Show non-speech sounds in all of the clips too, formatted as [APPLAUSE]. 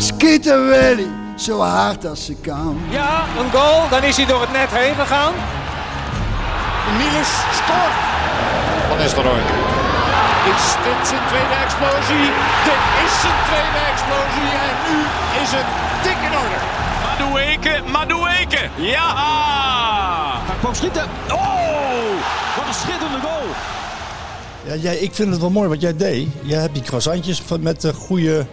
Schieten Willy, zo hard als ze kan. Ja, een goal, dan is hij door het net heen gegaan. Niels scoort. Van Nistelrooy. Is dit zijn tweede explosie? Dit is zijn tweede explosie en nu is het dik in orde. Madueke, Madueke. Ja! Hij kwam schieten. Oh, wat een schitterende goal. Ja, jij, ik vind het wel mooi wat jij deed. Jij hebt die croissantjes van- met de goede,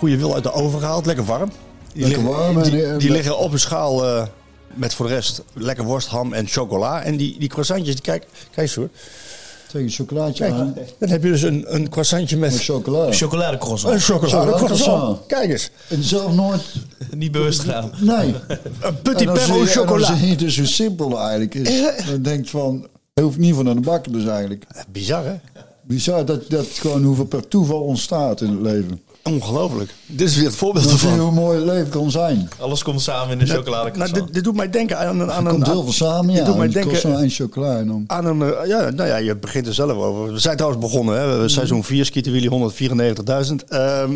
goede wil uit de oven gehaald. Lekker warm. Die Lekker liggen, warm en, Die, eh, die liggen op een schaal eh, met voor de rest lekker worst, ham en chocola. En die, die croissantjes, die- kijk, kijk eens hoor. Tegen een chocolaatje Kijk, aan. dan heb je dus een, een croissantje met Met chocola. Chocoladecroissant. een chocolade Chocoladecroissant. croissant. Kijk eens. En zelf nooit... Niet bewust gedaan. Nee. Een petit En dan zie perro je- en chocola. Dan zie je dus hoe simpel eigenlijk is. Dan denkt van... Je hoeft niet van aan de bakken dus eigenlijk. Bizar hè? Bizar dat, dat gewoon hoeveel per toeval ontstaat in het leven. Ongelooflijk. Dit is weer het voorbeeld je ervan. hoe mooi het leven kan zijn. Alles komt samen in de Nou, chocoladecroissant. dit, dit doet mij denken aan een... Aan een komt heel veel samen, dit doet mij denken- zo'n eind chocola en dan... Aan een, eh, ja, nou ja, je begint er zelf over. We zijn trouwens begonnen, hè. We- Seizoen 4, Skieten Willy 194.000. Ehm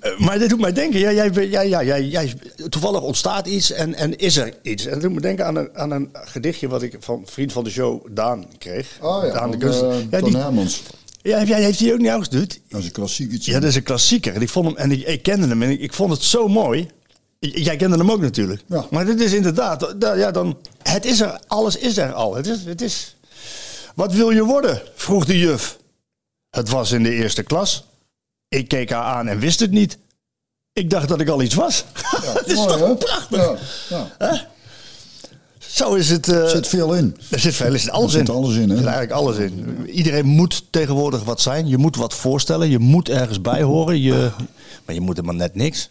eh, [LAUGHS] maar dit doet mij denken, ja, jij, ben- jij, ja, jij, jij, toevallig ontstaat iets en, en is er iets. En dat doet me denken aan een, aan een gedichtje wat ik van vriend van de show Daan kreeg. Oh ja, Daan de van, kunst. eh, ja, Ton die, Hermans. Ja, heb jij, heeft hij ook niet uitgestuurd? Dat is een klassieketje. Ja, dat is een klassieker. En ik, vond hem, en ik, ik kende hem en ik, ik vond het zo mooi. Jij kende hem ook natuurlijk. Ja. Maar dit is inderdaad, da- ja, dan, het is er, alles is er al. Het is, het is, wat wil je worden? vroeg de juf. Het was in de eerste klas. Ik keek haar aan en wist het niet. Ik dacht dat ik al iets was. [LAUGHS] Het is Mooi, toch hè? prachtig? Ja, ja. Zo is het. eh, Er zit veel in. er zit veel, er zit alles Er zit in. alles in, hè? Er zit eigenlijk alles in. Iedereen moet tegenwoordig wat zijn. Je moet wat voorstellen. Je moet ergens bij horen. Je, maar je moet er maar net niks.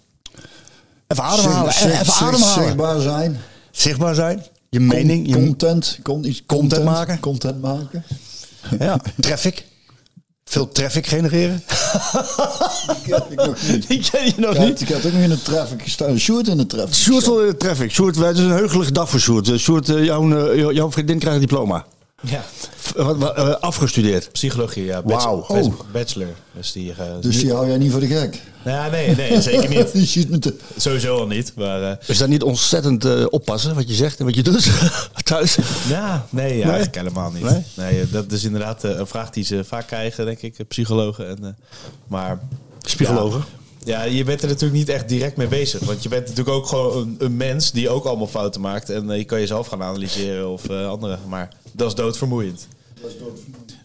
Even ademhalen. Zicht- Even zicht- ademhalen. Zichtbaar zijn. Zichtbaar zijn. Je mening. Je, content. Con, iets Content maken. Content maken. ja, traffic. Veel traffic genereren. ik nog niet. Die ken je nog Kijk, niet. ik had ook nog in de traffic gestaan. Sjoerd in de traffic. Sjoerd in de traffic. Sjoerd, het is een heugelige dag voor Sjoerd. Eh, Sjoerd, eh, jouw, eh, jouw vriendin krijgt een diploma. Ja, eh, afgestudeerd. psychologie, ja. Wauw. Bachelor. Oh. bachelor. Dus die... eh, Dus die hou jij niet voor de gek. Nou, nee, nee, zeker niet. [LAUGHS] Die ziet met de... Sowieso al niet. Maar eh, Is dat niet ontzettend eh, oppassen wat je zegt en wat je doet [LAUGHS] thuis? ja, nee, ja, eigenlijk helemaal niet. Nee? Nee, eh, dat is inderdaad eh, een vraag die ze vaak krijgen, denk ik, eh, psychologen. En, eh, maar. Ja, je bent er natuurlijk niet echt direct mee bezig. Want je bent natuurlijk ook gewoon een, mens die ook allemaal fouten maakt. En eh, je kan jezelf gaan analyseren of eh, anderen. Maar dat is doodvermoeiend.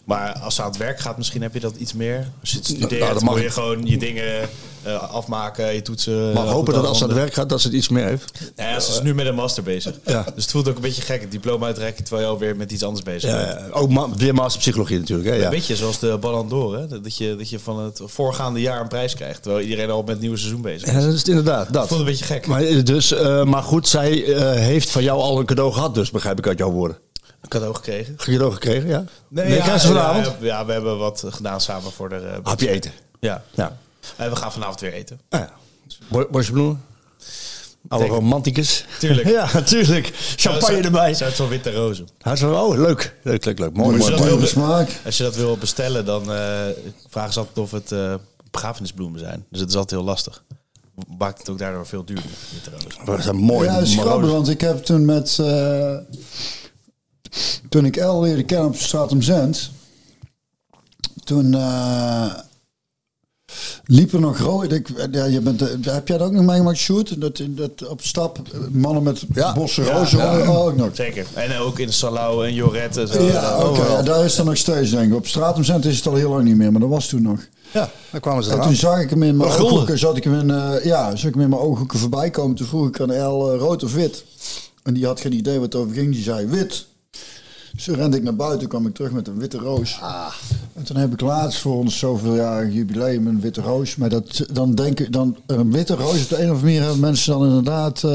Maar als ze aan het werk gaat, misschien heb je dat iets meer. Als je het studeert, nou, dat mag- moet je gewoon je dingen eh, afmaken, je toetsen. Maar eh, hopen dat als ze aan het werk gaat, dat ze het iets meer heeft. Nou ja, ze is nu met een master bezig. Ja. Dus het voelt ook een beetje gek, het diploma uitreiken terwijl je alweer met iets anders bezig bent. Ja, ook ma weer master psychologie natuurlijk. Hè? Ja. Een beetje zoals de Ballon d'Or, hè? Dat je, dat je van het voorgaande jaar een prijs krijgt. Terwijl iedereen al met het nieuwe seizoen bezig is. Ja, dat is het inderdaad. Dat. voelt een beetje gek. Maar, eh, dus, maar goed, zij heeft van jou al een cadeau gehad, dus begrijp ik uit jouw woorden. Een cadeau gekregen. Een cadeau gekregen, ja? Nee, ja, krijg ze vanavond? Ja, ja, we hebben wat gedaan samen voor de... eh, Hapje eten. Ja. Ja. En we gaan vanavond weer eten. Ah, ja. Bloemen. Denk- romanticus. Tuurlijk. [LAUGHS] ja, tuurlijk. Champagne Zuid- erbij. Zuid van witte rozen. Is oh, leuk. Leuk, leuk, leuk. Mooi, mooi. Mooie smaak. als je dat wil bestellen, dan eh, vragen ze altijd of het eh begrafenisbloemen zijn. Dus het is altijd heel lastig. Maakt het ook daardoor veel duurder, witte rozen. Dat zijn mooi. Ja, dat is maar- grappig, want ik heb toen met... eh, toen ik El leerde kennen op straat Zend... Toen eh, liep er nog rood. Ik, ja, je bent, eh, heb jij dat ook nog meegemaakt, Sjoerd? Dat, dat op stap, eh, mannen met Ja. bossen Ja, rozen. ja. Oh, ook nog. Zeker. En ook in Salau en Joret en zo. Ja, oké. daar is er nog steeds, denk ik. Op straat om Zend is het al heel lang niet meer, maar dat was toen nog. Ja, daar kwamen ze En eraan. toen zag ik hem in mijn ooghoeken, zat ik hem in, ja, zag ik hem in mijn ooghoeken voorbij komen. Toen vroeg ik aan El, rood of wit? En die had geen idee wat het over ging. Die zei wit. Zo rende ik naar buiten, kwam ik terug met een witte roos. En toen heb ik laatst voor ons zoveeljarig jubileum een witte roos. Maar dat, dan denk ik, dan, een witte roos, op de een of andere manier hebben mensen dan inderdaad eh,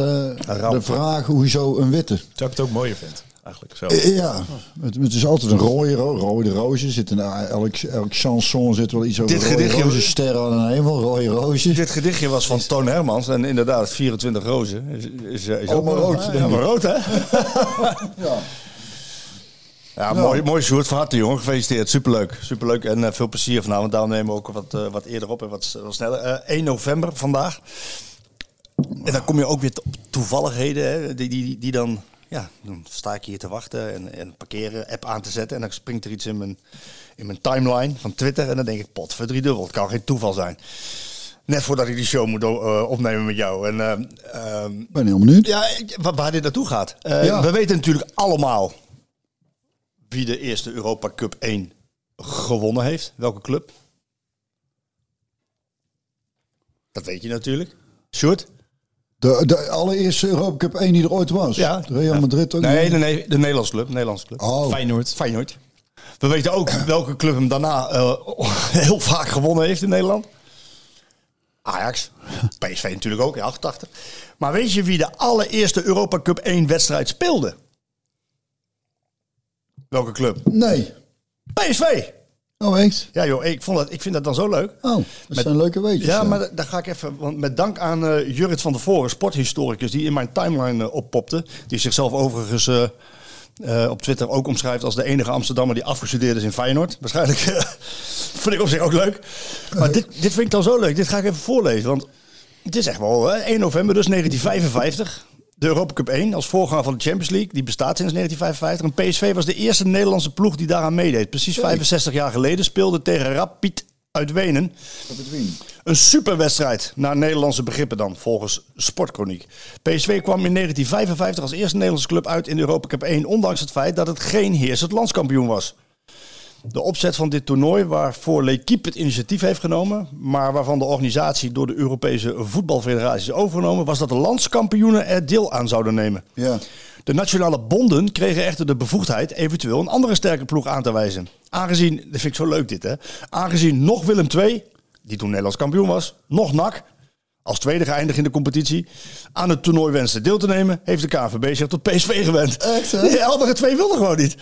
ramp. de vraag, hoezo een witte? Terwijl ik het ook mooier vind. Eigenlijk zo. Eh, Ja, het, het is altijd een rode, ro- rode roosje. Zit in elk, elk chanson zit wel iets over Dit rode gedichtje- rozen, sterren aan de hemel, rode roosjes. Dit gedichtje was van Toon Hermans en inderdaad 24 rozen. Is, is, is Allemaal rood, Ja, rood, hè? Ja. [LAUGHS] Ja, mooi, mooi Sjoerd. Van harte, jongen. Gefeliciteerd. Superleuk. Superleuk. En eh, veel plezier vanavond. Daarom nemen we ook wat, eh, wat eerder op en wat, wat sneller. Eh 1 november vandaag. En dan kom je ook weer op toevalligheden. Hè, die, die, die dan... Ja, dan sta ik hier te wachten en, en parkeren, app aan te zetten. En dan springt er iets in mijn, in mijn timeline van Twitter. En dan denk ik, pot voor drie dubbel. Het kan geen toeval zijn. Net voordat ik die show moet opnemen met jou. En, eh, ehm, Ik ben heel benieuwd. ja, waar, dit naartoe gaat. Ja. We weten natuurlijk allemaal wie de eerste Europa Cup 1 gewonnen heeft. Welke club? Dat weet je natuurlijk. Sjoerd? De, de allereerste Europa Cup 1 die er ooit was. Ja. Real Madrid ook Nee, niet? nee, nee, de Nederlandse club. Nederlandse club. Oh, Feyenoord. Feyenoord. We weten ook [CLEARS THROAT] welke club hem daarna eh, [LAUGHS] heel vaak gewonnen heeft in Nederland. Ajax. [LAUGHS] PSV natuurlijk ook, in 88. Maar weet je wie de allereerste Europa Cup 1 wedstrijd speelde? Welke club? nee. PSV. Oh, echt? Ja joh, ik, vond ik vind dat dan zo leuk. Oh, dat Met- zijn leuke weetjes. Ja, maar da- daar ga ik even. Want met dank aan eh Jurrit van der Voren, sporthistoricus, die in mijn timeline eh, oppopte. Die zichzelf overigens eh, op Twitter ook omschrijft als de enige Amsterdammer die afgestudeerd is in Feyenoord. Waarschijnlijk [LAUGHS] vind ik op zich ook leuk. Maar dit, dit vind ik dan zo leuk. Dit ga ik even voorlezen. Want het is echt wel hè, 1 november, dus 1955. De Europa Cup 1 als voorganger van de Champions League. Die bestaat sinds 1955. En PSV was de eerste Nederlandse ploeg die daaraan meedeed. Precies 65 jaar geleden speelde tegen Rapid uit Wenen. Een superwedstrijd, naar Nederlandse begrippen dan, volgens Sportchroniek. PSV kwam in 1955 als eerste Nederlandse club uit in de Europa Cup 1, ondanks het feit dat het geen heersend landskampioen was. De opzet van dit toernooi, waarvoor L'Equipe het initiatief heeft genomen, maar waarvan de organisatie door de Europese voetbalfederaties is overgenomen, was dat de landskampioenen er deel aan zouden nemen. Ja. De nationale bonden kregen echter de bevoegdheid eventueel een andere sterke ploeg aan te wijzen. Aangezien, [LAUGHS] dat vind ik zo leuk dit hè, aangezien nog Willem II, die toen Nederlands kampioen was, nog NAC, als tweede geëindigd in de competitie, aan het toernooi wenste deel te nemen, heeft de KNVB zich tot PSV gewend. Echt, hè? Andere twee wilden gewoon niet.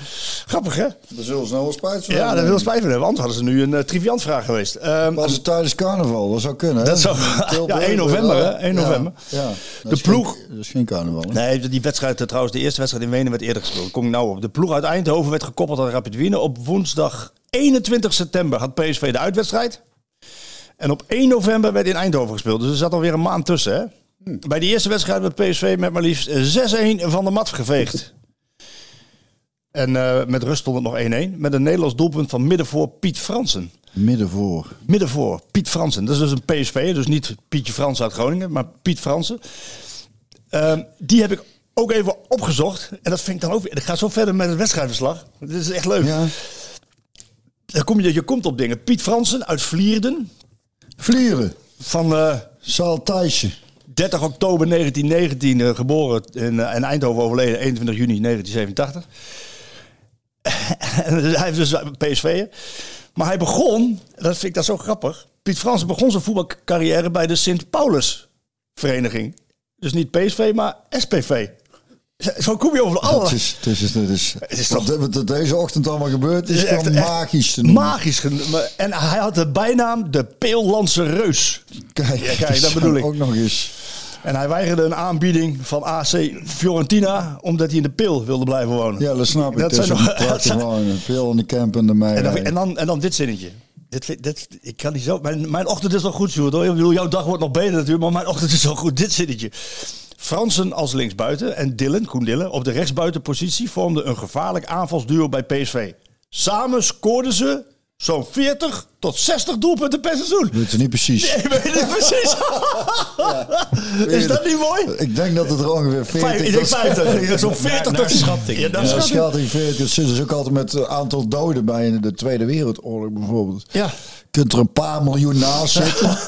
Grappig hè? Daar zullen ze nou wel spijt van Ja, hebben, daar wil denk spijt van hebben, anders hadden ze nu een uh, triviantvraag geweest. Ehm, Was het tijdens carnaval? Dat zou kunnen, hè? Dat zou- [LAUGHS] ja, 1 november, hè? 1 Ja, november. Ja, De geen- ploeg- dat is geen carnaval, hè? Nee, die wedstrijd, eh, trouwens, de eerste wedstrijd in Wenen werd eerder gespeeld. Kom ik nou op. De ploeg uit Eindhoven werd gekoppeld aan Rapid Wien. Op woensdag 21 september had PSV de uitwedstrijd. En op 1 november werd in Eindhoven gespeeld. Dus er zat alweer een maand tussen. Hè? Bij die eerste wedstrijd werd PSV met maar liefst 6-1 van de mat geveegd. En eh, met rust stond het nog 1-1. Met een Nederlands doelpunt van middenvoor Piet Fransen. Midden voor. Middenvoor, Piet Fransen. Dat is dus een PSV, dus niet Pietje Frans uit Groningen, maar Piet Fransen. Ehm, die heb ik ook even opgezocht. En dat vind ik dan ook weer... Ik ga zo verder met het wedstrijdverslag. Dit is echt leuk. Ja. Dan kom je, je komt op dingen. Piet Fransen uit Vlierden. Vlieren. Van eh, Saal Thijsje. 30 oktober 1919 eh, geboren in, eh, in Eindhoven overleden 21 juni 1987. [LAUGHS] En hij heeft dus PSV. Maar hij begon, dat vind ik dat zo grappig. Piet Fransen begon zijn voetbalcarrière bij de Sint-Paulus vereniging. Dus niet PSV, maar SPV. Zo kom je over alle... Het is, het is, het is, Het is wat, toch- wat deze ochtend allemaal gebeurt, is, Het is echt- magisch te noemen. Magisch. En hij had de bijnaam de Peellandse Reus. Kijk, Ja, kijk, dat bedoel ik. Ook nog eens. En hij weigerde een aanbieding van AC Fiorentina omdat hij in de Peel wilde blijven wonen. Ja, dat snap ik. Dat Dat zijn nog- [LAUGHS] prachtig wonen. In de camp en de mei. En dan, en, dan, en dan dit zinnetje. Dit, dit, ik kan niet zo. Mijn, mijn ochtend is wel goed, Sjoerd. Hoor. Ik bedoel, jouw dag wordt nog beter natuurlijk, maar mijn ochtend is wel goed. Dit zinnetje. Fransen als linksbuiten en Dillen, Koen Dillen, op de rechtsbuitenpositie vormden een gevaarlijk aanvalsduo bij PSV. Samen scoorden ze zo'n 40 tot 60 doelpunten per seizoen. Weet je niet precies. Nee, weet je precies. [LAUGHS] Is dat niet mooi? Ik denk dat het er ongeveer 40 Vijf, ik denk 50. Zo'n 40 naar tot schatting. Ja, naar Ja, schatting. schatting 40. Het zit dus ook altijd met het aantal doden bij in de Tweede Wereldoorlog bijvoorbeeld. Ja. Kunt er een paar miljoen naast zitten.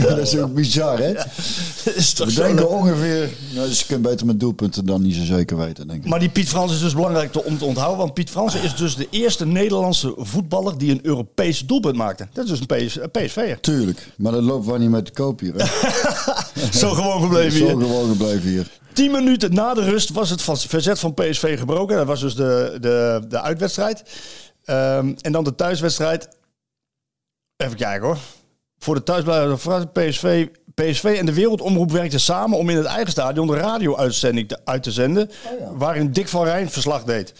[LAUGHS] dat is ook bizar, hè? is toch We zo denken ongeveer... Nou, dus je kunt beter met doelpunten dan niet zo zeker weten, denk ik. Maar die Piet Frans is dus belangrijk om te onthouden. Want Piet Frans is dus de eerste Nederlandse voetballer die een Europees doelpunt maakte. Dat is dus een, PS, een PSV'er. Tuurlijk, maar dat loopt wel niet met de koop hier. Hè? [LAUGHS] Zo gewoon gebleven Zo hier. gewoon gebleven hier. Tien minuten na de rust was het van- verzet van PSV gebroken. Dat was dus de, de, de uitwedstrijd. Ehm, en dan de thuiswedstrijd. Even kijken hoor. Voor de thuisblijvende Frans- PSV, PSV en de Wereldomroep werkten samen om in het eigen stadion de radio-uitzending te- uit te zenden. Waarin Dick van Rijn verslag deed.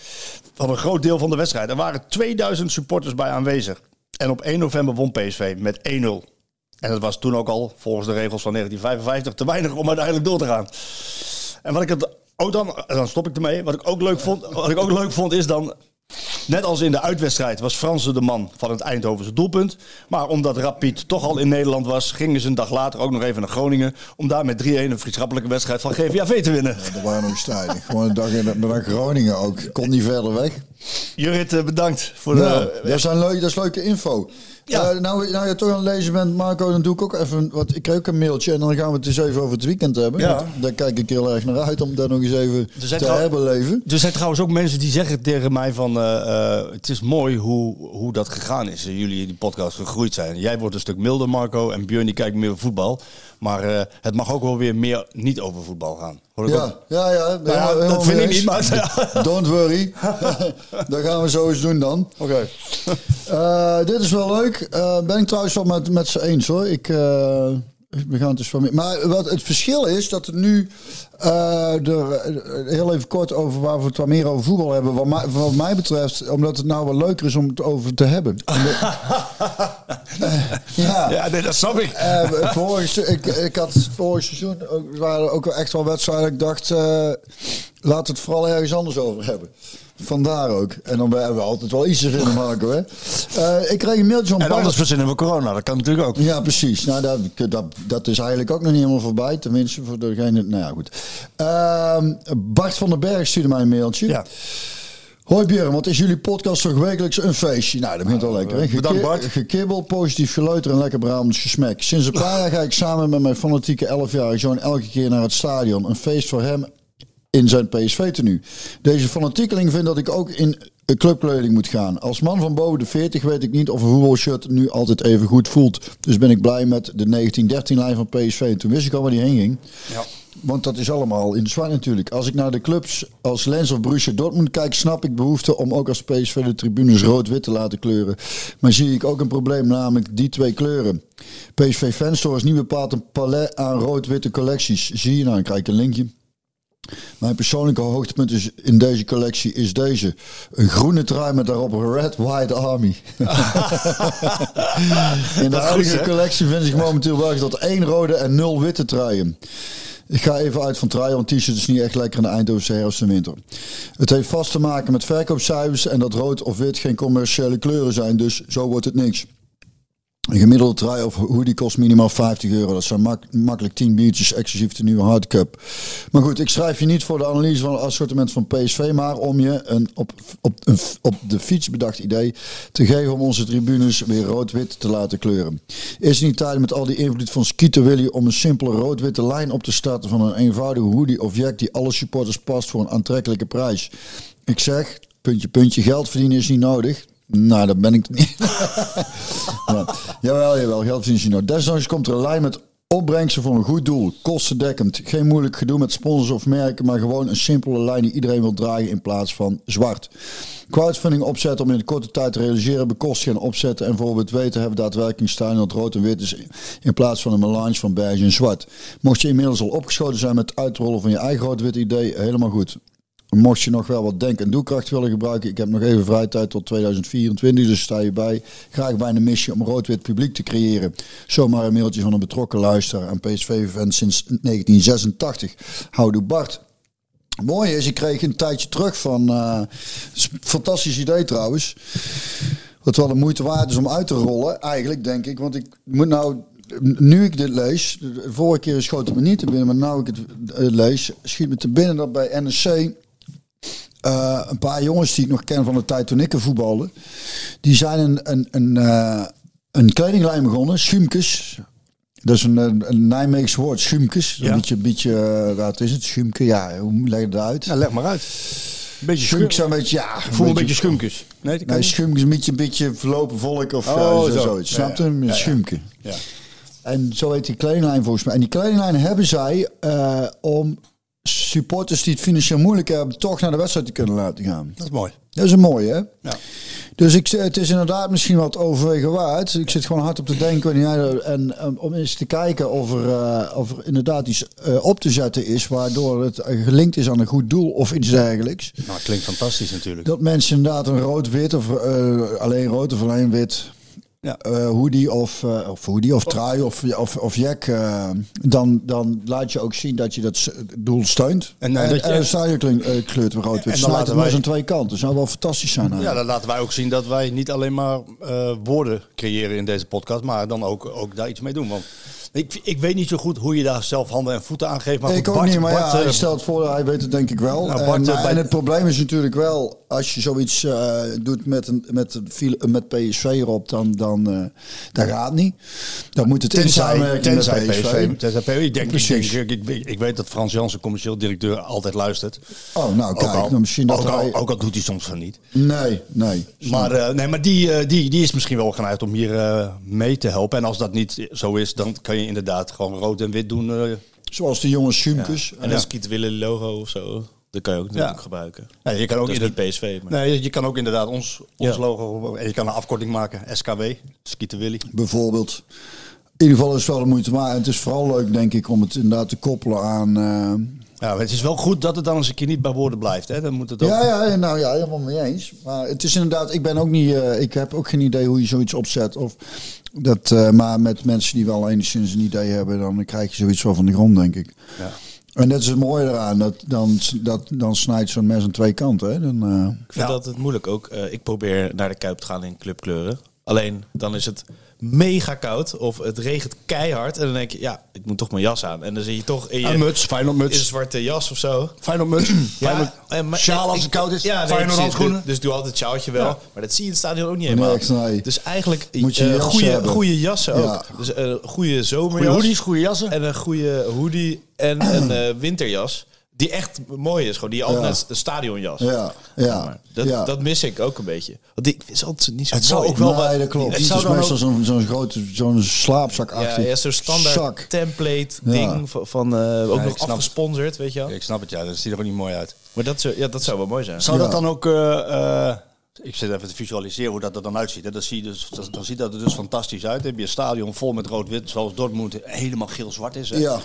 Van een groot deel van de wedstrijd. Er waren 2000 supporters bij aanwezig. En op 1 november won PSV met 1-0. En dat was toen ook al, volgens de regels van 1955, te weinig om uiteindelijk door te gaan. En wat ik het ook dan, dan stop ik ermee. Wat ik ook leuk vond, wat ik ook leuk vond is dan. Net als in de uitwedstrijd was Fransen de man van het Eindhovense doelpunt. Maar omdat Rapid toch al in Nederland was, gingen ze een dag later ook nog even naar Groningen. Om daar met 3-1 een vriendschappelijke wedstrijd van GVAV te winnen. Dat waren nog stijlen. Gewoon een dag in Groningen ook. Kon niet verder weg. Jurit, eh, bedankt voor de. Nou, dat, zijn leuke, dat is leuke info. Ja. Eh, nou, nou je toch aan het lezen bent, Marco, dan doe ik ook even... Wat, ik kreeg ook een mailtje en dan gaan we het eens even over het weekend hebben. Ja. Daar kijk ik heel erg naar uit om daar nog eens even te trouw- herbeleven. Er zijn trouwens ook mensen die zeggen tegen mij van... eh, eh, het is mooi hoe, hoe dat gegaan is. Jullie in die podcast gegroeid zijn. Jij wordt een stuk milder, Marco. En Björn die kijkt meer voetbal. Maar eh, het mag ook wel weer meer niet over voetbal gaan. Hoor ook? Ja, ja, ja. Nou ja, helemaal dat vind ik niet, maar... Ja. [LAUGHS] Don't worry. [LAUGHS] dat gaan we zo eens doen dan. Oké. Eh, dit is wel leuk. Eh, ben ik trouwens wel met, met ze eens hoor. Ik, we gaan het dus van. Maar wat het verschil is dat er nu. eh, er, eh, heel even kort over waar we het wat meer over voetbal hebben. Wat mij, wat mij betreft, omdat het nou wel leuker is om het over te hebben. [LAUGHS] Eh, ja. Ja, nee, dat snap ik. Eh, vorig, ik, ik had vorig seizoen ook, waren ook wel echt wel wedstrijden. Ik dacht, eh laat het vooral ergens anders over hebben. Vandaar ook. En dan hebben we altijd wel iets te vinden, Marco. Hè? Eh, ik kreeg een mailtje van En Bart. anders verzinnen we corona. Dat kan natuurlijk ook. Ja, precies. Nou, dat, dat, dat is eigenlijk ook nog niet helemaal voorbij. Tenminste, voor degene... Nou ja, goed. Ehm, Bart van den Berg stuurde mij een mailtje. Ja. Hoi Björn, wat is jullie podcast toch wekelijks een feestje? Nou, dat begint al lekker. Hè? bedankt, Bart. Gekibbel, positief geleuter en lekker Brabants gesmek. Sinds een paar [LAUGHS] jaar ga ik samen met mijn fanatieke 11-jarige zoon elke keer naar het stadion. Een feest voor hem in zijn PSV-tenue. Deze fanatiekeling vindt dat ik ook in een clubkleding moet gaan. Als man van boven de 40 weet ik niet of een voetbalshirt nu altijd even goed voelt. Dus ben ik blij met de 1913-lijn van PSV. En toen wist ik al waar die heen ging. Ja. Want dat is allemaal in de zwart natuurlijk. Als ik naar de clubs als Lens of Borussia Dortmund kijk, snap ik behoefte om ook als PSV de tribunes rood-wit te laten kleuren. Maar zie ik ook een probleem, namelijk die twee kleuren. PSV Fanstore is niet bepaald een palet aan rood-witte collecties. Zie je nou, dan krijg een linkje. Mijn persoonlijke hoogtepunt is in deze collectie is deze. Een groene trui met daarop Red White Army. [LAUGHS] in de Dat huidige goed, collectie vind ik momenteel wel tot één rode en nul witte truien. Ik ga even uit van truien, want t-shirt is niet echt lekker in de Eindhovense herfst en winter. Het heeft vast te maken met verkoopcijfers en dat rood of wit geen commerciële kleuren zijn, dus zo wordt het niks. Een gemiddelde trui of hoodie kost minimaal 50 euro. Dat zijn mak- makkelijk 10 biertjes, exclusief de nieuwe hardcup. Maar goed, ik schrijf je niet voor de analyse van het assortiment van PSV, maar om je een op, op, een, op de fiets bedacht idee te geven om onze tribunes weer rood-wit te laten kleuren. Is het niet tijd met al die invloed van Skeeter Willy om een simpele rood-witte lijn op te starten van een eenvoudige hoodie of jack die alle supporters past voor een aantrekkelijke prijs? Ik zeg, puntje, puntje, geld verdienen is niet nodig. Nou, dat ben ik niet. [LAUGHS] Ja. Jawel, jawel, geld ze nou. Desondanks komt er een lijn met opbrengsten voor een goed doel. Kostendekkend. Geen moeilijk gedoe met sponsors of merken, maar gewoon een simpele lijn die iedereen wil dragen in plaats van zwart. Crowdfunding opzetten om in de korte tijd te realiseren, bekostigen en opzetten. En voor het weten hebben we daadwerkelijk staan dat rood en wit is in plaats van een melange van beige en zwart. Mocht je inmiddels al opgeschoten zijn met het uitrollen van je eigen rood-wit idee, helemaal goed. Mocht je nog wel wat denk- en doelkracht willen gebruiken, ik heb nog even vrije tijd tot 2024, dus sta je bij. Graag bij een missie om rood-wit publiek te creëren. Zomaar een mailtje van een betrokken luisteraar aan PSV-fan sinds 1986. Houdoe Bart. Mooi is, ik kreeg een tijdje terug van, een fantastisch idee trouwens. Wat wel de moeite waard is om uit te rollen, eigenlijk denk ik. Want ik moet nou, nu ik dit lees, de vorige keer schoot het me niet te binnen, maar nu ik het eh, lees, schiet me te binnen dat bij NEC eh, een paar jongens die ik nog ken van de tijd toen ik er voetbalde, die zijn een, een, een, eh, een kledinglijn begonnen, Schumkes. Dat is een, een, een Nijmeegse woord, Schumkes. Ja. Een beetje, beetje eh, wat is het? Schumke, ja, hoe leg je dat uit? Ja, leg maar uit. Een beetje Schumkes schum. een beetje, ja. Voel een beetje schumkes. Nee, dat kan Nee, niet. Schumke is een beetje, een beetje verlopen volk of Oh, zo, zo. zoiets. Ja, Snap je? ja. Een Ja, ja. Schumke. Ja. En zo heet die kledinglijn volgens mij. En die kledinglijn hebben zij om supporters die het financieel moeilijk hebben, toch naar de wedstrijd te kunnen laten gaan. Dat is mooi. Dat is een mooie, hè? Ja. Dus ik, het is inderdaad misschien wat overwegen waard. Ik zit gewoon hard op te denken. En um, om eens te kijken of er, eh, of er inderdaad iets eh, op te zetten is... waardoor het eh, gelinkt is aan een goed doel of iets dergelijks. Nou, klinkt fantastisch natuurlijk. Dat mensen inderdaad een rood-wit of alleen rood of alleen wit... Ja. eh, hoodie of, eh, of hoodie of trui of, of, of jack, eh, dan, dan laat je ook zien dat je dat doel steunt. En, en, dat je- en dan sta je kleur, kleur weer rood-wit. En dan Snijdt laten het aan twee kanten. Dat zou wel fantastisch zijn. Ja, eigenlijk. dan laten wij ook zien dat wij niet alleen maar woorden creëren in deze podcast, maar dan ook, ook daar iets mee doen. Want ik, ik weet niet zo goed hoe je daar zelf handen en voeten aan geeft. Maar ik ook Bart- niet, maar Bart, ja, hij stelt voor, hij weet het denk ik wel. Nou, en, Bart, het probleem is natuurlijk wel, als je zoiets doet met, een, met, met PSV erop, dan, dan eh, dat gaat niet. Dan moet het in Tenzij, samenwerking tenzij met PSV. Tenzij PSV. Ik, denk, ik, denk, ik, ik, ik weet dat Frans Jansen, commercieel directeur, altijd luistert. Oh, nou kijk, ook, al, nou, misschien dat ook, al, hij... ook al doet hij soms van niet. Nee, nee. Maar, eh, nee, maar die, eh, die, die is misschien wel geneigd om hier eh, mee te helpen. En als dat niet zo is, dan kan je inderdaad gewoon rood en wit doen. eh. Zoals de jongens Schumkes. En een Skiet Willen logo of zo. Dat kan je ook natuurlijk Ja. gebruiken. Nee, je kan ook Dat is inderdaad- niet PSV, maar... Nee, je kan ook inderdaad ons, ons Ja. logo. En je kan een afkorting maken, SKW, Skieten Willy. Bijvoorbeeld. In ieder geval is het wel de moeite waard. En het is vooral leuk, denk ik, om het inderdaad te koppelen aan... eh, Ja, het is wel goed dat het dan eens een keer niet bij woorden blijft. Hè? Dan moet het ook... Ja, ja, nou ja, helemaal mee eens. Maar het is inderdaad, ik ben ook niet, eh, ik heb ook geen idee hoe je zoiets opzet. Of dat, eh, maar met mensen die wel enigszins een idee hebben, dan krijg je zoiets wel van de grond, denk ik. Ja. En dat is het mooie eraan, dat, dan, dat, dan snijdt zo'n mes aan twee kanten. Hè. Dan, eh, Ik vind dat het moeilijk ook. Eh, ik probeer naar de Kuip te gaan in clubkleuren. Alleen dan is het mega koud of het regent keihard. En dan denk je, ja, ik moet toch mijn jas aan. En dan zit je toch in je Een muts, in een muts. zwarte jas of zo. Feyenoord muts. Feyenoord- en maar- Sjaal als het koud is. Ja, precies. handschoenen. Dus, dus doe altijd het sjaaltje wel. Ja. Maar dat zie je in het stadion ook niet helemaal. nee. Dus eigenlijk Moet je eh, jas goede, goede jassen ook. Ja. Dus een goede zomerjas. Goeie hoodies, goede jassen. En een goede hoodie en een eh, winterjas. Die echt mooi is. Gewoon die altijd Ja. net een stadionjas. ja, ja, dat, ja. dat mis ik ook een beetje. Want die is altijd niet zo Het zou ook wel- nee, dat klopt. Het is meestal zo'n zo'n grote, zo'n slaapzakachtig Ja, ja zo'n standaard zak. template ding van, van eh, ook nog snap- afgesponsord, weet je wel. Ik snap het, ja. Dat ziet er ook niet mooi uit. Maar dat, zou- ja, dat zou wel mooi zijn. Zou dat dan ook... eh, eh, ik zit even te visualiseren hoe dat er dan uitziet. Hè. Dat zie je dus, dat, dan ziet dat er dus fantastisch uit. Dan heb je een stadion vol met rood-wit, zoals Dortmund helemaal geel-zwart is. Hè. Ja,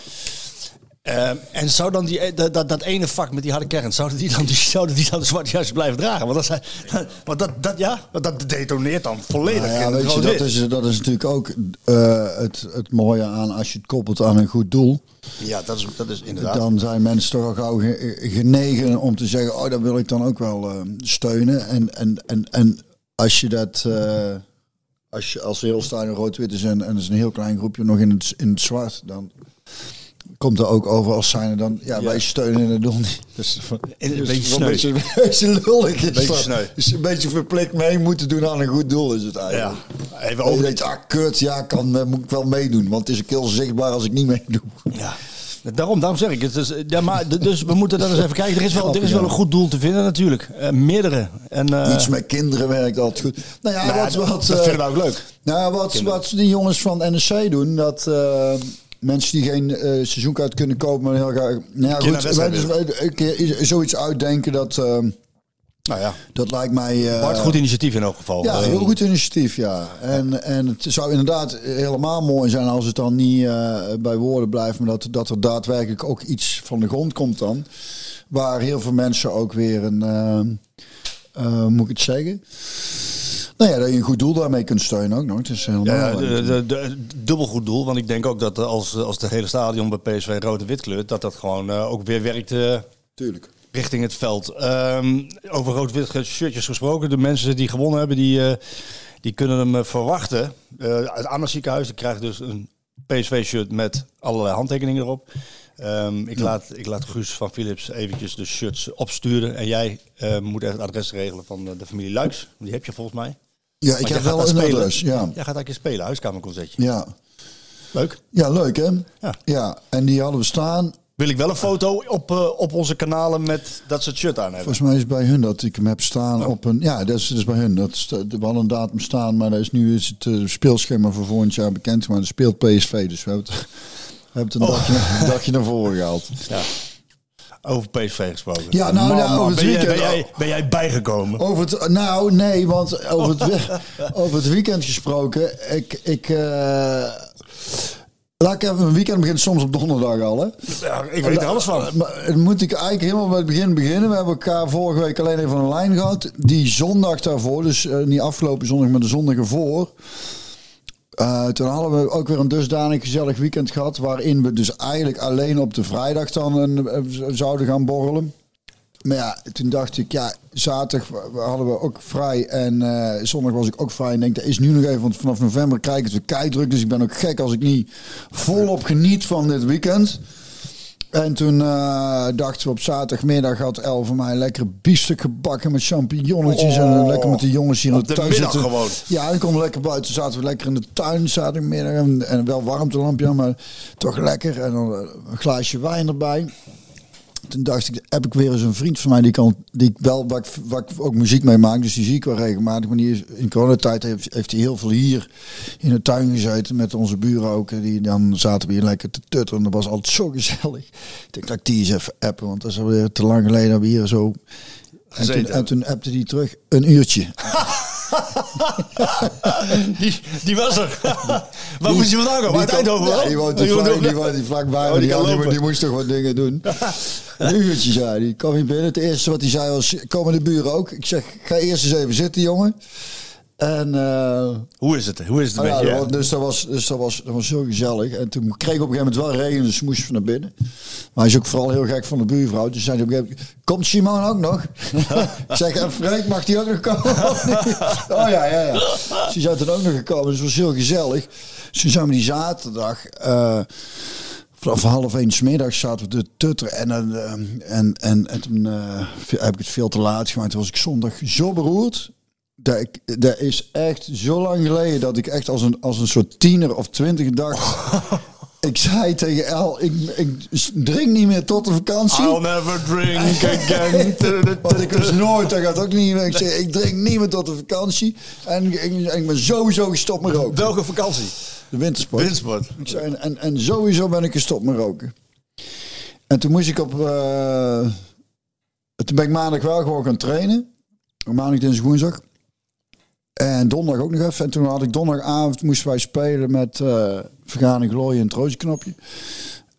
Eh, en zou dan die, dat, dat, dat ene vak met die harde kern, zouden die dan, die, [LAUGHS] zouden die dan de zwarte jas blijven dragen? Want dat, zijn, [LAUGHS] want dat, dat, ja, dat detoneert dan volledig Nou ja, in weet je, dat is, dat is natuurlijk ook eh, het, het mooie aan als je het koppelt aan een goed doel. Ja, dat is, dat is inderdaad. Dan zijn mensen toch al gauw ge- genegen om te zeggen, oh, dat wil ik dan ook wel eh, steunen. En, en, en, en als je dat, eh, als je als heel stadion rood-wit is en, en er is een heel klein groepje nog in het, in het zwart, dan komt er ook over als zijn er dan, ja, wij steunen het doel niet. [LAUGHS] Dus, [LAUGHS] Een dus beetje wel sneu. [LAUGHS] Een beetje, beetje lullig is Beetje sneu. Dus een beetje verplicht mee moeten doen aan een goed doel is het ja, eigenlijk. even Over denkt, ah, kut, ja, kan, eh, moet ik wel meedoen. Want het is ook heel zichtbaar als ik niet meedoe. Ja. Daarom, daarom zeg ik het. Dus, ja, maar, dus we moeten dan eens even kijken. Er is wel, er is wel een goed doel te vinden natuurlijk. Eh, meerdere. En, eh, Iets met kinderen werkt altijd goed. Nou ja, nou, wat, dat, wat, dat eh, vinden we ook leuk. nou, wat, wat die jongens van NEC doen, dat eh, mensen die geen eh, seizoenkaart kunnen kopen, maar heel graag. Nou ja, goed, wij- willen. wij- een keer zoiets uitdenken, dat, eh, Nou ja, dat lijkt mij. eh, Bart, goed initiatief in elk geval. Ja, heel goed initiatief, ja. En, en het zou inderdaad helemaal mooi zijn als het dan niet bij woorden blijft, maar dat, dat er daadwerkelijk ook iets van de grond komt dan. Waar heel veel mensen ook weer een, moet ik het zeggen? Nou ja, dat je een goed doel daarmee kunt steunen ook nog. Het is. Ja, de, de, de- dubbel goed doel. Want ik denk ook dat als, als de hele stadion bij PSV rood en wit kleurt, dat dat gewoon eh, ook weer werkt eh, Tuurlijk. richting het veld. Ehm, over rood-wit shirtjes gesproken. De mensen die gewonnen hebben, die, eh, die kunnen hem eh, verwachten. Eh uit Anna ziekenhuis. Die krijgen dus een PSV-shirt met allerlei handtekeningen erop. Ehm, ik, laat, ik laat Guus van Philips eventjes de shirts opsturen. En jij eh, moet even het adres regelen van eh, de familie Luiks. Die heb je volgens mij. Ja, ik heb wel een spelen. adres. Ja. Jij gaat een keer spelen, huiskamerconcertje. Ja. Leuk. ja, leuk hè? Ja. ja, en die hadden we staan. Wil ik wel een foto op, eh, op onze kanalen met dat ze het shirt aan hebben. Volgens mij is het bij hun dat ik hem heb staan op een... Ja, dat is, dat is bij hun. Dat is, we hadden een datum staan, maar dat is nu is het eh, speelschema voor volgend jaar bekend. Maar er speelt PSV, dus we hebben het, we hebben het een, dagje, een [LAUGHS] dagje naar voren gehaald. Ja. Over PSV gesproken. Ja, nou, over het ben, jij, ben, weekend- jij, ben jij bijgekomen? Over het, nou, nee, want over het, [LAUGHS] over het weekend gesproken. Ik, ik, eh, laat ik even, een weekend begint soms op donderdag al, hè? Ja, ik weet er alles van. Maar dan moet ik eigenlijk helemaal bij het begin beginnen. We hebben elkaar vorige week alleen even een lijn gehad. Die zondag daarvoor, dus eh, niet afgelopen zondag, maar de zondag ervoor. Eh, toen hadden we ook weer een dusdanig gezellig weekend gehad. Waarin we dus eigenlijk alleen op de vrijdag dan een, eh, zouden gaan borrelen. Maar ja, toen dacht ik, ja, zaterdag hadden we ook vrij en eh, zondag was ik ook vrij. En ik denk, dat is nu nog even, want vanaf november krijg ik het weer. Dus ik ben ook gek als ik niet volop geniet van dit weekend. En toen eh, dachten we op zaterdagmiddag had El voor mij een lekkere biefstuk gebakken met champignonnetjes. en eh, lekker met de jongens hier in de tuin zitten. gewoon. Ja, dan konden we lekker buiten. Zaten we lekker in de tuin zaterdagmiddag. En, en wel warmtelampje, maar toch lekker. En dan eh, een glaasje wijn erbij. Toen dacht ik, heb ik weer eens een vriend van mij die kan, die ik wel, waar ik, waar ik ook muziek mee maak, dus die zie ik wel regelmatig. Maar die is, in coronatijd heeft, heeft hij heel veel hier in de tuin gezeten met onze buren ook. En Die, dan zaten we hier lekker te tutteren. Dat was altijd zo gezellig. Ik denk dat ik die eens even appen, want dat is alweer te lang geleden dat we hier zo... En toen, en toen appte hij terug een uurtje. [LAUGHS] [LAUGHS] Die, die was er. [LAUGHS] Waar moest je vandaan komen? Uit Eindhoven? Wel? die woont vlak, vlakbij. Oh, die die, die, die moest toch wat dingen doen. [LAUGHS] Een uurtje zei hij. Die kwam hier binnen. Het eerste wat hij zei was, komen de buren ook? Ik zeg, ga eerst eens even zitten, jongen. En... eh, Hoe is het? Hoe is het met je? was- dus dat was, dus dat was, dat was heel gezellig. En toen kreeg ik op een gegeven moment wel regen, dus moest we naar binnen. Maar hij is ook vooral heel gek van de buurvrouw. Dus zei hij op een gegeven moment, komt Simon ook nog? [LAUGHS] ik zeg, en mag die ook nog komen? [LAUGHS] oh ja, ja, ja. Die zijn toen ook nog gekomen, dus het was heel gezellig. Dus toen zijn we die zaterdag... eh, Vanaf half één 's middags zaten we te tutteren. En, eh, en, en, en toen heb ik het veel te laat gemaakt. Toen was ik zondag zo beroerd. Dat, ik, dat is echt zo lang geleden dat ik echt als een, als een soort tiener of twintig dacht. [LAUGHS] Ik zei tegen El, ik, ik drink niet meer tot de vakantie. I'll never drink again. [LAUGHS] Want ik wist nooit, dat gaat ook niet meer. Ik zei, ik drink niet meer tot de vakantie. En ik, en ik ben sowieso gestopt met roken. Welke vakantie? De wintersport. Windsport. Ik zei, en, en, en sowieso ben ik gestopt met roken. En toen moest ik op... eh, toen ben ik maandag wel gewoon gaan trainen. Maandag, dinsdag, woensdag. En donderdag ook nog even. En toen had ik donderdagavond moesten wij spelen met eh Vergaan en Glooien en Troosknopje.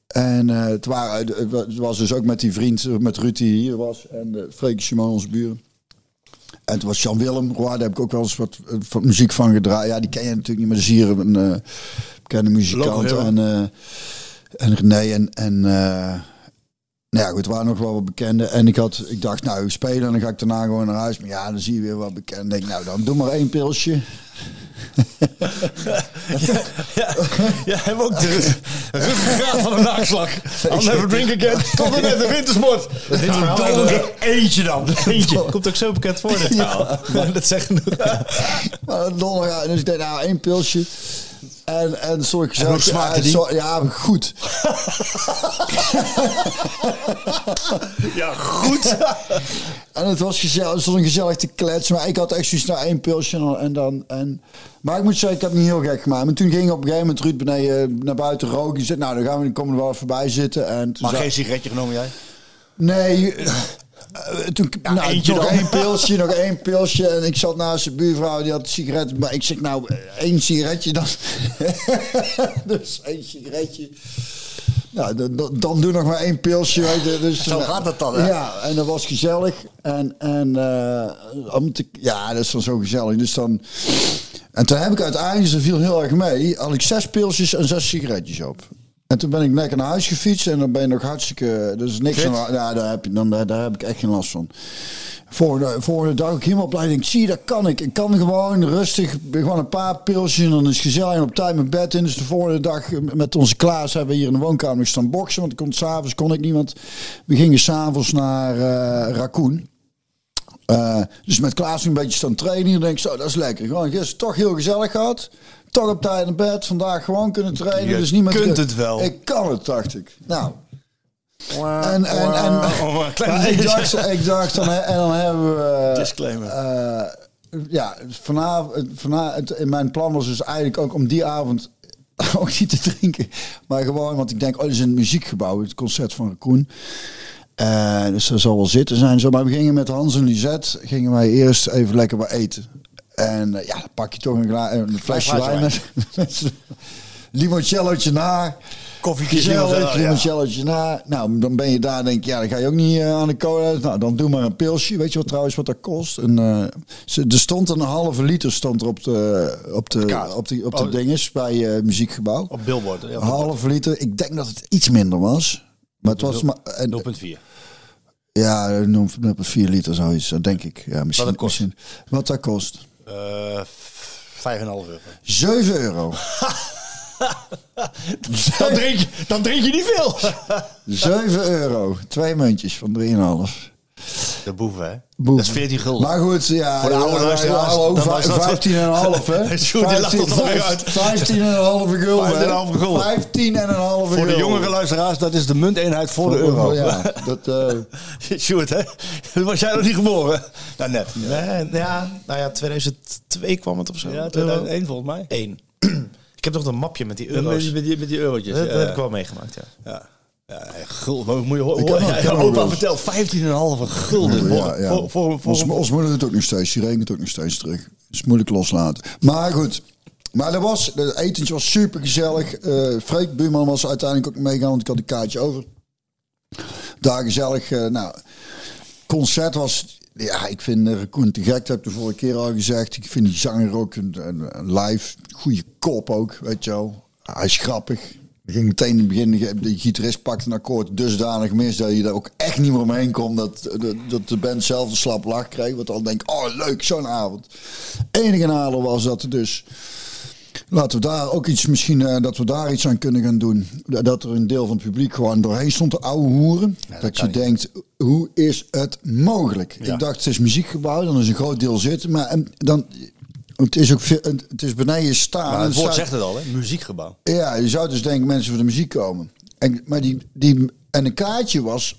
En eh, het, waren, het was dus ook met die vriend, met Ruud die hier was. En uh, Freek Simon, onze buren. En het was Jan Willem. Roy, daar heb ik ook wel eens wat, eh, wat muziek van gedraaid. Ja, die ken je natuurlijk niet, maar dat is hier een eh, bekende muzikant. En, eh, en René en... en eh, nou ja, goed, er waren nog wel wat bekenden. En ik, had, ik dacht, nou, spelen en dan ga ik daarna gewoon naar huis. Maar ja, dan zie je weer wat bekend. Ik denk, nou, dan doe maar één pilsje. [LAUGHS] Ja, ja, hebben ook de ruggengraat van een naakslag. I'll never drink again. Tot en met de wintersport. Dit verhaal Dan eentje dan. Eentje. komt ook zo bekend voor, dit verhaal. Maar dat zegt genoeg. [LAUGHS] Maar donderdag, dus ik deed nou één pilsje. En, en smaakte die? zo- Ja, goed. Ja, goed. [LAUGHS] En het was gezellig, het stond een gezellig te kletsen. Maar ik had echt zoiets naar één pilsje en dan- en maar ik moet zeggen, ik heb me niet heel gek gemaakt. Maar toen ging op een gegeven moment Ruud beneden naar buiten roken. Die zei, nou, dan gaan we, dan komen we er wel voorbij zitten. En Maar zei- geen sigaretje genomen jij? Nee, eh, toen, nou, eentje nog één pilsje, nog één pilsje. En ik zat naast de buurvrouw, die had een sigaret. Maar ik zeg, nou, één sigaretje dan. [LAUGHS] dus één sigaretje. Nou, dan, doe nog maar één pilsje. Weet je. Dus, Zo gaat het dan, hè? Ja, en dat was gezellig. En, en eh, om te- ja, dat is dan zo gezellig. Dus dan... En toen heb ik uiteindelijk, dat viel heel erg mee, had ik zes pilsjes en zes sigaretjes op. En toen ben ik lekker naar huis gefietst en dan ben je nog hartstikke... Dus niks aan, ja, daar heb, je, dan, daar, daar heb ik echt geen last van. Volgende, volgende dag ook helemaal blij. Denk, zie dat kan ik. Ik kan gewoon rustig, gewoon een paar pilsjes en dan is het gezellig en op tijd mijn bed in. Dus de volgende dag met onze Klaas hebben we hier in de woonkamer staan boksen. Want ik kon s'avonds kon ik niet, want we gingen s'avonds naar eh Raccoon. Eh, dus met Klaas een beetje staan trainen. Dan denk ik zo, dat is lekker. Gewoon gisteren toch heel gezellig gehad. Toch op tijd naar bed. Vandaag gewoon kunnen trainen. Je dus met kunt het wel. Ik kan het, dacht ik. Nou. En, en, en, [LAUGHS] Oh, ik dacht, ik dacht dan, en dan hebben we... eh, [LAUGHS] Disclaimer. eh, ja, vanavond, vanavond, in mijn plan was dus eigenlijk ook om die avond [LAUGHS] ook niet te drinken. Maar gewoon, want ik denk, oh, dat is een muziekgebouw, het concert van Raccoon. Eh, dus dat zal wel zitten zijn. Zo, maar we gingen met Hans en Lisette, gingen wij eerst even lekker wat eten. En eh, ja, dan pak je toch een, een flesje wijn [LAUGHS] met, limoncellootje na. Gezellig, limoncellootje na. Nou, dan ben je daar, denk ik, ja, dan ga je ook niet eh, aan de cola. Nou, dan doe maar een pilsje. Weet je wat trouwens wat dat kost? Een, eh, er stond een halve liter stond er op de, op de, kaart. op de, op de Oh. dinges bij eh muziekgebouw. Op billboard. Een halve liter. Ik denk dat het iets minder was. Maar het was maar... en- 0,4. ja, noem noem het 4 liter zoiets, dat denk ik. Ja, misschien, dat kost? misschien- Wat dat kost? Eh 5,5 euro. 7 euro. [LAUGHS] Dan drink, je, dan drink je niet veel. 7 euro. Twee muntjes van 3,5. De boeven, hè? Boeven. Dat is 14 gulden. Maar goed, ja. Voor de oude ja, luisteraars, hallo, dan vijf- was dat- 15 en een half, hè? [LAUGHS] Sjoerd, die lacht ons alweer uit. 15 en een halve gulden. hè? 15,5 gulden. 15 en een halve Voor de gulden. jongere luisteraars, dat is de munteenheid voor de euro. Ja, dat... eh, [LAUGHS] Sjoerd, hè? Was jij nog niet geboren? Nou, net. Nee, ja, nou ja, 2002 kwam het of zo. Ja, Euro. 2001 volgens mij. Eén. [CLEARS THROAT] ik heb nog een mapje met die Met, euro's. die- met, die, met die eurotjes. dat, ja, heb ja. ik wel meegemaakt, ja. Ja. Ja, gul, maar moet je Ik horen. Ja, opa vertelt 15,5 gulden. ja, ja. Voor, voor, voor, ons, ons moeder doet het ook nog steeds. Die rekent ook nog steeds terug. is moeilijk loslaten. Maar goed. Maar dat was, het etentje was super gezellig. Eh Freek Buurman was uiteindelijk ook meegaan, want ik had een kaartje over. Daar gezellig. eh, nou, concert was. Ja, ik vind uh, Koen te gek. Dat heb ik de vorige keer al gezegd. Ik vind die zanger ook een, een- een live. Goede kop ook, weet je wel. Hij is grappig. Ging meteen in het begin, de gitarist pakte een akkoord dusdanig mis dat je er ook echt niet meer omheen kon. Dat, dat, dat de band zelf een slap lach kreeg. Wat dan denk oh leuk, zo'n avond. Enige nadeel was dat er dus Laten we daar ook iets, misschien eh, dat we daar iets aan kunnen gaan doen. Dat er een deel van het publiek gewoon doorheen stond te ouwe hoeren. dat je denkt, hoe is het mogelijk? Ja. Ik dacht, het is muziekgebouw, dan is een groot deel zitten. Maar en, dan, het is ook veel, het is beneden staan. Maar het woord zegt het al, hè? Muziekgebouw. ja, je zou dus denken mensen voor de muziek komen. En, maar die, die, en een kaartje was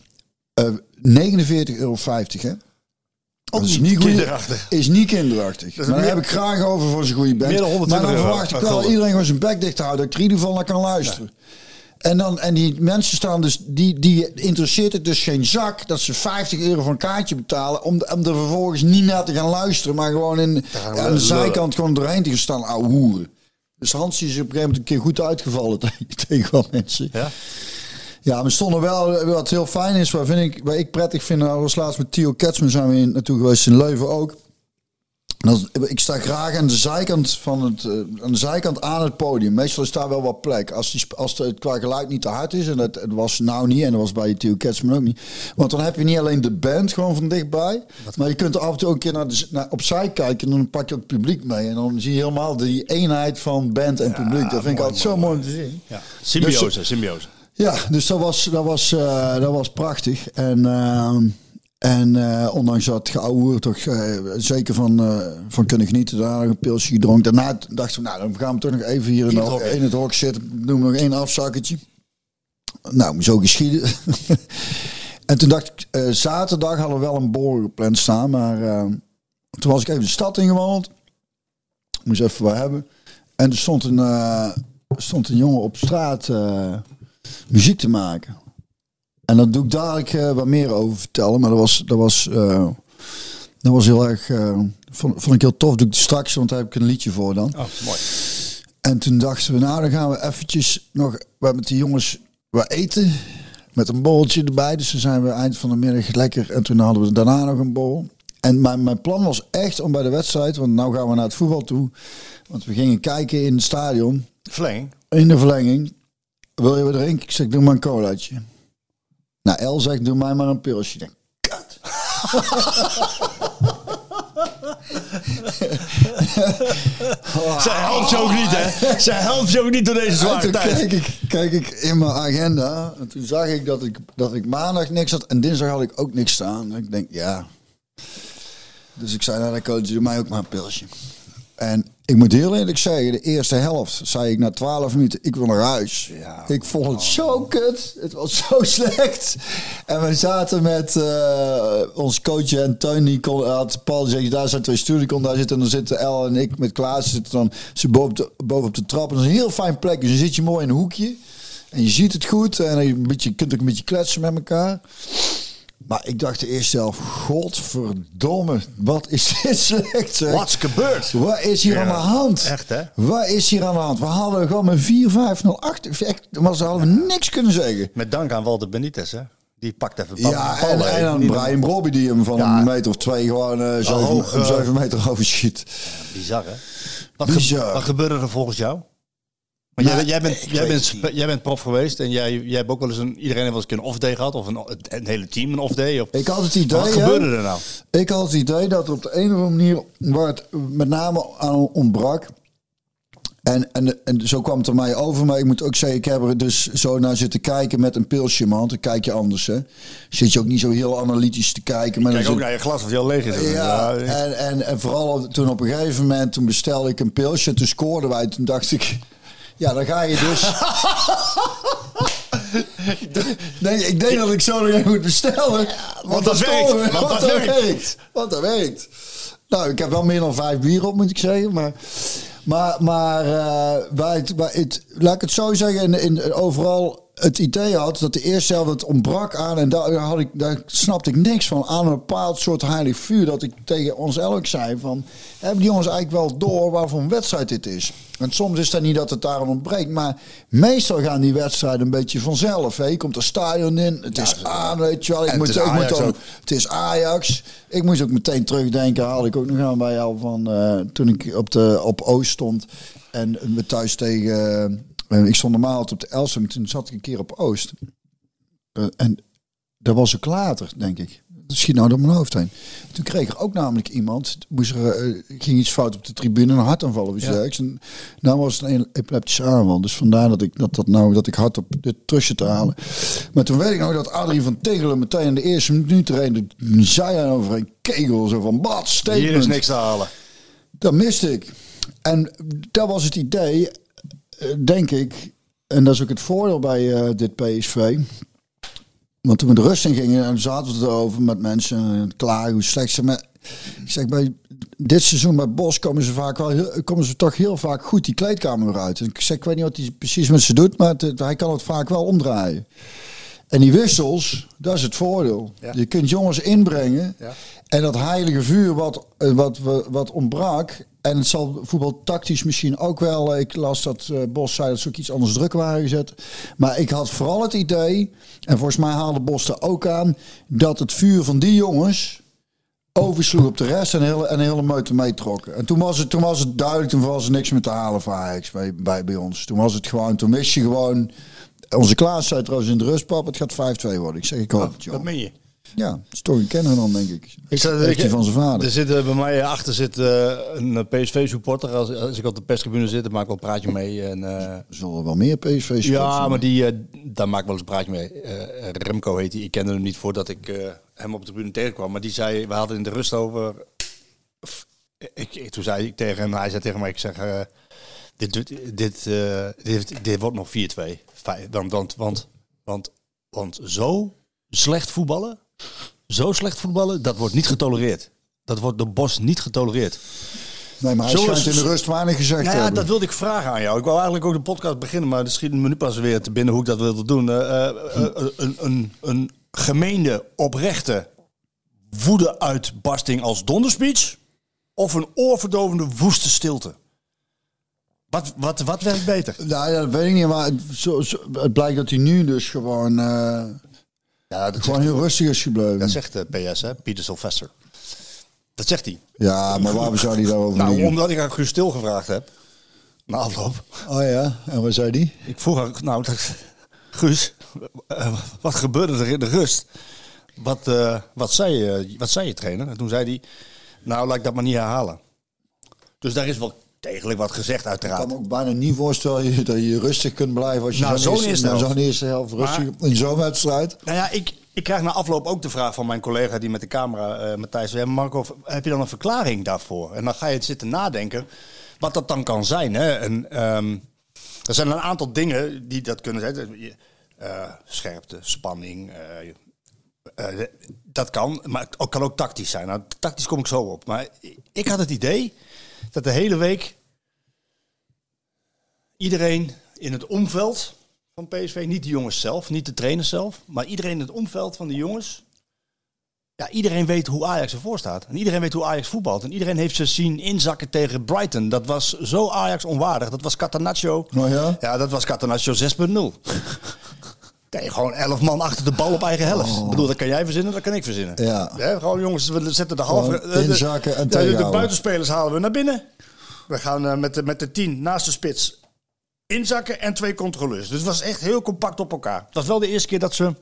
eh 49,50 euro, hè? Dat is niet goeie- kinderachtig. Is niet kinderachtig. Maar daar heb ik graag over voor zijn goede band. Meer dan 120 maar dan verwacht ik wel iedereen gewoon zijn bek dicht te houden. Dat ik er in ieder geval naar kan luisteren. En, dan, en die mensen staan dus, die, die interesseert het dus geen zak dat ze 50 euro voor een kaartje betalen. Om, om er vervolgens niet naar te gaan luisteren, maar gewoon in, aan de lullen. zijkant gewoon doorheen te gaan staan, ouwe hoeren. Dus Hans is op een gegeven moment een keer goed uitgevallen [LAUGHS] tegen, wat mensen. Ja? Ja, we stonden wel, wat heel fijn is, waar, vind ik, waar ik prettig vind, nou, was laatst met Theo Ketsman zijn we in, naartoe geweest in Leuven ook. Ik sta graag aan de zijkant van het, eh, aan de zijkant aan het podium. Meestal is daar wel wat plek. Als, die, als het qua geluid niet te hard is, en dat het was nou niet, en dat was bij Theo Ketsman ook niet. Want dan heb je niet alleen de band gewoon van dichtbij, maar je kunt er af en toe ook een keer naar de, naar, opzij kijken en dan pak je ook het publiek mee. En dan zie je helemaal die eenheid van band en publiek. Dat vind ik altijd zo mooi te zien. ja. Symbiose, symbiose. Ja, dus dat was, dat was, eh, dat was prachtig. En, ehm, en eh, ondanks dat geouwe toch eh, zeker van, eh, van kunnen genieten. Daar een pilsje gedronken. Daarna dachten we, nou dan gaan we toch nog even hier in, het hok. in het hok zitten. Doen we nog één afzakketje. Nou, zo geschieden. [LAUGHS] en toen dacht ik, zaterdag hadden we wel een borrel gepland staan. Maar toen was ik even de stad ingewandeld. Moest even wat hebben. En er stond een, stond een jongen op straat muziek te maken. En dat doe ik dadelijk eh, wat meer over vertellen. Maar dat was, dat was, eh, dat was heel erg... eh, vond, vond ik heel tof. Doe ik straks, want daar heb ik een liedje voor dan. Oh, mooi. En toen dachten we, nou dan gaan we eventjes nog wat met die jongens wat eten. Met een borreltje erbij. Dus dan zijn we eind van de middag lekker. En toen hadden we daarna nog een borrel. En mijn, mijn plan was echt om bij de wedstrijd, want nou gaan we naar het voetbal toe. Want we gingen kijken in het stadion. Verlenging. In de verlenging. Wil je wat drinken? Ik zeg, doe maar een colaatje. Nou, El zegt, doe mij maar een pilsje. Ik denk, kut. [LAUGHS] Zij helpt je ook niet, hè? Zij helpt je ook niet door deze zware toen tijd. keek ik, keek ik in mijn agenda. En toen zag ik dat, ik dat ik maandag niks had. En dinsdag had ik ook niks staan. En ik denk, ja. Dus ik zei naar de coach, doe mij ook maar een pilsje. En ik moet heel eerlijk zeggen, de eerste helft zei ik na 12 minuten, ik wil naar huis. Ja. Ik vond het zo kut. Het was zo [LAUGHS] slecht. En we zaten met eh, ons coach en Teun, die kon, had Paul zei, daar zijn twee die kon daar zitten. En dan zitten El en ik met Klaas zitten dan ze boven, de, boven op de trap. En dat is een heel fijn plek. Dus dan zit je mooi in een hoekje. En je ziet het goed. En je, een beetje, je kunt ook een beetje kletsen met elkaar. Maar ik dacht de eerste helft, godverdomme, wat is [LAUGHS] dit slecht zeg. Wat is gebeurd? Wat is hier Ja, aan de hand? echt, hè? Wat is hier aan de hand? We hadden gewoon met 4-5-0 achter. Echt, maar ze hadden niks kunnen zeggen. Met dank aan Walter Benitez, hè? Die pakt even Ja, ballen, en, hè? en dan Niet Brian Brobby die hem van Ja. een meter of twee gewoon eh zeven, meter overschiet. Bizar, hè? Wat, ge- Bizar. wat gebeurde er volgens jou? Jij, jij, bent, jij, bent, jij bent prof geweest en jij, jij hebt ook wel eens een... Iedereen heeft wel eens een off-day gehad of een, een hele team een off-day. Of, Ik had het idee, wat hè? gebeurde er nou? Ik had het idee dat er op de een of andere manier, waar het met name aan ontbrak. En, en, en zo kwam het er mij over. Maar ik moet ook zeggen, ik heb er dus zo naar zitten kijken met een pilsje, man. Dan kijk je anders, hè. Zit je ook niet zo heel analytisch te kijken. Maar Kijk ook zit- naar je glas of die al leeg is. Ja, en, en, en vooral toen op een gegeven moment, toen bestelde ik een pilsje, toen scoorden wij. Toen dacht ik, ja, dan ga je dus... [LAUGHS] nee, ik denk dat ik zo nog even moet bestellen. want dat werkt, want dat dat werkt. werkt. Want dat werkt. Nou, ik heb wel meer dan vijf bier op, moet ik zeggen. Maar, maar, maar eh, het, laat ik het zo zeggen, in, in, overal het idee had dat de eerste helft het ontbrak aan. En daar, had ik, daar snapte ik niks van. Aan een bepaald soort heilig vuur. Dat ik tegen ons elk zei van... Hebben die jongens eigenlijk wel door waarvoor een wedstrijd dit is? En soms is het niet dat het daarom ontbreekt. Maar meestal gaan die wedstrijden een beetje vanzelf. Hè? Je komt er stadion in. Het is aan, weet je wel. Ik En moet, het is ik moet ook. het is Ajax. Ik moest ook meteen terugdenken. Haalde ik ook nog aan bij jou van eh, toen ik op, de, op Oost stond. En we thuis tegen. eh, ik stond normaal altijd op de Elsum. Toen zat ik een keer op Oost. Eh, en dat was ook later, denk ik. Dat schiet nou door mijn hoofd heen. Toen kreeg er ook namelijk iemand, moest er, eh, ging iets fout op de tribune, een hartaanval of iets dergelijks. En nou was het een epileptische aanval. Dus vandaar dat ik, dat, dat, nou, dat ik hard op dit terug te halen. Maar toen weet ik nog dat Adrie van Tegelen meteen in de eerste minuut er een de zij over een kegel. Zo van, wat, statement. Hier is niks te halen. Dat miste ik. En dat was het idee, denk ik. En dat is ook het voordeel bij eh, dit PSV. Want toen we de rust in gingen, en zaten we erover met mensen. En klaar, hoe slecht ze met. Ik zeg, bij dit seizoen bij Bos komen ze, vaak wel komen ze toch heel vaak goed die kleedkamer weer uit. En ik zeg, ik weet niet wat hij precies met ze doet, maar hij kan het vaak wel omdraaien. En die wissels, dat is het voordeel. Ja. Je kunt jongens inbrengen. Ja. En dat heilige vuur wat, eh, wat, wat, wat ontbrak. En het zal voetbal tactisch misschien ook wel. Ik las dat eh, Bos zei dat ze ook iets anders druk waren gezet. Maar ik had vooral het idee. En volgens mij haalde Bos er ook aan. Dat het vuur van die jongens oversloeg op de rest en hele, en hele meute meetrokken. En toen was, het, toen was het duidelijk, toen was er niks meer te halen voor Ajax bij, bij, bij ons. Toen was het gewoon, toen wist je gewoon... Onze Klaas zei trouwens in de rustpap, het gaat 5-2 worden. Ik zeg, ik hoop het, joh. Dat meen je. Ja, dat is toch een kenner dan, denk ik. Ik zat, hij van zijn vader. Er zit eh, bij mij achter zit eh, een PSV-supporter. Als, als ik op de perstribune zit, dan maak ik wel een praatje mee. En, eh, Er zullen wel meer PSV's ja, maar die, eh, daar maak ik wel eens een praatje mee. Eh, Remco heet hij. Ik kende hem niet voordat ik eh, hem op de tribune tegenkwam. Maar die zei, we hadden in de rust over... Ik, ik, toen zei ik tegen hem, hij zei tegen mij, ik zeg... eh, dit, dit, eh, dit, dit wordt nog 4-2. Vijf- Want, want, want, want, want zo slecht voetballen, zo slecht voetballen, dat wordt niet getolereerd. Dat wordt door Bos niet getolereerd. Nee, maar hij Zo schijnt in de rust weinig gezegd Nou ja, hebben. dat wilde ik vragen aan jou. Ik wou eigenlijk ook de podcast beginnen, maar er schiet me nu pas weer te binnen hoe ik dat wilde doen. Eh, eh, eh, een, een, een gemeende, oprechte woede-uitbarsting als donderspeech of een oorverdovende woeste stilte? Wat, wat, wat werkt beter? Nou ja, dat weet ik niet, maar het, zo, zo- het blijkt dat hij nu dus gewoon, eh, Ja, dat gewoon heel rustig is gebleven. Dat zegt de PS, hè? Pieter Sylvester. Dat zegt hij. Ja, maar waarom zou hij daarover Nou, omdat ik aan Guus Stil gevraagd heb. Na afloop. Oh ja, en wat zei die? Ik vroeg aan, nou, dat- Guus, eh, wat gebeurde er in de rust? Wat, eh, wat, zei, je, wat zei je trainer? En toen zei hij, nou, laat ik dat maar niet herhalen. Dus daar is wel degelijk wat gezegd, Ik kan uiteraard. me ook bijna niet voorstellen dat je- rustig kunt blijven als je Nou, zo'n eerste, nou, zo'n eerste helft rustig in zo'n wedstrijd. Nou ja, ik, ik krijg na afloop ook de vraag van mijn collega die met de camera, eh Matthijs, zei, Marco, heb je dan een verklaring daarvoor? En dan ga je zitten nadenken wat dat dan kan zijn. Hè? En, ehm, er zijn een aantal dingen die dat kunnen zijn. Eh, scherpte, spanning, eh, dat kan, maar het kan ook tactisch zijn. Nou, tactisch kom ik zo op. Maar ik had het idee dat de hele week iedereen in het omveld van PSV, niet de jongens zelf, niet de trainers zelf, maar iedereen in het omveld van de jongens. Ja, iedereen weet hoe Ajax ervoor staat. En iedereen weet hoe Ajax voetbalt. En iedereen heeft ze zien inzakken tegen Brighton. Dat was zo Ajax onwaardig. Dat was Catanaccio. Oh ja? Ja, dat was Catanaccio 6.0. Nee, gewoon elf man achter de bal op eigen helft. Ik bedoel, dat kan jij verzinnen, dat kan ik verzinnen. Oh. Ja. Gewoon jongens, we zetten de halve... Eh, de- inzakken en de, de, buitenspelers halen we naar binnen. We gaan eh, met, de, met de tien naast de spits inzakken en twee controleurs. Dus het was echt heel compact op elkaar. Het was wel de eerste keer dat ze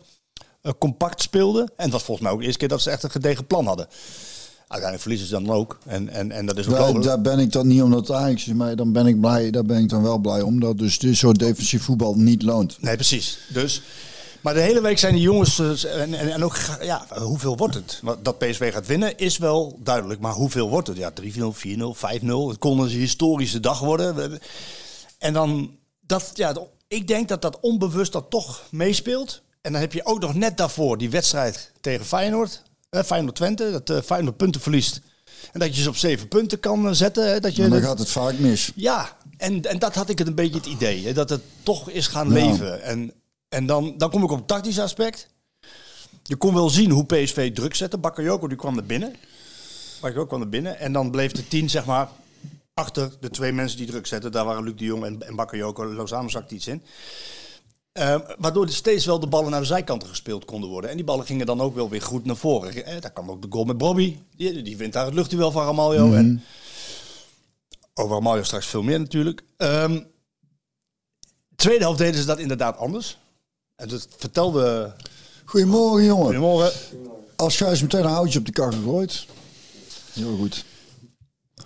eh, compact speelden. En het was volgens mij ook de eerste keer dat ze echt een gedegen plan hadden. Uiteindelijk verliezen ze dan ook. En, en, en dat is ook Daar, daar ben ik dan niet omdat Ajax is, maar dan ben ik blij. Daar ben ik dan wel blij om dat dus dit soort defensief voetbal niet loont. Nee, precies. Dus, maar de hele week zijn die jongens. eh, En, en, en ook, ja, hoeveel wordt het? Dat PSV gaat winnen is wel duidelijk. Maar hoeveel wordt het? Ja, 3-0, 4-0, 5-0. Het kon een historische dag worden. En dan, dat, ja, ik denk dat dat onbewust dat toch meespeelt. En dan heb je ook nog net daarvoor die wedstrijd tegen Feyenoord. Eh, Feyenoord-Twente, dat eh, Feyenoord punten verliest. En dat je ze op zeven punten kan eh, zetten. hè, Dat je dan dat- gaat het vaak mis. ja, en, en dat had ik het een beetje het idee. Hè, dat het toch is gaan Ja. leven. En, en dan, dan kom ik op het tactisch aspect. Je kon wel zien hoe PSV druk zette. Bakayoko die kwam naar binnen. Bakayoko kwam naar binnen. En dan bleef de tien, zeg maar, achter de twee mensen die druk zetten. Daar waren Luc de Jong en, en Bakayoko. Lozano zakte iets in. Ehm, waardoor er steeds wel de ballen naar de zijkanten gespeeld konden worden. En die ballen gingen dan ook wel weer goed naar voren. Eh, daar kwam ook de goal met Bobby. Die, die wint daar het luchtduel van Ramaljo. En over Ramaljo straks veel meer natuurlijk. Ehm, tweede helft deden ze dat inderdaad anders. En dat vertelde... Goedemorgen jongen. Goedemorgen. Als Gijs meteen een houtje op de kar gegooid. Heel goed.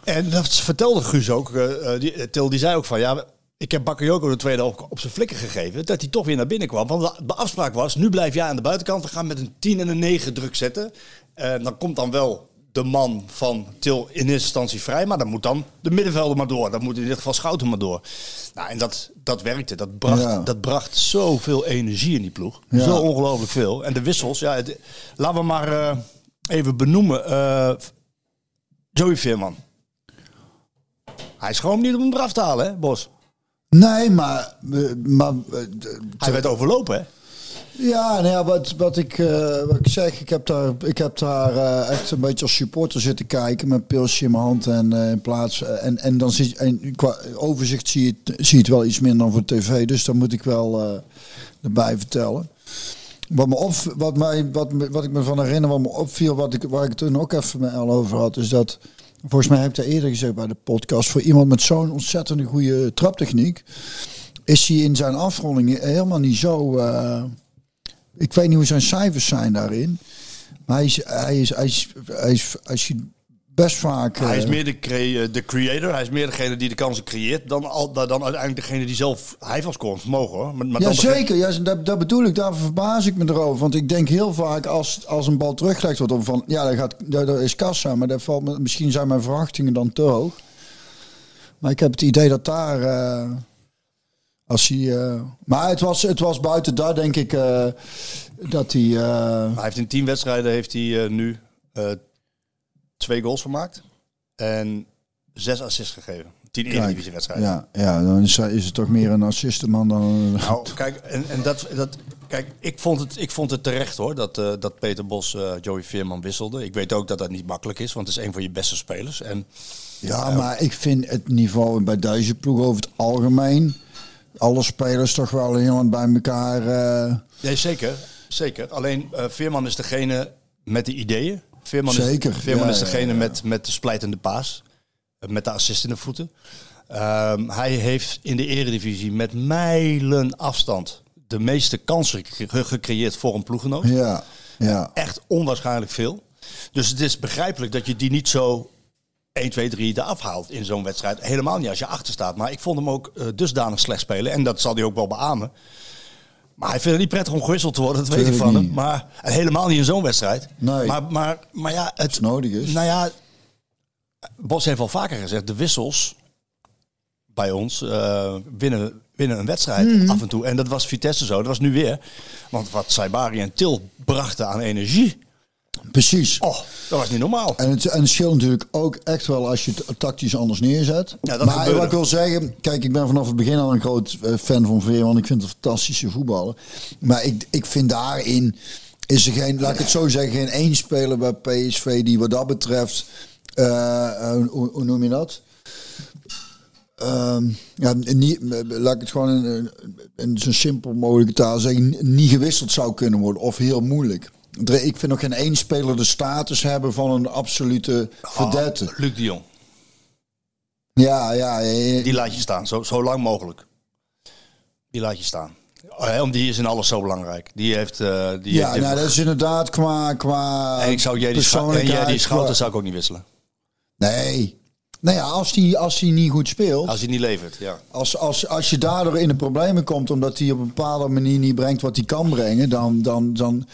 En dat vertelde Guus ook. eh, eh, die, eh, Til die zei ook van ja, ik heb Bakayoko de tweede op zijn flikken gegeven. Dat hij toch weer naar binnen kwam. Want de- afspraak was, nu blijf jij aan de buitenkant. We gaan met een 10 en een 9 druk zetten. En dan komt dan wel de man van Til in eerste instantie vrij. Maar dan moet dan de middenvelder maar door. Dan moet in dit geval Schouten maar door. Nou, en dat, dat werkte. Dat bracht, Ja. dat bracht zoveel energie in die ploeg. Ja. Zo ongelooflijk veel. En de wissels, ja, het- laten we maar eh, even benoemen. Eh, Joey Veerman. Hij is gewoon niet om hem eraf te halen, hè, Bos? Nee, maar... eh, maar eh, Hij werd overlopen, hè? Ja, nou ja, wat, wat, ik, eh, wat ik zeg, ik heb daar, ik heb daar eh, echt een beetje als supporter zitten kijken met een pilsje in mijn hand en eh, in plaats eh, en, en dan zie je, en qua overzicht zie je, het, zie je het wel iets minder dan voor tv, dus dat moet ik wel eh, erbij vertellen. Wat, me op, wat, mij, wat, wat ik me van herinner, wat me opviel, wat ik, waar ik het toen ook even met El over had, is dat, volgens mij heb ik dat eerder gezegd bij de podcast, voor iemand met zo'n ontzettend goede traptechniek, is hij in zijn afronding helemaal niet zo... eh, ik weet niet hoe zijn cijfers zijn daarin. Maar hij is, hij is, hij is, hij is, hij is best vaak... Hij is eh, meer de, cre- de creator. Hij is meer degene die de kansen creëert dan, al, dan uiteindelijk degene die zelf... Hij heeft wel scorend vermogen, hoor. Maar, maar ja, zeker. Ja, dat, dat bedoel ik. Daar verbaas ik me erover. Want ik denk heel vaak als, als een bal teruggelegd wordt... Van, ja, dat, gaat, dat, dat is kassa. Maar dat valt me, misschien zijn mijn verwachtingen dan te hoog. Maar ik heb het idee dat daar... eh, als hij, eh, maar het was, het was buiten daar, denk ik, eh, dat hij... eh, Hij heeft in tien wedstrijden heeft hij, eh, nu eh, twee goals gemaakt. En zes assists gegeven. Tien Kijk, Eredivisie-wedstrijden. ja, ja, dan is, is het toch meer een assistenman dan... [LAUGHS] Nou, kijk, en, en dat, dat, kijk ik, vond het, ik vond het terecht hoor, dat, eh, dat Peter Bos eh, Joey Veerman wisselde. Ik weet ook dat dat niet makkelijk is, want het is een van je beste spelers. En Ja, maar ik vind het niveau bij deze ploeg over het algemeen... Alle spelers toch wel heel bij elkaar... eh, Nee, zeker. Zeker. Alleen eh, Veerman is degene met de ideeën. Veerman Zeker, Is, Veerman ja, is ja, degene ja. Met, met de splijtende paas. Eh, Met de assist in de voeten. Ehm, hij heeft in de eredivisie met mijlen afstand de meeste kansen gecre- gecreëerd voor een ploeggenoot. ja, ja. Echt onwaarschijnlijk veel. Dus het is begrijpelijk dat je die niet zo 1, 2, 3 eraf haalt in zo'n wedstrijd. Helemaal niet als je achter staat. Maar ik vond hem ook eh, dusdanig slecht spelen. En dat zal hij ook wel beamen. Maar hij vindt het niet prettig om gewisseld te worden, dat weet ik van hem. Maar en helemaal niet in zo'n wedstrijd. Nee. Maar, maar, maar ja, het, Als het nodig is. Nou ja, Bos heeft al vaker gezegd, de wissels bij ons eh, winnen, winnen een wedstrijd Mhm. af en toe. En dat was Vitesse zo, dat was nu weer. Want wat Saibari en Til brachten aan energie, Precies. oh, dat was niet normaal. En het, en het scheelt natuurlijk ook echt wel als je het tactisch anders neerzet. Ja, dat maar gebeurde. wat ik wil zeggen, kijk, ik ben vanaf het begin al een groot eh, fan van Veerman. Ik vind het een fantastische voetballer. Maar ik, ik vind daarin is er geen, laat ik het zo zeggen, geen één speler bij PSV die wat dat betreft, eh, eh, hoe, hoe noem je dat? Ehm, ja, niet, laat ik het gewoon in, in- in zo simpel mogelijke taal zeggen, niet gewisseld zou kunnen worden of heel moeilijk. Ik vind nog geen één speler de status hebben van een absolute verdette. Ah, Luc de Jong, Ja, ja, die laat je staan, zo, zo lang mogelijk. Die laat je staan. Oh, Om die is in alles zo belangrijk. Die heeft... eh, die ja heeft nou, dat is inderdaad qua, qua en ik zou jij die, Scha- jij die Schouten zou ik ook niet wisselen. Nee. Nou ja, als die, als die niet goed speelt, Als hij niet levert, ja. als, als, als je daardoor in de problemen komt omdat hij op een bepaalde manier niet brengt wat hij kan brengen, dan... dan, dan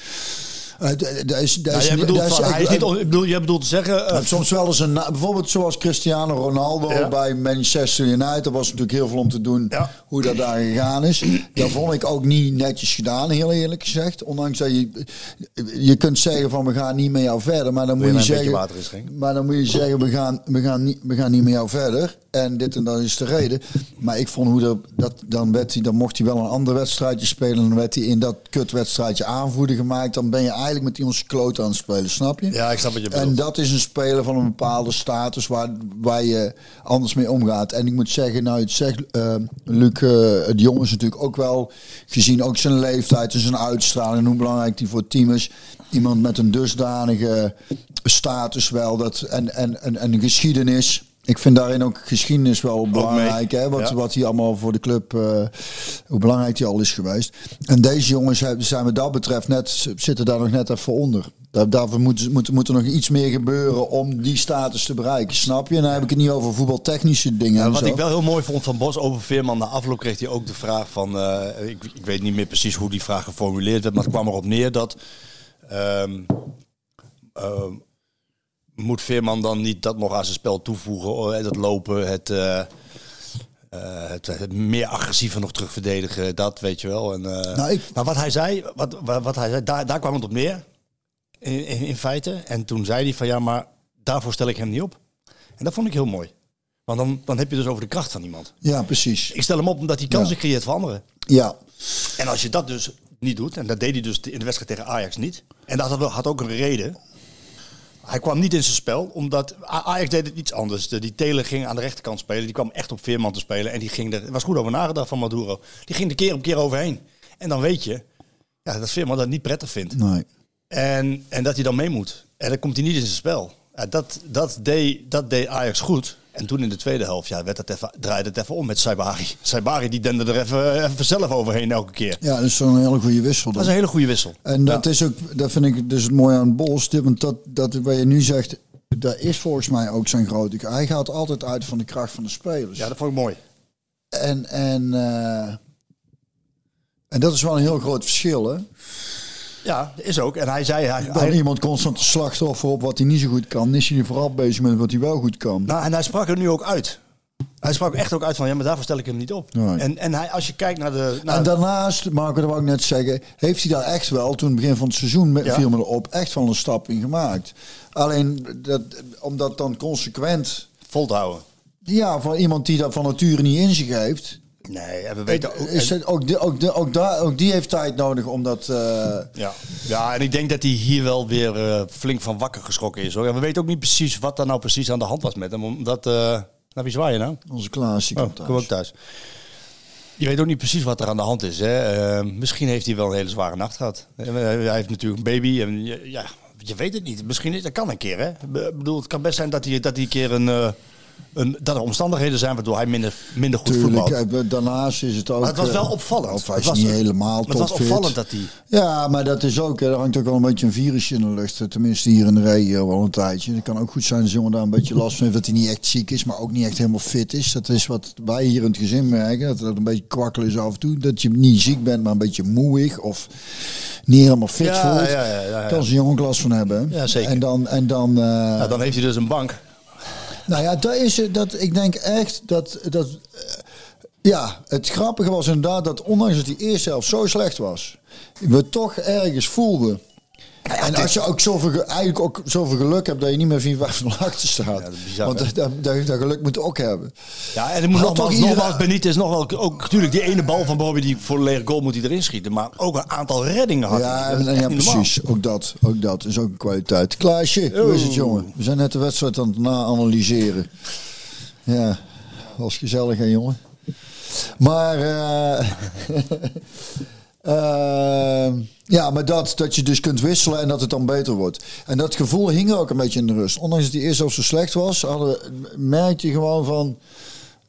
eh, Nou, jij daar bedoelt, is van, echt- hij is niet, on- ik bedoel, jij bedoelt te zeggen... eh, Je hebt soms wel eens een, bijvoorbeeld zoals Cristiano Ronaldo Ja. bij Manchester United. Er was natuurlijk heel veel om te doen Ja. hoe dat daar gegaan is. Dat vond ik ook niet netjes gedaan, heel eerlijk gezegd. Ondanks dat je, je kunt zeggen van we gaan niet met jou verder. Maar dan moet je je zeggen, maar dan moet je zeggen we gaan, we, gaan niet, we gaan niet met jou verder. En dit en dat is de reden. Maar ik vond hoe dat, dat dan, werd hij, dan mocht hij wel een ander wedstrijdje spelen. Dan werd hij in dat kutwedstrijdje aanvoerder gemaakt. Dan ben je eigenlijk met die onze kloot aan het spelen, snap je? Ja, ik snap wat je En dat is een speler van een bepaalde status waar, waar je anders mee omgaat. En ik moet zeggen, nou, het zegt, eh, Luc eh, de Jong is natuurlijk ook wel, gezien ook zijn leeftijd en zijn uitstraling hoe belangrijk die voor het team is. Iemand met een dusdanige status wel dat, en, en, en, en een geschiedenis. Ik vind daarin ook geschiedenis wel belangrijk. Hè? Wat, ja. wat hij allemaal voor de club, eh, hoe belangrijk hij al is geweest. En deze jongens hebben- zijn wat dat betreft net, zitten daar nog net even onder. Daar, daarvoor moet, moet, moet er nog iets meer gebeuren om die status te bereiken. Snap je? En dan heb ik het niet over voetbaltechnische dingen. Ja, wat zo. ik wel heel mooi vond van Bos over Veerman, na afloop kreeg hij ook de vraag van, eh, ik, ik weet niet meer precies hoe die vraag geformuleerd werd, maar het kwam erop neer dat, ehm, ehm, moet Veerman dan niet dat nog aan zijn spel toevoegen, het lopen, het, eh, eh, het, het meer agressiever nog terug verdedigen, dat weet je wel. En, eh, Nou, ik- Maar wat hij zei, wat, wat, wat hij zei daar, daar kwam het op neer, in, in, in feite. En toen zei hij van ja, maar daarvoor stel ik hem niet op. En dat vond ik heel mooi. Want dan, dan heb je dus over de kracht van iemand. Ja, precies. Ik stel hem op omdat hij kansen creëert voor anderen. Ja, En als je dat dus niet doet, en dat deed hij dus in de wedstrijd tegen Ajax niet. En dat had ook een reden. Hij kwam niet in zijn spel, omdat Ajax deed het iets anders. De, die Telen ging aan de rechterkant spelen. Die kwam echt op Veerman te spelen. En die ging er, er was goed over nagedacht van Maduro. Die ging er keer op keer overheen. En dan weet je ja, dat Veerman dat niet prettig vindt. nee. En, en dat hij dan mee moet. En dan komt hij niet in zijn spel. Ja, dat, dat, deed, dat deed Ajax goed. En toen in de tweede helft ja, werd het even, draaide het even om met Saibari. Saibari die dende er even, even zelf overheen elke keer. Ja, dat is zo'n hele goede wissel. Dat dan. is een hele goede wissel. En dat is ook, dat vind ik dus het mooie aan. Dit, want dat, dat wat je nu zegt, dat is volgens mij ook zijn grote. Hij gaat altijd uit van de kracht van de spelers. Ja, dat vond ik mooi. En, en, eh, en dat is wel een heel groot verschil, hè? Ja, dat is ook. En hij zei... Hij, hij- iemand constant slachtoffer op wat hij niet zo goed kan. Is hij vooral bezig met wat hij wel goed kan. nou, en hij sprak er nu ook uit. Hij sprak echt ook uit van, ja, maar daarvoor stel ik hem niet op. Nee. En, en hij, als je kijkt naar de... Naar, En daarnaast, Marco, dat wou ik net zeggen, heeft hij daar echt wel, toen het begin van het seizoen met, Ja. viel me erop, echt wel een stap in gemaakt. Alleen, dat, omdat dan consequent, vol te houden. ja, van iemand die dat van nature niet in zich heeft, Nee, en we weten ook... is het ook, die, ook, ook, daar, ook die heeft tijd nodig om dat... eh, Ja. ja, en ik denk dat hij hier wel weer eh, flink van wakker geschrokken is. Hoor. En we weten ook niet precies wat er nou precies aan de hand was met hem. Omdat, nou, wie zwaai je nou? onze Klaas, die Oh, komt kom thuis. ook thuis. Je weet ook niet precies wat er aan de hand is. Hè? Misschien heeft hij wel een hele zware nacht gehad. Eh, Hij heeft natuurlijk een baby. En je- ja, je weet het niet. Misschien. Dat kan een keer. Hè? Ik bedoel, het kan best zijn dat hij, dat hij een keer een, eh, dat er omstandigheden zijn waardoor hij minder, minder goed voetbalt. eh, daarnaast is het ook... Maar het was wel eh, opvallend. Of hij Het is was- niet helemaal maar het was opvallend dat hij... Ja, maar dat is ook, er hangt ook wel een beetje een virusje in de lucht. Tenminste hier in de regio al een tijdje. Het kan ook goed zijn dat de jongen daar een beetje last van heeft. Dat hij niet echt ziek is, maar ook niet echt helemaal fit is. Dat is wat wij hier in het gezin merken. Dat het een beetje kwakkel is af en toe. Dat je niet ziek bent, maar een beetje moeig. Of niet helemaal fit Ja, voelt. ja, ja, ja, ja. Kan zijn jongen last van hebben. Ja, zeker. En dan... En dan eh, Ja, dan heeft hij dus een bank. Nou ja, dat is. Dat, ik denk echt dat. dat eh, ja, het grappige was inderdaad dat ondanks dat die eerste helft zo slecht was, we toch ergens voelden. En als je ook zoveel, ge- eigenlijk ook zoveel geluk hebt dat je niet meer 4 5 0 achter staat. is bizar, Want dat, dat, geluk moet ook hebben. Ja, en ik moet nogmaals, iedereen- nogmaals Benitez nog wel... Ook natuurlijk die ene bal van Bobby, die voor de lege goal moet hij erin schieten. Maar ook een aantal reddingen had Ja, en, ja precies. Ook dat, ook dat is ook een kwaliteit. Klaasje, hoe is het jongen? We zijn net de wedstrijd aan het na-analyseren. Ja, was gezellig hè jongen. Maar, eh, [LAUGHS] eh, ja, maar dat, dat je dus kunt wisselen en dat het dan beter wordt. En dat gevoel hing ook een beetje in de rust. Ondanks dat die eerste helft zo slecht was, hadden, merk je gewoon van...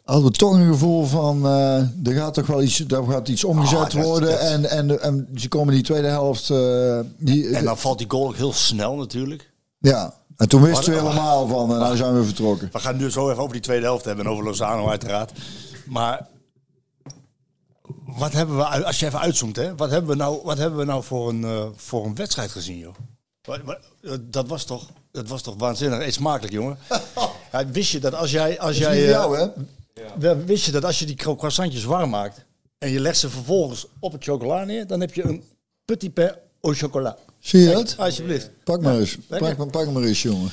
Hadden we toch een gevoel van, eh, er gaat toch wel iets, daar gaat iets omgezet Ah, worden. dat- En, en, en ze komen die tweede helft, eh, die, En dan valt die goal ook heel snel natuurlijk. ja. En toen wisten we helemaal van, en nou zijn we vertrokken. We gaan nu zo even over die tweede helft hebben en over Lozano uiteraard. Maar wat hebben we, als je even uitzoomt, hè, wat hebben we nou, wat hebben we nou voor, een, eh, voor een wedstrijd gezien, joh? Wat- wat- eh, Dat was toch, dat was toch waanzinnig. Eet smakelijk, jongen. [LAUGHS] Ja, wist je dat als jij, als jij, eh, jou, hè? wel, wist je dat als je die cro- croissantjes warm maakt en je legt ze vervolgens op het chocola neer, dan heb je een petit pain au chocolat. Zie je dat? Alsjeblieft. Pak maar eens. lekker. Pak, pak maar eens, jongen.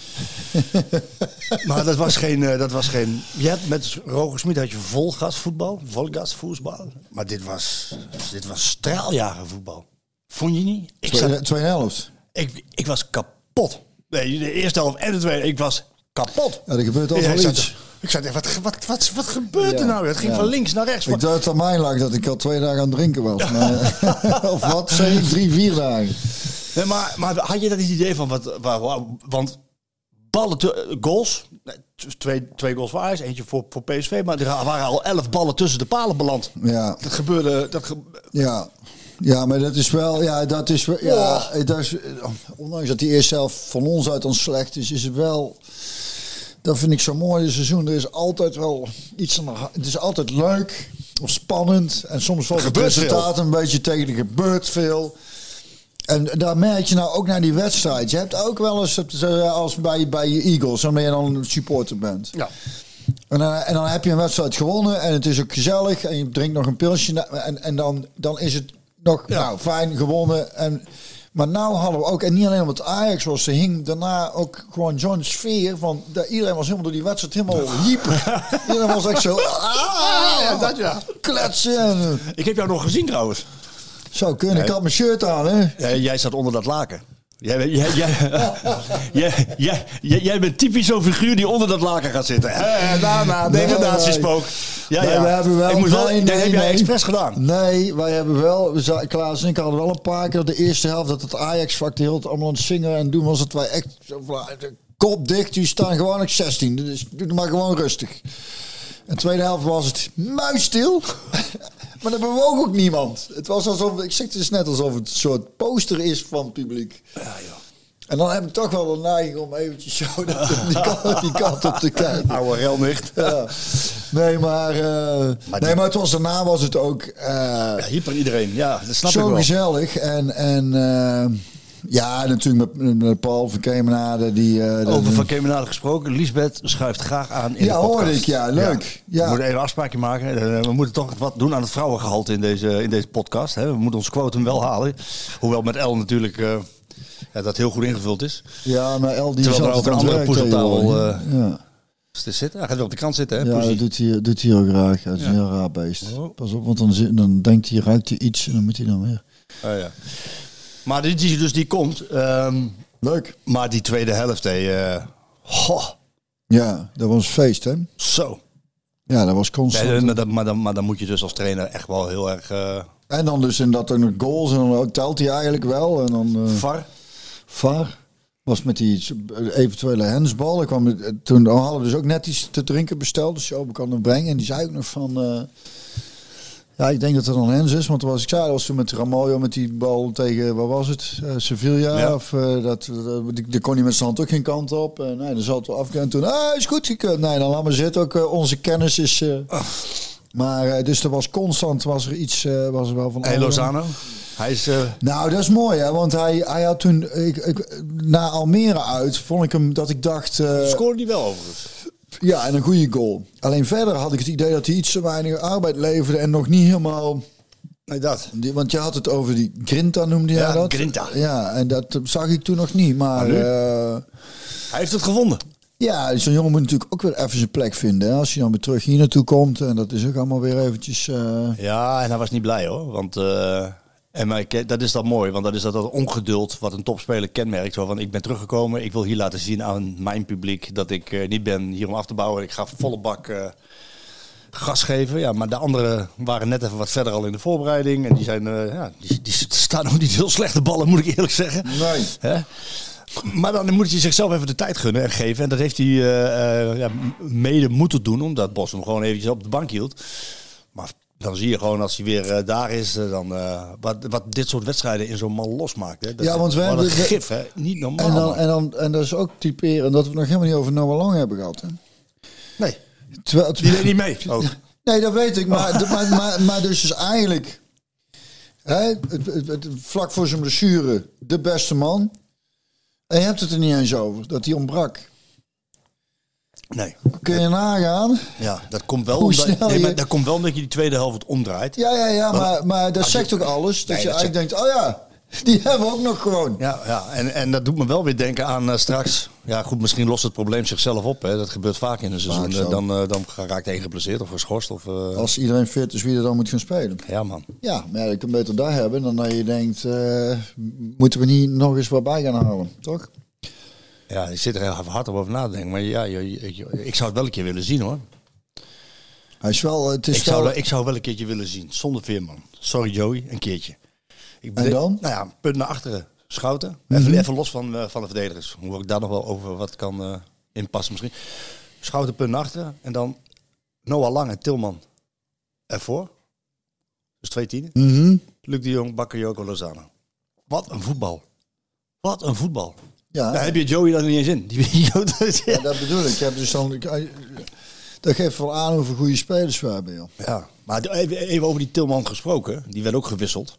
[LAUGHS] Maar dat was geen, eh, dat was geen. Je hebt met Roger Smit had je volgasvoetbal, volgasvoetbal. Maar dit was, dit was straaljagervoetbal. Vond je niet? Ik, zat, Tweede, tweede helft. ik, ik was kapot. Nee, de eerste helft en de tweede. Ik was kapot. Ja, er gebeurt Ja, altijd ik zat, iets. ik zat echt, wat, wat, wat, wat gebeurt er nou? Het ging Ja. van links naar rechts. Ik dacht dat aan mij lag dat ik al twee dagen aan het drinken was. Maar, [LAUGHS] [LAUGHS] of wat, zei ik? Drie, vier dagen. Nee, maar, maar had je dat niet idee van wat, waar, want ballen, te- goals, twee, twee goals voor Ajax, eentje voor, voor PSV, maar er waren al elf ballen tussen de palen beland. Ja, Dat gebeurde, dat ge- ja. Ja, maar dat is wel, ja, dat is wel, ja, dat is, ondanks dat die eerste helft van ons uit dan slecht is, is het wel, dat vind ik zo mooi dit seizoen. Er is altijd wel iets aan de ha- Het is altijd leuk of spannend en soms valt het resultaat een beetje tegen, er gebeurt veel. En daar merk je nou ook naar die wedstrijd. Je hebt ook wel eens, eh, als bij, bij je Eagles, wanneer je dan een supporter bent. ja. En dan, en dan heb je een wedstrijd gewonnen en het is ook gezellig en je drinkt nog een pilsje na- en, en dan, dan is het nog Ja. nou, fijn gewonnen. En, maar nou hadden we ook, en niet alleen omdat Ajax was, er hing daarna ook gewoon zo'n sfeer van, dat iedereen was helemaal door die wedstrijd helemaal hyper. [LAUGHS] iedereen was echt zo, ah, Ja, dat ja. kletsen. En, eh, Ik heb jou nog gezien trouwens. Zou kunnen, ik had mijn shirt aan hè. Jij, zat onder dat laken. Jij, bent- jij, jij, [LAUGHS] jij, jij, jij, jij bent typisch zo'n figuur die onder dat laken gaat zitten. Daarna, degradatiespook. Ja, Nee, ja. we hebben wel, ik moest wel dat heb jij expres gedaan. Nee, wij hebben wel, Klaas en ik hadden wel een paar keer de eerste helft dat het Ajax-vak tijd allemaal aan het zingen en doen was het wij echt zo de kop dicht, die staan gewoon op 16, dus doe het maar gewoon rustig. En de tweede helft was het muisstil, [LAUGHS] maar er bewoog ook niemand. Het was alsof, ik zeg het is net alsof het een soort poster is van het publiek. En dan heb ik toch wel de neiging om eventjes zo [LAUGHS] die, kant, die kant op te kijken. Oude relnicht. Ja. Nee, maar, eh, Maar nee, maar het was, daarna was het ook eh, Ja, hyper iedereen. Ja, dat snap ik zo wel. gezellig. En, en eh, ja, natuurlijk met, met Paul van Kemenade. Die, eh, Over Van Kemenade gesproken. Lisbeth schuift graag aan in Ja, de podcast. hoorde ik, ja, leuk. Ja. We moeten even een afspraakje maken. Eh, We moeten toch wat doen aan het vrouwengehalte in deze, in deze podcast. hè. We moeten ons quotum wel halen. Hoewel met El natuurlijk eh, ja, dat heel goed ingevuld is. ja, maar El die Terwijl er ook een andere ja, Dus het zitten. Hij gaat wel op de krant zitten, hè? ja Poesie. dat doet hij, doet hij ook graag. Dat is een heel raar beest. Oh. Pas op, want dan, zit- dan denkt hij, ruikt hij iets en dan moet hij dan weer. Oh, ja. Maar die, die, dus die komt. ehm, Leuk. maar die tweede helft, hé, eh, goh, Ja, dat was feest, hè? zo. Ja, dat was constant. Nee, maar, dan, maar, dan, maar dan moet je dus als trainer echt wel heel erg eh En dan dus in dat ook nog goals en dan telt hij eigenlijk wel. En dan eh var. VAR. was met die eventuele hensbal. Ik kwam, toen hadden we dus ook net iets te drinken besteld. Dus Joop kan het brengen. En die zei ook nog van... eh, ja, ik denk dat het dan hens is. Want was ik zei, was toen met Ramaljo met die bal tegen, wat was het? Eh, Sevilla. Ja. Of eh, dat, dat, die, die kon hij met zijn hand ook geen kant op. En nee, dan zat het wel af. En toen, ah, is goed gekund. Nee, dan laat maar zitten. Ook eh, onze kennis is... eh, Maar eh, dus er was constant, was er iets, eh, was er wel van... Hey, Lozano. Hij is... eh, nou, dat is mooi, hè? Want hij, hij had toen, ik, ik, na Almere uit, vond ik hem dat ik dacht, eh, scoorde die wel overigens. Ja, en een goede goal. Alleen verder had ik het idee dat hij iets te weinig arbeid leverde en nog niet helemaal. Nee, dat. die- Want je had het over die Grinta, noemde jij Ja, dat? Grinta. Ja, en dat zag ik toen nog niet. Maar, nu? eh, Hij heeft het gevonden. ja, zo'n jongen moet natuurlijk ook weer even zijn plek vinden. Hè? Als hij dan weer terug hier naartoe komt. En dat is ook allemaal weer eventjes... eh, Ja, en hij was niet blij hoor. Want eh, en maar, ik- dat is dat mooi, want dat is dat, dat ongeduld wat een topspeler kenmerkt. Zo van, ik ben teruggekomen, ik wil hier laten zien aan mijn publiek dat ik eh, niet ben hier om af te bouwen. Ik ga volle bak eh, gas geven. Ja, maar de anderen waren net even wat verder al in de voorbereiding. En die, zijn, eh, ja, die, die staan ook niet heel slechte ballen, moet ik eerlijk zeggen. Nee. Hè? Maar dan moet hij zichzelf even de tijd gunnen en geven. En dat heeft hij ja, mede moeten doen, omdat Bos hem gewoon eventjes op de bank hield. Maar dan zie je gewoon als hij weer eh, daar is, eh, dan, eh, wat, wat dit soort wedstrijden in zo'n man losmaakt. Hè. Dat, Ja, want we hebben- een gif, hè. Niet normaal. En, dan, man. en, dan, en dat is ook typeren dat we het nog helemaal niet over Noah Lang hebben gehad. Hè? nee, Terwijl, die deed niet mee. [LAUGHS] ook. Nee, dat weet ik. Maar, [LAUGHS] maar, maar, maar dus is eigenlijk hè, het, het, het- vlak voor zijn blessure de beste man. En je hebt het er niet eens over, dat hij ontbrak. Nee, Kun je nagaan? ja, dat komt wel Hoe omdat, snel nee, je- dat komt wel omdat je die tweede helft omdraait. Ja, ja, ja, maar, maar dat je- zegt ook alles. Dat Nee, je dat eigenlijk denkt, oh ja, die [LAUGHS] hebben we ook nog gewoon. Ja, ja. En, en dat doet me wel weer denken aan eh, straks. Ja, goed, misschien lost het probleem zichzelf op. Hè. Dat gebeurt vaak in een seizoen. zo. Eh, Dan, eh, dan raakt één geblesseerd of geschorst. Of, Als iedereen fit is, wie er dan moet gaan spelen. Ja, man. Ja, maar ja, je kunt beter daar hebben dan dat je denkt, moeten we niet nog eens wat bij gaan houden, toch? Ja, ik zit er heel even hard over na te denken. Maar ja, ik zou het wel een keer willen zien hoor. Hij is wel, het is Ik zou, wel, ik zou wel een keertje willen zien. Zonder Veerman. Sorry Joey, een keertje. Ik En dan? Mhm. Nou ja, punt naar achteren. Schouten. Even, even los van, eh, van de verdedigers. Hoe ik daar nog wel over wat kan eh, inpassen misschien. Schouten punt naar achteren. En dan Noah Lang en Tilman ervoor. Dus twee tienen. Mhm. Luc de Jong, Bakayoko, Lozano. Wat een voetbal. Wat een voetbal. Ja, Daar heb je Joey dan niet eens in. Die, [LAUGHS] Ja, dat bedoel ik. Ik heb dus dan, ik- dat geeft wel aan hoeveel goede spelers we hebben. Joh. Ja, maar even, even over die Tilman gesproken. Die werd ook gewisseld.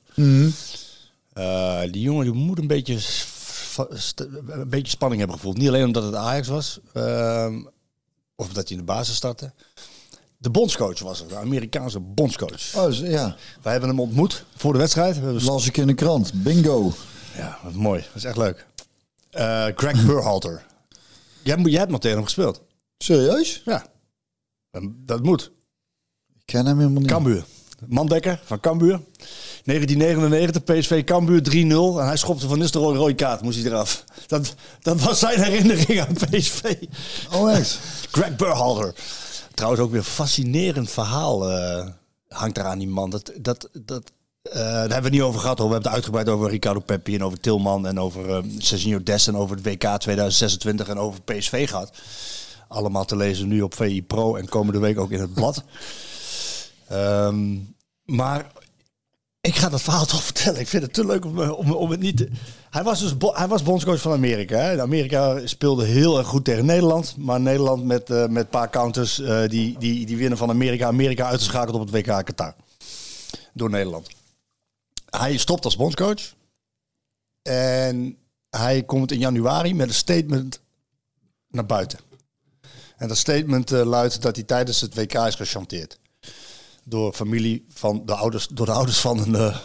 Eh, die jongen die moet een beetje, een beetje spanning hebben gevoeld. Niet alleen omdat het Ajax was. ehm, of dat hij in de basis startte. De bondscoach was er. De Amerikaanse bondscoach. Oh, ja, Wij hebben hem ontmoet voor de wedstrijd. We las ik in de krant. Bingo. Ja, wat mooi. Dat is echt leuk. Eh, Greg [LAUGHS] Burhalter. Jij, moet- jij hebt nog tegen hem gespeeld. Serieus? Ja. En Dat moet. Ik ken hem helemaal niet. Cambuur. Mandekker van Cambuur. 1999, PSV Cambuur 3-0. En hij schopte van Nistelrooy een rode kaart, moest hij eraf. Dat, dat was zijn herinnering aan PSV. Oh, echt? [LAUGHS] Greg Burhalter. Trouwens ook weer een fascinerend verhaal eh, hangt eraan die man. Dat, dat, dat, eh, daar hebben we het niet over gehad. Hoor. We hebben het uitgebreid over Ricardo Peppi en over Tilman en over uh, Sergio Des en over het WK 2026 en over PSV gehad. Allemaal te lezen nu op VI Pro en komende week ook in het blad. [LAUGHS] Ehm, maar ik ga dat verhaal toch [LAUGHS] vertellen. Ik vind het te leuk om, eh, om, om het niet te... Hij was dus bo- hij was bondscoach van Amerika. Hè? Amerika speelde heel erg goed tegen Nederland. Maar Nederland met, eh, met een paar counters die, die, die winnen van Amerika. Amerika uitgeschakeld op het WK Qatar. Door Nederland. Hij stopt als bondscoach. En hij komt in januari met een statement naar buiten. En dat statement eh, luidt dat hij tijdens het WK is gechanteerd door familie van de ouders, door de ouders van een, eh,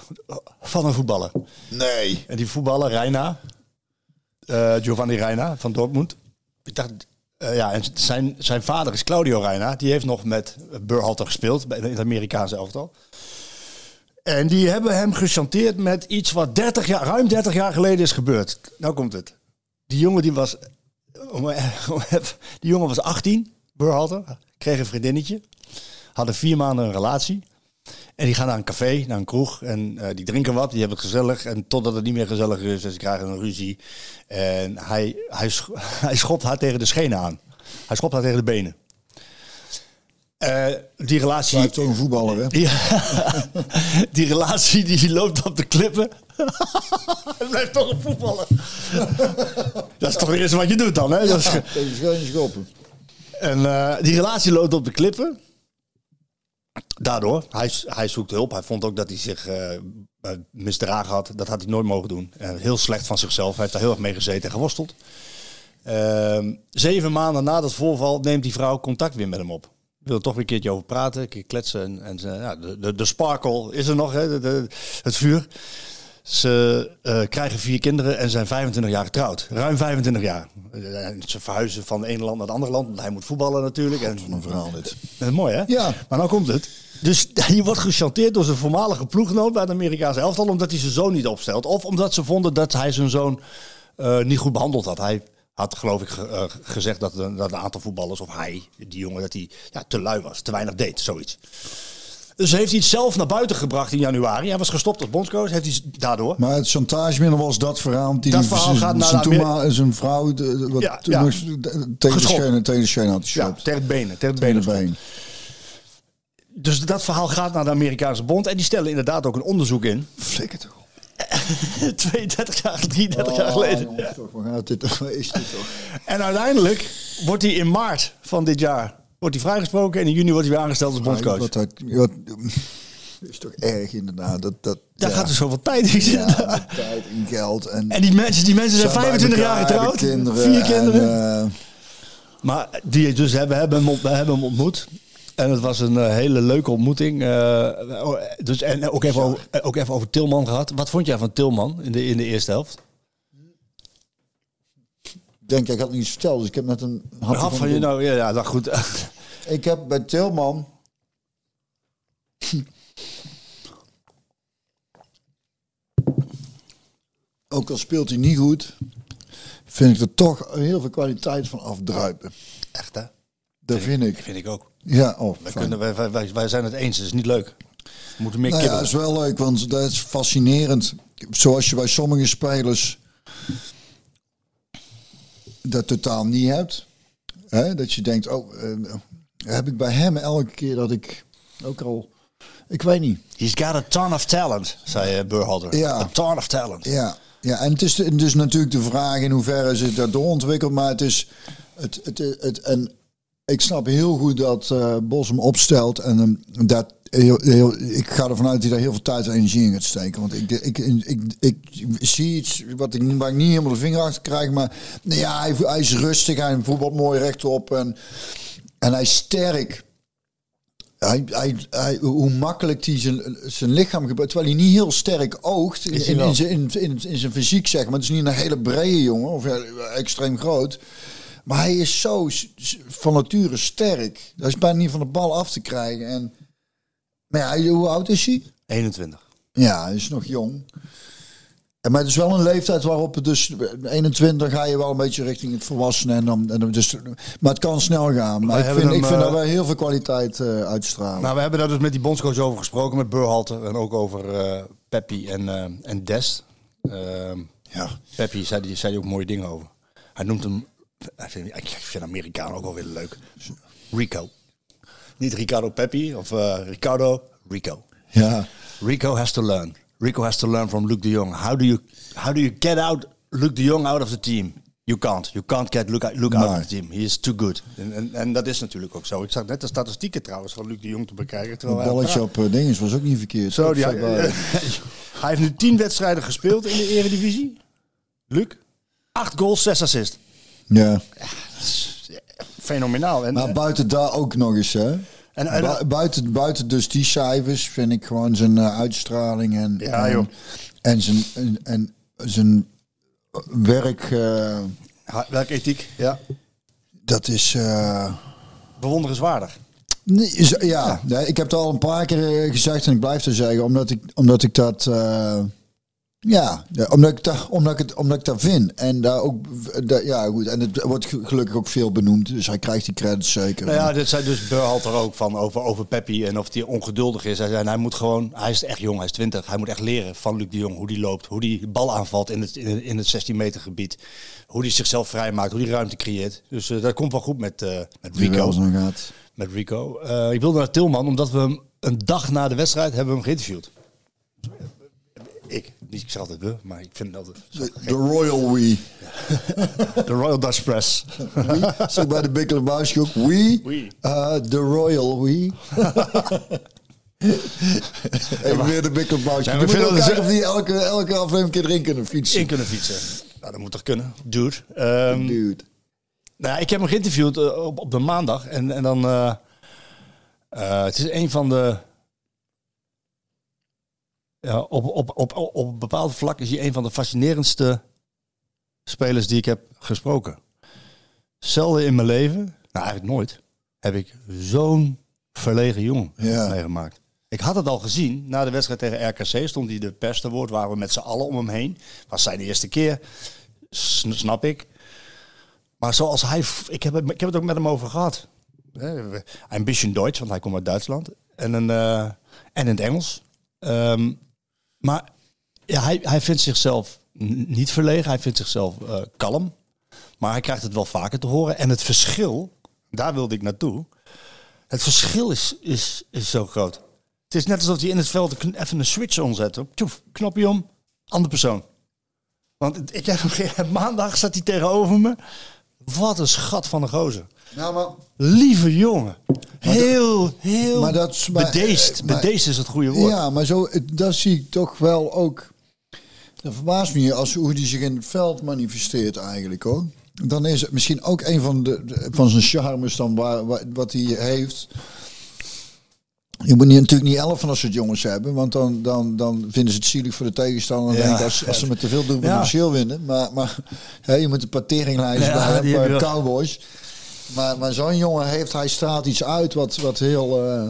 van een voetballer. Nee. En die voetballer, Reina, eh, Giovanni Reina van Dortmund. Ik dacht, ja, en zijn, zijn vader is Claudio Reina. Die heeft nog met Burhalter gespeeld bij het Amerikaanse elftal. En die hebben hem gechanteerd met iets wat 30 jaar, ruim 30 jaar geleden is gebeurd. Nou komt het. Die jongen die was, die jongen was 18, Burhalter, kreeg een vriendinnetje. Hadden vier maanden een relatie. En die gaan naar een café, naar een kroeg. En eh, die drinken wat, die hebben het gezellig. En totdat het niet meer gezellig is, en ze krijgen een ruzie. En hij, hij, [LAUGHS] hij schopt haar tegen de schenen aan. Hij schopt haar tegen de benen. Eh, die relatie... Blijft toch een voetballer, hè? Die, [LAUGHS] die relatie die loopt op de klippen. [LAUGHS] Hij blijft toch een voetballer. [LAUGHS] dat is toch het eerste wat je doet dan, hè? Dat is schoppen. en eh, die relatie loopt op de klippen. Daardoor, hij, hij zoekt hulp. Hij vond ook dat hij zich eh, misdragen had. Dat had hij nooit mogen doen. En heel slecht van zichzelf. Hij heeft daar heel erg mee gezeten en geworsteld. Ehm, zeven maanden na dat voorval neemt die vrouw contact weer met hem op. Wil er toch weer een keertje over praten, een keer kletsen. En, en ja, de, de, de sparkle is er nog, hè, de, de- het vuur. Ze eh, krijgen vier kinderen en zijn 25 jaar getrouwd. Ruim 25 jaar. Eh, en ze verhuizen van het ene land naar het andere land. Want hij moet voetballen natuurlijk. En, Wat een verhaal dit. dat is mooi, hè? Ja. Maar nou komt het. Dus [LAUGHS] je wordt gechanteerd door zijn voormalige ploeggenoot bij het Amerikaanse elftal... omdat hij zijn zoon niet opstelt. Of omdat ze vonden dat hij zijn zoon eh, niet goed behandeld had. Hij had, geloof ik, eh, gezegd dat een, dat een aantal voetballers... of hij, die jongen, dat hij ja, te lui was. Te weinig deed, zoiets. Dus heeft hij het zelf naar buiten gebracht in januari. Hij was gestopt als bondscoach. Heeft hij daardoor... Maar het chantagemiddel was dat verhaal. Die Dat verhaal zijn- gaat naar zijn vrouw de- wat Ja, tegen de schenen, tegen de schenen had Ja, tegen het benen. Het Tegen benen geschopt. been. Dus dat verhaal gaat naar de Amerikaanse bond. En die stellen inderdaad ook een onderzoek in. Flikker toch. [LAUGHS] 32 jaar, 33 jaar Oh, geleden. jongens, toch, waar gaat dit, waar [LAUGHS] is dit toch? En uiteindelijk wordt hij in maart van dit jaar wordt hij vrijgesproken. En in juni wordt hij weer aangesteld als bondscoach. Wat, dat, wat, [LAUGHS] is toch erg inderdaad. Dat, dat, Daar ja. gaat er zoveel tijd in zitten. Ja, met tijd en geld. En, En die mensen, die mensen zijn bij 25 jaar getrouwd. kinderen vier kinderen. En, eh, maar die dus hebben, hebben, hem, we hebben hem ontmoet. En het was een eh, hele leuke ontmoeting. Eh, oh, dus, en ook even, over, ook even over Tilman gehad. Wat vond jij van Tilman in de, in de eerste helft? ik denk, ik had niet verteld. Dus ik heb net een hap van van je nou, ja, ja, nou goed. [LAUGHS] Ik heb bij Tilman. [LAUGHS] Ook al speelt hij niet goed, vind ik er toch heel veel kwaliteit van afdruipen. Echt hè? Dat vind ik. Vind ik ook. Ja, oh, Wij, kunnen, wij, wij- wij, zijn het eens, het is niet leuk. We moeten meer Nou ja, is wel leuk, want dat is fascinerend. Zoals je bij sommige spelers dat totaal niet hebt. Hè? Dat je denkt, oh, eh, heb ik bij hem elke keer dat ik ook al, ik weet niet. He's got a ton of talent, zei uh, Burhalter. Ja. A ton of talent. Ja, ja en het is dus natuurlijk de vraag in hoeverre zich dat doorontwikkelt. Maar het is, het, het, het, en ik snap heel goed dat eh Bos hem opstelt. En dat heel, heel, ik ga ervan uit dat hij daar heel veel tijd en energie in gaat steken. Want ik, ik, ik, ik, ik zie iets wat ik, waar ik niet helemaal de vinger achter krijg. Maar nou ja, hij, hij is rustig, hij voetbalt mooi rechtop. En, en hij is sterk. Hij, hij, hij, hoe makkelijk hij zijn, zijn lichaam gebruikt. Terwijl hij niet heel sterk oogt in, in, zijn, in, in, zijn fysiek, zeg maar. Het is niet een hele brede jongen of extreem groot. Maar hij is zo van nature sterk. Dat is bijna niet van de bal af te krijgen. En, maar ja, hoe oud is hij? 21. Ja, hij is nog jong. En maar het is wel een leeftijd waarop het dus 21 ga je wel een beetje richting het volwassenen en dan, en dan dus, maar het kan snel gaan. Maar Wij ik vind, hem, ik vind eh, dat wij heel veel kwaliteit eh, uitstralen. Nou, we hebben daar dus met die bondscoach over gesproken, met Burhalter. En ook over eh Peppi en, eh, en Dest. Ehm ja. Peppi zei, die zei ook mooie dingen over. Hij noemt hem, ik vind, ik vind Amerikaan ook wel weer leuk. Rico. Niet Ricardo Peppi of eh, Ricardo, Rico. ja. Rico has to learn. Rico has to learn from Luke de Jong. How do you how do you get out Luke de Jong out of the team? You can't. You can't get Luke, Luke out of the team. He is too good. En, en, en dat is natuurlijk ook zo. Ik zag net de statistieken trouwens van Luc de Jong te bekijken. Terwijl balletje op eh, dinges was ook niet verkeerd. Zo, die, bij- [LAUGHS] hij heeft nu tien wedstrijden gespeeld in de Eredivisie. Luc? Acht goals, zes assists. Ja. Fenomenaal. En, Maar buiten daar ook nog eens, hè? en, en- Bu- buiten, buiten dus die cijfers vind ik gewoon zijn eh, uitstraling en, Ja, en, joh. en zijn, en, en zijn werk, ha- werkethiek, ja. dat is... eh, Bewonderenswaardig. Nee, ja, nee, ik heb het al een paar keer gezegd en ik blijf het zeggen, omdat ik, omdat ik dat. Ja, omdat, ik dat, omdat, ik het, omdat ik dat vind. En daar ook, ja goed, en het wordt ge- gelukkig ook veel benoemd. Dus hij krijgt die credits zeker. Nou ja, dit zei dus Burhalter ook van over, over Peppi en of hij ongeduldig is. Hij zei, hij moet gewoon, hij is echt jong, hij is 20. Hij moet echt leren van Luc de Jong hoe die loopt, hoe die bal aanvalt in het, in het, in het 16 meter gebied. Hoe die zichzelf vrijmaakt, hoe die ruimte creëert. Dus eh, dat komt wel goed met, eh met Rico. gaat. Met Rico. Eh, ik wilde naar Tilman, omdat we hem een dag na de wedstrijd hebben we hem geïnterviewd. Ik, niet ik zeg altijd we, maar ik vind dat De, de Royal We. [LAUGHS] de Royal Dutch Press. We. Zeg bij de Big Lebowski ook. We. We. Uh, de Royal We. [LAUGHS] Even weer de Big Lebowski. Ja, we moeten kijken of die elke, elke aflevering een keer erin kunnen fietsen. In kunnen fietsen. Nou, dat moet toch kunnen. Dude. Ehm, Dude. Nou, ik heb hem geïnterviewd eh, op, op de maandag. En, en dan. eh, eh, het is een van de. Ja, op, op, op, op, op een bepaald vlak is hij een van de fascinerendste spelers die ik heb gesproken. Zelden in mijn leven, nou eigenlijk nooit, heb ik zo'n verlegen jongen Ja. meegemaakt. Ik had het al gezien, na de wedstrijd tegen RKC stond hij de pers te woord, waren we met z'n allen om hem heen. Was zijn eerste keer, snap ik. Maar zoals hij, ik heb, het, ik heb het ook met hem over gehad. Beetje Duits, want hij komt uit Duitsland. En, een, eh, en in het Engels. Ehm, maar ja, hij, hij vindt zichzelf niet verlegen, hij vindt zichzelf eh, kalm. Maar hij krijgt het wel vaker te horen. En het verschil, daar wilde ik naartoe. Het verschil is, is, is zo groot. Het is net alsof hij in het veld even een switch omzet. Tjoef, knopje om, andere persoon. Want ik [LAUGHS] maandag zat hij tegenover me. Wat een schat van een gozer. Nou, maar Lieve jongen. Heel, heel maar dat maar- bedeesd. maar- bedeesd is het goede woord. Ja, maar zo, dat zie ik toch wel ook. Dat verbaast me hier als hoe die zich in het veld manifesteert eigenlijk hoor. Dan is het misschien ook een van, de, de- van zijn charmes dan waar, wat hij heeft. Je moet natuurlijk niet elf van dat soort jongens hebben, want dan, dan, dan vinden ze het zielig voor de tegenstander. Ja. Denk als, als ze met te veel doen, ja. verschil winnen. Maar, maar hè, je moet een paar teringlijsten Ja, bij je wel. Maar, maar zo'n jongen heeft, hij straalt iets uit wat, wat heel... eh,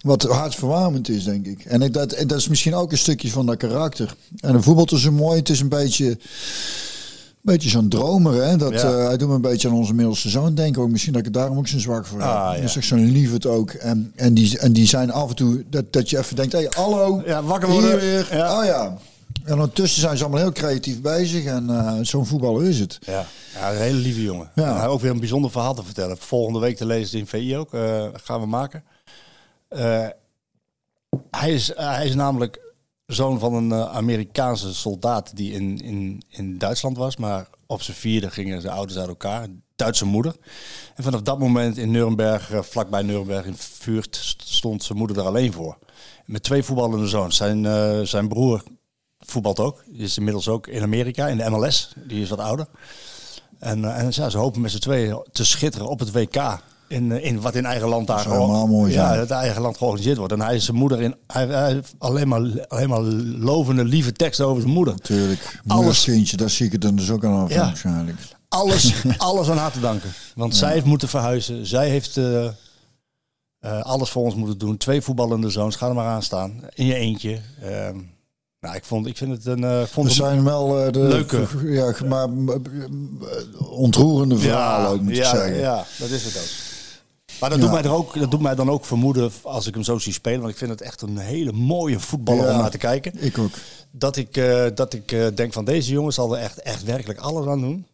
wat hartverwarmend is, denk ik. En ik, dat, dat is misschien ook een stukje van dat karakter. En de voetbal is zo mooi. Het is een beetje, een beetje zo'n dromer. Hè? Dat, Ja. eh, hij doet me een beetje aan onze middelste zoon denken. Ook misschien dat ik het daarom ook zo'n zwak voor heb. Ah, Dat ja. is echt zo'n ook. En, en, die, en die zijn af en toe dat, dat je even denkt: hé, hallo. Ja, wakker Hier worden. weer. Ja. Oh ja. En ondertussen zijn ze allemaal heel creatief bezig. En eh, zo'n voetballer is het. Ja, ja een hele lieve jongen. Ja. Hij ook weer een bijzonder verhaal te vertellen. Volgende week te lezen in VI ook. eh, gaan we maken. Eh, hij, is, hij is namelijk zoon van een Amerikaanse soldaat die in, in, in Duitsland was. Maar op zijn vierde gingen zijn ouders uit elkaar. Duitse moeder. En vanaf dat moment in Nuremberg, vlakbij Nuremberg in Vuurt, st- stond zijn moeder er alleen voor. Met twee voetballende zoons. Zijn, zijn broer voetbalt ook. Die is inmiddels ook in Amerika, in de MLS. Die is wat ouder. En, eh, en ja, ze hopen met z'n tweeën te schitteren op het WK. In, eh, in wat in eigen land daar helemaal mooi ja, het eigen land georganiseerd wordt. En hij is zijn moeder in. Hij, hij heeft alleen maar, alleen maar lovende, lieve teksten over zijn moeder. Natuurlijk. Alles- kindje, daar zie ik het dan dus ook aan af Ja. waarschijnlijk. Alles, [LAUGHS] alles aan haar te danken. Want zij heeft moeten verhuizen. Zij heeft eh, alles voor ons moeten doen. Twee voetballende zoons. Ga er maar aan staan. In je eentje. Ehm, nou, ik, vond, ik vind het een... eh vond het- zijn wel eh, de Leuke. ja, maar ontroerende verhalen ook, moet ja, ik zeggen. Ja, dat is het ook. Maar dat, Ja. doet mij er ook, dat doet mij dan ook vermoeden als ik hem zo zie spelen. Want ik vind het echt een hele mooie voetballer Ja. om naar te kijken. Ik ook. Dat ik, eh, dat ik denk van deze jongen zal er echt, echt werkelijk alles aan doen.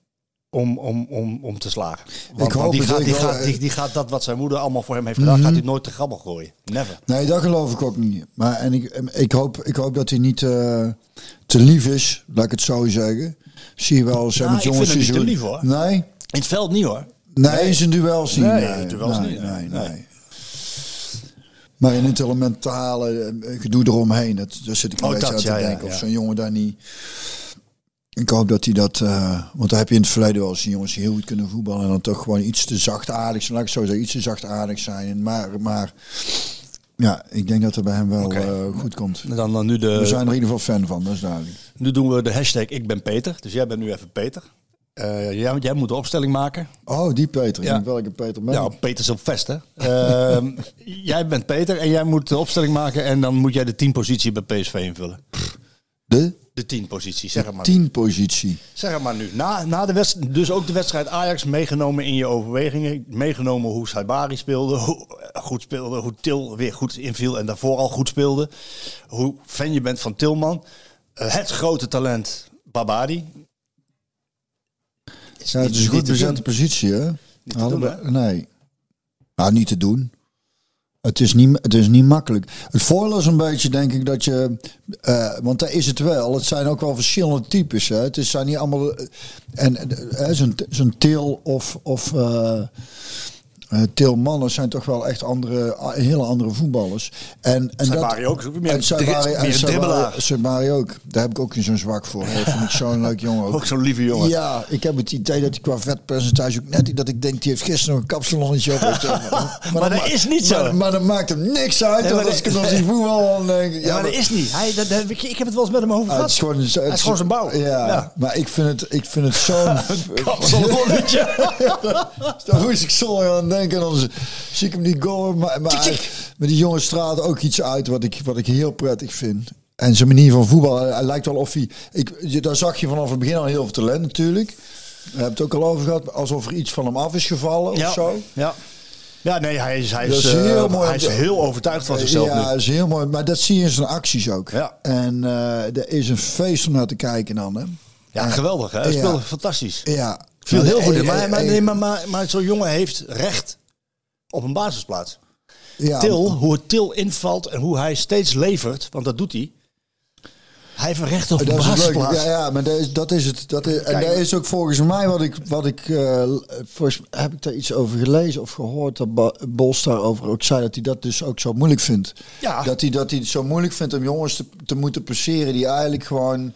Om, om, om, om te slagen. Want, Ik hoop want die, gaat, die, wel, gaat, die, die gaat dat wat zijn moeder allemaal voor hem heeft gedaan, Mhm. gaat hij nooit te grabbel gooien. Never. Nee, dat geloof ik ook niet. Maar en ik, ik, hoop, ik hoop dat hij niet eh, te lief is, laat ik het zo zeggen. Zie je wel eens hè, Nou, met ik jongens vind hem die niet zo- te lief, hoor. Nee? In het veld niet hoor. Nee, in zijn duels niet. Nee, Nee, duels nee, niet, nee, nee. Maar in het elementale eh, gedoe eromheen, dat, daar zit ik een Oh, beetje dat, aan te ja, ja, denken. Of ja. zo'n jongen daar niet... Ik hoop dat hij dat... eh, want daar heb je in het verleden wel eens jongens die heel goed kunnen voetballen... en dan toch gewoon iets te zachtaardig zijn. Laat ik zo zeggen, iets te zachtaardig zijn. Maar, maar ja, ik denk dat het bij hem wel eh, goed komt. Dan, dan nu, de, We zijn er in ieder geval fan van, dat is duidelijk. nu doen we de hashtag ik ben Peter. Dus jij bent nu even Peter. Eh, jij, jij moet de opstelling maken. Oh, die Peter. Ja. Welke Peter ben Ja, ik? Peter is op vest, hè? Ehm, [LAUGHS] jij bent Peter en jij moet de opstelling maken. En dan moet jij de teampositie bij PSV invullen. De? De De tien positie, zeg het maar. Tien positie. Zeg maar nu. Na, na de wedstrijd, dus ook de wedstrijd Ajax meegenomen in je overwegingen. Meegenomen hoe Saibari speelde, hoe eh, goed speelde, hoe Til weer goed inviel en daarvoor al goed speelde. Hoe fan je bent van Tilman. Eh, het grote talent Babadi. Is Ja, het niet- is een niet goed te bezette positie, hè? te Hadden doen, we- nee. Nou, niet te doen. Het is niet, het is niet makkelijk. Het voordeel is een beetje, denk ik, dat je... eh, want daar is het wel. Het zijn ook wel verschillende types. Hè? Het zijn niet allemaal... eh, En eh, zo'n Til of... of eh, Til Mannen zijn toch wel echt andere, hele andere voetballers. En, en Saibari ook, meer en dri- en dribbelaar. Saibari ook. Daar heb ik ook zo'n zwak voor. Dat vind ik zo'n leuk jongen ook. [LAUGHS] Ook zo'n lieve jongen. Ja, ik heb het idee dat hij qua vetpercentage ook net dat ik denk die heeft gisteren nog een kapsalonnetje op. [LAUGHS] maar, Maar dat is niet zo. Maar, maar dat maakt hem niks uit. Nee, maar als dat- ik als die voetbal dan denk ik, Ja, maar dat is niet. Hij, dat, dat- ik heb het wel eens met hem over Ah, gehad. het is gewoon, het Hij is gewoon zijn bouw. Ja, Ja. maar ik vind het, ik vind het zo'n... [LAUGHS] Kapsalonnetje. Daar moest ik zo aan denken. En dan zie ik hem niet goal. Maar, maar, die jongen straalt ook iets uit wat ik, wat ik heel prettig vind. En zijn manier van voetbal, hij, lijkt wel of hij... Ik, daar zag je vanaf het begin al heel veel talent natuurlijk. We hebben het ook al over gehad. Alsof er iets van hem af is gevallen ja. of zo. Ja. ja, nee, hij is, hij Dat is, is eh, heel mooi. hij is heel overtuigd van zichzelf Ja, nu. dat is heel mooi. Maar dat zie je in zijn acties ook. Ja. En eh er is een feest om naar te kijken dan. Hè? Ja, geweldig. Hè? Hij Ja. speelde fantastisch. Ja. Viel heel goed in. Maar, maar, nee, maar, maar, maar zo'n jongen heeft recht op een basisplaats. ja, Til, hoe het Til invalt en hoe hij steeds levert, want dat doet hij. Hij heeft recht op een Dat is het leuke. basisplaats. Ja, ja, maar dat is, dat is het. Dat is, en Kijk. dat is ook volgens mij wat ik. Wat ik eh, volgens, heb ik daar iets over gelezen of gehoord dat Bos daarover ook zei dat hij dat dus ook zo moeilijk vindt. Ja. Dat hij, dat hij het zo moeilijk vindt om jongens te, te moeten passeren die eigenlijk gewoon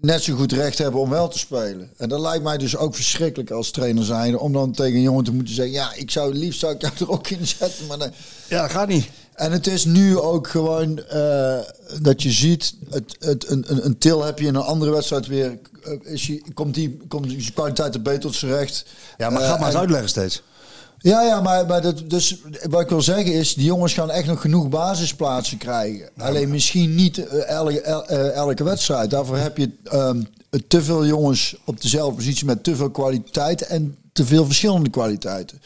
net zo goed recht hebben om wel te spelen. En dat lijkt mij dus ook verschrikkelijk als trainer zijn om dan tegen een jongen te moeten zeggen: ja, ik zou liefst zou ik jou [LAUGHS] er ook in zetten, maar dan, Ja, dat gaat niet. en het is nu ook gewoon eh, dat je ziet, het, het, een, een, een til heb je in een andere wedstrijd weer, eh, is je, komt die komt zijn kwaliteit er beter tot zijn recht. Ja, maar Eh, ga maar eens en- uitleggen steeds. Ja, ja, maar, maar dat, dus, wat ik wil zeggen is, die jongens gaan echt nog genoeg basisplaatsen krijgen. Alleen misschien niet eh, elke, el- eh, elke wedstrijd. Daarvoor heb je ehm, te veel jongens op dezelfde positie met te veel kwaliteit en te veel verschillende kwaliteiten.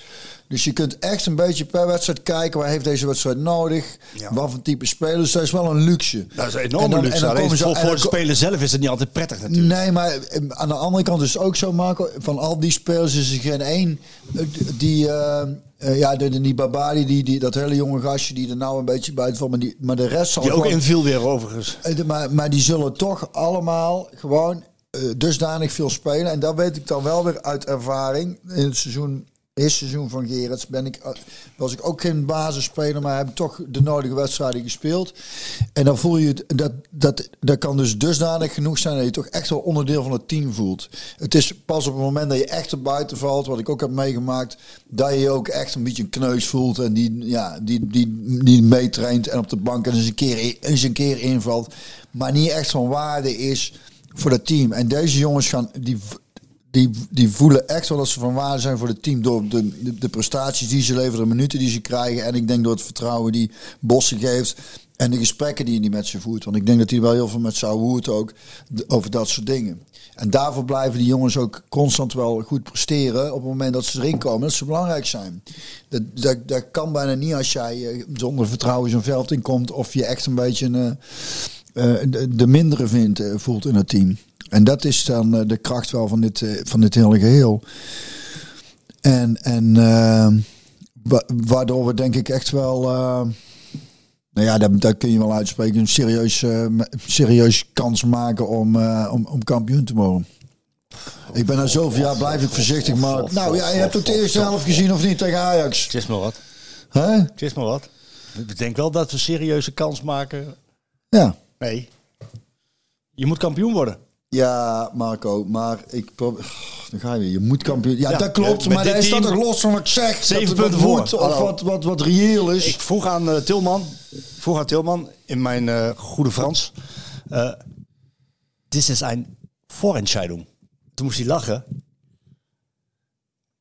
Dus je kunt echt een beetje per wedstrijd kijken, waar heeft deze wedstrijd nodig? Ja. Wat voor type spelers? Dat is wel een luxe. Dat is een En enorme dan- luxe. en dan komen ze- voor, de speler zelf is het niet altijd prettig natuurlijk. Nee, maar eh, aan de andere kant is het ook zo, Marco. Van al die spelers is er geen één die... eh, ja, de, de- die Babadi, die, die, dat hele jonge gastje die er nou een beetje buiten valt. Maar, die, maar de rest zal Die ook inviel weer overigens. Eh, de- Maar, maar die zullen toch allemaal gewoon dusdanig veel spelen. En dat weet ik dan wel weer uit ervaring. In het seizoen, eerste seizoen van Gerets ben ik, eh, was ik ook geen basisspeler, maar heb toch de nodige wedstrijden gespeeld. En dan voel je dat, dat, dat kan dus dusdanig genoeg zijn dat je toch echt wel onderdeel van het team voelt. Het is pas op het moment dat je echt er buiten valt, wat ik ook heb meegemaakt, dat je ook echt een beetje een kneus voelt en die, ja, die, die, die meetraint en op de bank en eens een keer, eens een keer invalt, maar niet echt van waarde is voor het team. En deze jongens gaan, die, die, die voelen echt wel dat ze van waarde zijn voor het team door de, de, prestaties die ze leveren, de minuten die ze krijgen en ik denk door het vertrouwen die Bossen geeft. En de gesprekken die hij met ze voert. Want ik denk dat hij wel heel veel met zou hoort ook over dat soort dingen. En daarvoor blijven die jongens ook constant wel goed presteren. Op het moment dat ze erin komen. Dat ze belangrijk zijn. Dat, dat, kan bijna niet als jij eh, zonder vertrouwen zo'n veld inkomt. Of je echt een beetje een, eh, eh, de, de mindere vindt, voelt in het team. En dat is dan eh, de kracht wel van dit, eh, van dit hele geheel. En, en eh, wa- waardoor we denk ik echt wel... nou ja, dat, dat kun je wel uitspreken. Een serieus, serieus kans maken om, om, om kampioen te worden. Ik ben na zoveel jaar blijf ik voorzichtig, maar... Nou ja, je hebt ook de eerste helft gezien of niet tegen Ajax? Het is maar wat. Hè? Het is maar wat. Ik denk wel dat we serieuze kans maken. Ja. Nee. Je moet kampioen worden. Ja, Marco, maar ik probeer... Dan ga je weer. Je moet kampioen... Ja, Ja, dat klopt, maar dat team- toch los van wat ik zeg. Zeven punten voor. Of Hallo. wat, wat, wat reëel is. Ik vroeg aan eh, Tilman, vroeg aan Tilman in mijn eh, goede Frans. eh Dit is een Vorentscheidung. Toen moest hij lachen.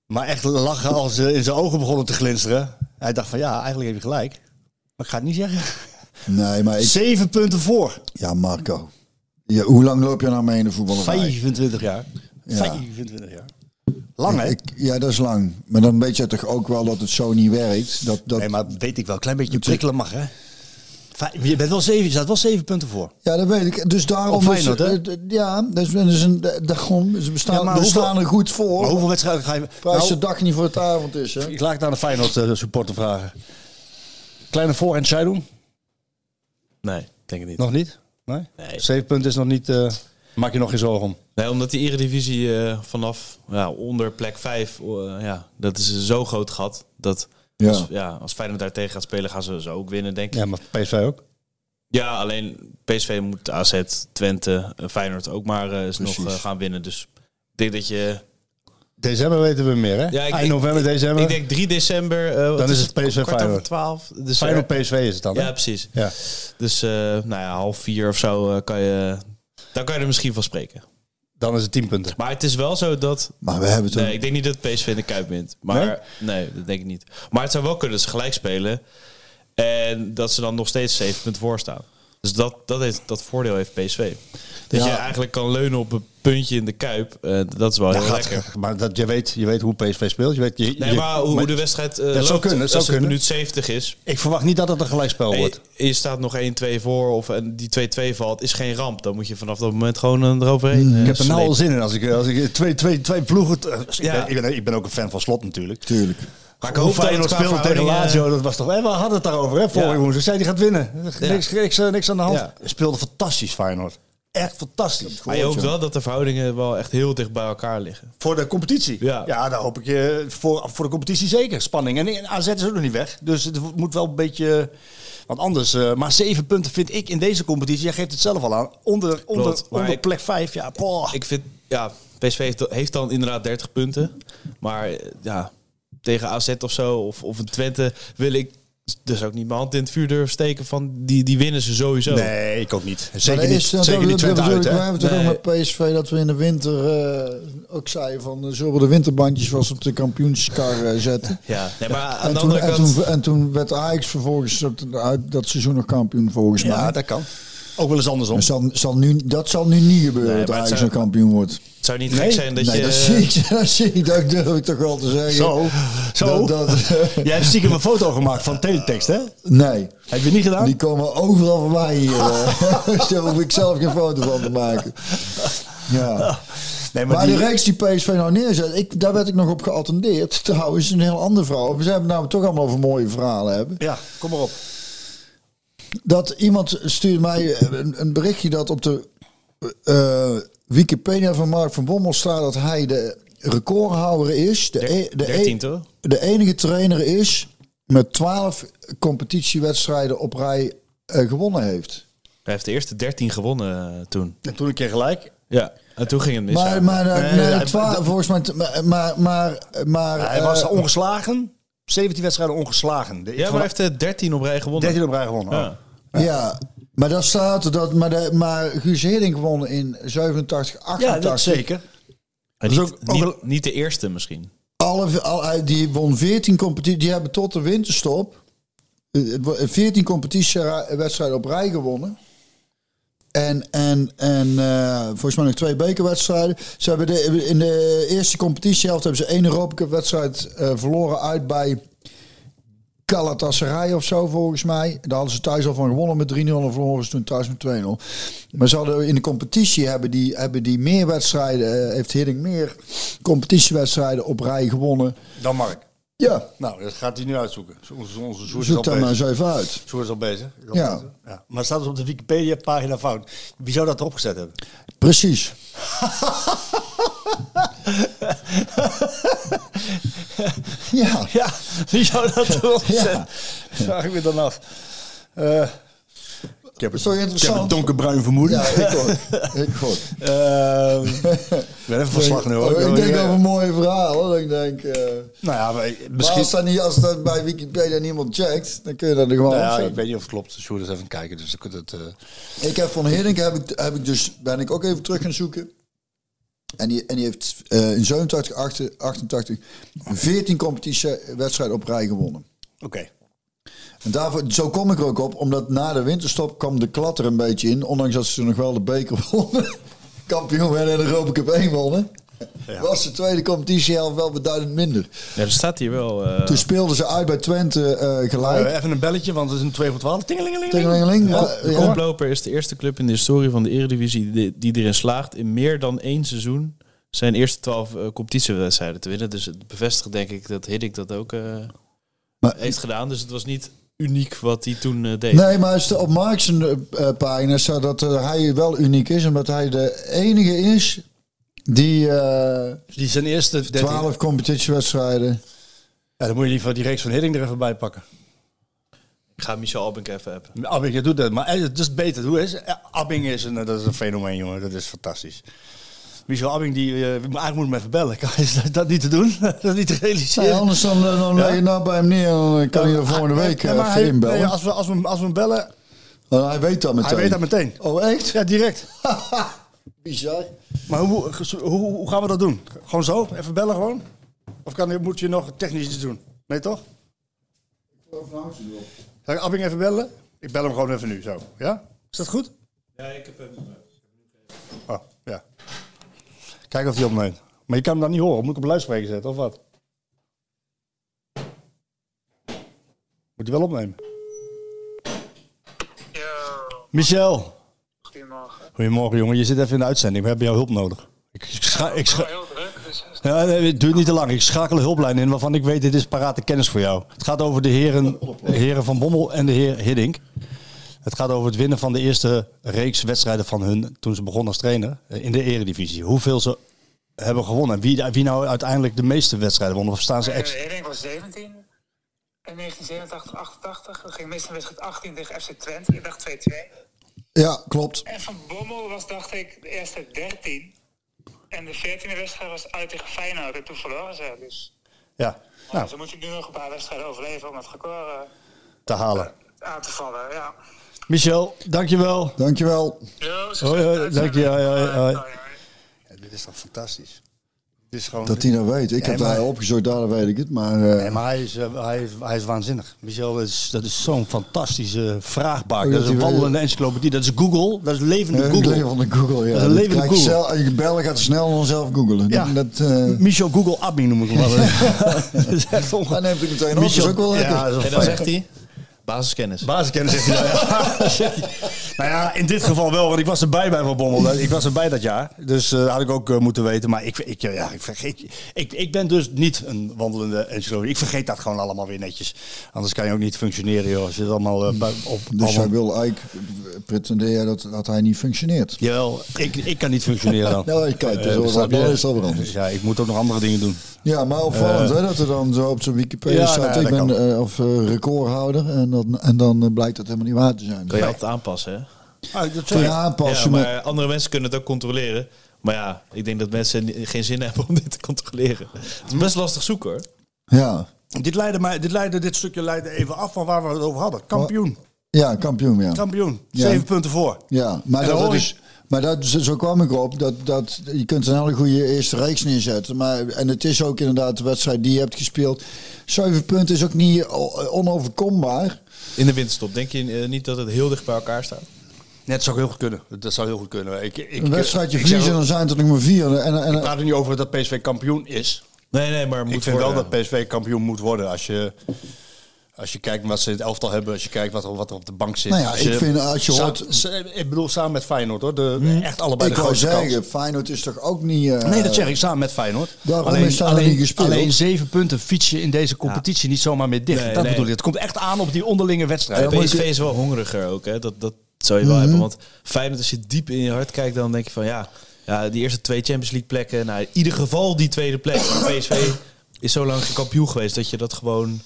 Maar echt lachen als ze in zijn ogen begonnen te glinsteren. Hij dacht van ja, eigenlijk heb je gelijk. Maar ik ga het niet zeggen. Nee, maar ik... Zeven punten voor. Ja, Marco. Ja, hoe lang loop je nou mee in de voetballerij? 25 jaar. Ja. 25 jaar. Lang, hè? Ik, ja, dat is lang. Maar dan weet je toch ook wel dat het zo niet werkt. Dat, dat, Nee, maar weet ik wel. Klein beetje prikkelen mag, hè? Je, bent wel zeven, je staat wel zeven punten voor. Ja, dat weet ik. Dus daarom... Feyenoord, is- hè? eh, Ja, dat is, dat is een, daarom. Ze bestaan, Ja, maar we hoeveel- staan er goed voor. Maar hoeveel wedstrijden ga je... Prijs Nou, de dag niet voor het avond is, hè? ik laat het aan de Feyenoord eh, supporter vragen. Kleine voor- en Scheidung? Nee, denk ik niet. Nog niet? Nee? Nee. Zeven punten is nog niet... eh, maak je nog geen zorgen om. Nee, omdat die Eredivisie eh vanaf ja, onder plek 5, ja, dat is zo groot gat. Dat Ja. als, ja, als Feyenoord daar tegen gaat spelen, gaan ze zo ook winnen, denk ik. Ja, maar PSV ook. Ja, alleen PSV moet AZ, Twente, eh, Feyenoord ook maar eh, eens nog eh, gaan winnen. Dus ik denk dat je... December weten we meer, hè? Ja, ik- Eind november, december. Ik denk 3 december... wat Dan is het PSV Kwart over Feyenoord. 12. Dus Feyenoord eh, PSV is het dan, hè? Ja, precies. Ja. Dus eh, nou ja, half vier of zo kan je... Dan kan je er misschien van spreken. Dan is het 10 punten. Maar het is wel zo dat... Maar we hebben toch... Nee, ik denk niet dat PSV in de Kuip wint. Maar nee? dat denk ik niet. Maar het zou wel kunnen dat ze gelijk spelen. En dat ze dan nog steeds 7 punten voor staan. Dus dat, dat, heeft, dat voordeel heeft PSV. Dat Ja. je eigenlijk kan leunen op een puntje in de Kuip. eh, dat is wel heel gaat- lekker. maar dat, je, weet, je weet hoe PSV speelt. Je weet, je, Nee, je- maar hoe, de wedstrijd eh, Dat zou loopt, kunnen, dat zou als het kunnen. minuut 70 is... Ik verwacht niet dat het een gelijkspel wordt. je staat nog 1-2 voor of en die 2-2 valt, is geen ramp. Dan moet je vanaf dat moment gewoon eh, eroverheen. eh, Ik heb er nou al zin in. Als ik, als ik twee, twee, twee ploegen... eh, ik, Ja. ben, ik, ben, ik ben ook een fan van Slot natuurlijk. Tuurlijk. Maar ik hoop dat Feyenoord speelde tegen Lazio, dat was toch... hè, we hadden het daarover, hè, vorige Ja. woensdag. Zei die gaat winnen. Ja. Niks, niks, eh, niks aan de hand. Ja. Speelde fantastisch Feyenoord. Echt fantastisch. Maar je hoopt wel dat de verhoudingen wel echt heel dicht bij elkaar liggen. Voor de competitie. Ja. ja daar hoop ik je voor, voor de competitie zeker. Spanning. En, en AZ is ook nog niet weg. Dus het moet wel een beetje... Want anders... eh, maar zeven punten vind ik in deze competitie... Jij geeft het zelf al aan. Onder, onder, Klopt, onder ik- plek vijf. Ja, boah. Ik vind, ja, PSV heeft, heeft dan inderdaad 30 punten. Maar eh, ja, tegen AZ of zo, of, of een Twente, wil ik dus ook niet mijn hand in het vuur durven steken van die, die winnen ze sowieso. Nee, ik ook niet. Zeker dat niet, dat- zeker dat- niet dat Twente uit? We hebben toch Nee. ook met PSV dat we in de winter eh, ook zeiden van... eh, zullen we de winterbandjes was op de kampioenskar eh, zetten? Ja, nee, maar aan En de toen, andere en, kant... toen, en toen werd Ajax vervolgens dat, uit dat seizoen nog kampioen volgens Ja, mij. dat kan. Ook wel eens andersom. Maar zal, zal nu, dat zal nu niet gebeuren Nee, dat het Ajax nog kampioen wordt. Het zou niet Nee, gek zijn dat nee, je... dat zie ik, [LAUGHS] dat zie ik, dat durf ik toch wel te zeggen. Zo, zo. Dat, dat, [LAUGHS] Jij hebt stiekem een foto gemaakt van teletext, hè? nee, Heb je niet gedaan? die komen overal voorbij hier. eh. [LAUGHS] Daar hoef ik zelf geen foto van te maken. Ja. Nee, Maar, die- de reeks die PSV nou neerzet, ik, daar werd ik nog op geattendeerd. Trouwens, een heel andere vrouw. We hebben nou toch allemaal over mooie verhalen hebben. Ja, kom maar op. Dat iemand stuurde mij een, een berichtje dat op de eh, Wikipedia van Mark van Bommel staat dat hij de recordhouder is. De, e- de, e- 13 toch? de enige trainer is met 12 competitiewedstrijden op rij eh, gewonnen heeft. Hij heeft de eerste 13 gewonnen eh, toen. En toen een keer gelijk. Ja, en toen ging het mis. Maar, maar, eh, Nee, nee, volgens mij, maar, maar, maar, Hij was ongeslagen. 17 wedstrijden ongeslagen. De, ja, maar hij heeft er 13 op rij gewonnen. 13 op rij gewonnen. Ja. ja. Maar dat staat dat, maar, de, maar Guus Hiddink won in 87, Ja, 88. dat zeker. En Dat is niet, ook- ook niet, de eerste misschien. Alle, al, die won 14 competities. Die hebben tot de winterstop eh, 14 competitiewedstrijden op rij gewonnen. En, en, en eh, volgens mij nog twee bekerwedstrijden. Ze hebben de, in de eerste competitiehelft hebben ze één Europa Cup wedstrijd eh, verloren uit bij Galatasaray of zo volgens mij. Daar hadden ze thuis al van gewonnen met 3-0 en verloren ze toen thuis met 2-0. Maar ze hadden in de competitie hebben die, hebben die meer wedstrijden, eh, heeft Hiddink meer competitiewedstrijden op rij gewonnen. Dan Mark. Ja, Nou, dat gaat hij nu uitzoeken. Onze, onze is zoek al maar eens even uit. Sjoerd is al bezig. Is al Ja. bezig. ja. Maar staat dus op de Wikipedia-pagina fout. Wie zou dat erop gezet hebben? Precies. [LAUGHS] [LAUGHS] ja. Ja, wie zou dat erop Ja. Vraag ik me dan af. Eh, ik heb, toch ik heb een donkerbruin vermoeden. Ja, ik hoor. Ik hoor. [LAUGHS] Ehm, ik ben even verslag nu hoor. Ik denk over mooie verhalen. Ik denk, eh, Nou ja, maar maar misschien... als dat, niet, als dat bij Wikipedia niemand checkt, dan kun je dat er gewoon Nou ja, opzetten. ik weet niet of het klopt. Sjoerd is even kijken. Dus ik kunt het... eh, Ik heb van Hiddink heb ik, heb ik dus, ben ik ook even terug gaan zoeken. En die, en die heeft eh, in 87, 88, 14 competitiewedstrijden op rij gewonnen. Oké. En daarvoor, zo kom ik er ook op, omdat na de winterstop kwam de klat er een beetje in. Ondanks dat ze nog wel de beker [LAUGHS] wonnen. Kampioen werden en de Europa Cup 1 wonnen. Was de tweede competitie helft wel beduidend minder. Ja, er staat hier wel... eh, Toen speelden ze uit bij Twente eh, gelijk. Eh, even een belletje, want het is een 2 voor 12. Tingelingeling. Tingelingeling. de. Koploper is de eerste club in de historie van de Eredivisie die, die erin slaagt in meer dan één seizoen zijn eerste twaalf eh, competitiewedstrijden te winnen. Dus het bevestigt denk ik dat Hiddink dat ook eh, Maar- heeft gedaan. Dus het was niet uniek wat hij toen deed. Nee, maar op Mark's eh, pagina staat dat hij wel uniek is. Omdat hij de enige is die eh Die zijn eerste 13. 12 competitiewedstrijden... Ja, dan moet je die, van die reeks van Hidding er even bij pakken. Ik ga Michel Albink even appen. Abing, je doet dat. Maar eh, het is beter. Hoe is het? Abing is een, eh, dat is een fenomeen, jongen. Dat is fantastisch. Michel Abing, die, eh, eigenlijk moet ik hem even bellen. Is dat, dat niet te doen? [LAUGHS] dat is niet te realiseren? Nee, anders dan, dan Ja? leg je nou bij hem neer en dan kan hij er volgende week maar hij- inbellen. nee, als, we, als, we, als we hem bellen, Oh, hij weet dat meteen. hij weet dat meteen. Oh, echt? Ja, direct. [LAUGHS] Bizar. Maar hoe, hoe, hoe gaan we dat doen? Gewoon zo? Even bellen gewoon? Of kan, moet je nog technisch iets doen? Nee, toch? Zal ik Abing even bellen? Ik bel hem gewoon even nu, zo. Ja? Is dat goed? Ja, ik heb hem. Oh, ja. Kijk of hij opneemt. Maar je kan hem dan niet horen. Moet ik op luidspreker zetten, of wat? Moet hij wel opnemen? Michel. Goedemorgen. Jongen. Je zit even in de uitzending. We hebben jouw hulp nodig. Ik, scha- ik, scha- Heel druk, ja, nee, het duurt niet te lang. Ik schakel een hulplijn in waarvan ik weet, dit is parate kennis voor jou. Het gaat over de heren, heren Van Bommel en de heer Hiddink. Het gaat over het winnen van de eerste reeks wedstrijden van hun toen ze begonnen als trainer eh, in de eredivisie. Hoeveel ze hebben gewonnen. En wie, wie nou uiteindelijk de meeste wedstrijden wonnen. Of staan ze uh, ex... Hiddink was 17 in 1987, 88. Dat ging in wedstrijd 18 tegen FC Twente. Ik dacht 2-2. Ja, klopt. En Van Bommel was, dacht ik, de eerste 13. En de 14e wedstrijd was uit tegen Feyenoord. En toen verloren ze. Dus Ja, nou, ze moeten nu nog een paar wedstrijden overleven om het record eh, te halen. aan te vallen. Ja. Michel, dankjewel. Dankjewel. Yo, Hoi, hoi, dank je. Hoi, hoi, hoi. Hoi, hoi. Ja, dit is toch fantastisch. Gewoon... Dat hij dat weet. Ik heb maar- daar opgezocht, daar weet ik het. Maar, eh, Nee, maar hij is, eh, hij is, hij is waanzinnig. Michel, dat is, dat is zo'n fantastische vraagbaak. Oh, dat dat is een wandelende encyclopedie. Dat is Google. Dat is levende eh, Google. leven van de Google, ja. Dat is een levende Google. zelf- Als je bellen gaat snel dan zelf googelen. Ja. Dat, eh, Michel Google Abby noem ik hem wel. [LAUGHS] [LAUGHS] dat is echt hij neemt het meteen op. Dat is ook wel lekker. Ja, dat is En wel dan zegt hij... Basiskennis. Basiskennis zegt hij dan, ja. [LAUGHS] [LAUGHS] Zegt hij. Nou ja, in dit geval wel, want ik was erbij bij Van Bommel. Ik was erbij dat jaar. Dus eh, had ik ook eh, moeten weten. Maar ik, ik, ja, ik, vergeet, ik, ik ben dus niet een wandelende encyclopedie. Ik vergeet dat gewoon allemaal weer netjes. Anders kan je ook niet functioneren, joh. Als je het allemaal eh, bij- op... Dus allemaal- jij wil eigenlijk pretenderen dat, dat hij niet functioneert. Jawel, ik, ik kan niet functioneren dan. [LAUGHS] Nou, wel- snap je? dat is wel weer anders. Ja, ik moet ook nog andere dingen doen. Ja, maar opvallend hè, dat er dan zo op zijn Wikipedia Ja, staat. nou, ik ben eh, of eh, recordhouder. En dan, en dan eh, blijkt dat helemaal niet waar te zijn. Kan je altijd aanpassen, hè? Ah, dat Kun je Ja, aanpassen. maar andere mensen kunnen het ook controleren. Maar ja, ik denk dat mensen geen zin hebben om dit te controleren. Het is best lastig zoeken, hoor. ja. Dit, leidde mij, dit, leidde, dit stukje leidde even af van waar we het over hadden. Kampioen. ja, kampioen, ja. Kampioen. Ja. Zeven punten voor. Ja, maar, En dat, is, maar dat, zo zo kwam ik op. Dat, dat, je kunt een hele goede eerste reeks neerzetten. Maar, en het is ook inderdaad de wedstrijd die je hebt gespeeld. Zeven punten is ook niet onoverkombaar. In de winterstop. Denk je eh, niet dat het heel dicht bij elkaar staat? Nee, dat zou heel goed kunnen. Dat zou heel goed kunnen. Ik, ik, Een wedstrijdje ik verliezen dan zijn het er nog maar vier. En, en, Ik praat er niet over dat PSV kampioen is. Nee, nee, maar moet ik vind wel dat PSV kampioen moet worden. Als je, als je kijkt wat ze in het elftal hebben. Als je kijkt wat er, wat er op de bank zit. Nou ja, als ik vind als je Sa- hoort- sa- ik bedoel samen met Feyenoord hoor. De, Echt allebei ik de wou grootste kans. zeggen, Feyenoord is toch ook niet... eh, Nee, dat zeg ik samen met Feyenoord. Daarom alleen, is alleen, niet gespeeld. alleen zeven punten fiets je in deze competitie niet zomaar meer dicht. Nee, dat nee. bedoel ik. Het komt echt aan op die onderlinge wedstrijden. Ja, maar PSV is wel hongeriger ook, hè? Dat, dat zou je wel hebben. Want Feyenoord, als je diep in je hart kijkt, dan denk je van ja, ja die eerste twee Champions League plekken. Nou, in ieder geval die tweede plek. Maar PSV is zo lang geen kampioen geweest dat je dat gewoon.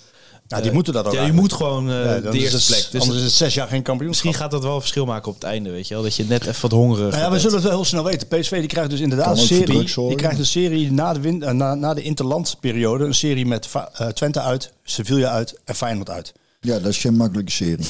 Ja, die moeten dat ook Ja, je moet gewoon eh, Ja, dan de is eerste het- plek. Dus anders is het zes jaar geen kampioen. misschien gaat dat wel een verschil maken op het einde, weet je wel? Dat je net even wat hongerig Nou ja, we bent. zullen het wel heel snel weten. PSV die krijgt dus inderdaad een serie. Die krijgt een serie na de, win, eh, na, na de interlandperiode. Een serie met eh, Twente uit, Sevilla uit en Feyenoord uit. Ja, dat is geen makkelijke serie.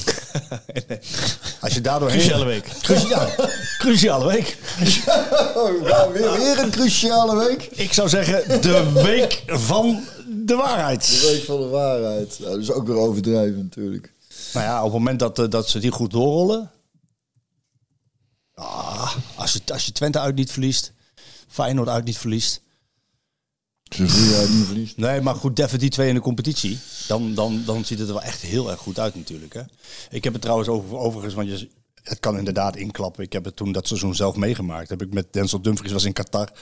[LAUGHS] Als je daardoor Cruciale week. [LAUGHS] Cruciale, cruciale week. [LAUGHS] Oh, nou, weer, weer een cruciale week. Ik zou zeggen de week van de waarheid. De week van de waarheid. Nou, dat is ook weer overdreven natuurlijk. Nou ja, op het moment dat, eh, dat ze die goed doorrollen. Ah, als, je, als je Twente uit niet verliest. Feyenoord uit niet verliest. Sevilla uit niet verliest. Nee, maar goed, Deffen die twee in de competitie. Dan, dan, dan ziet het er wel echt heel erg goed uit natuurlijk. Hè? Ik heb het trouwens over, overigens, want je, het kan inderdaad inklappen. Ik heb het toen dat seizoen zelf meegemaakt. Heb ik met Denzel Dumfries, was in Qatar.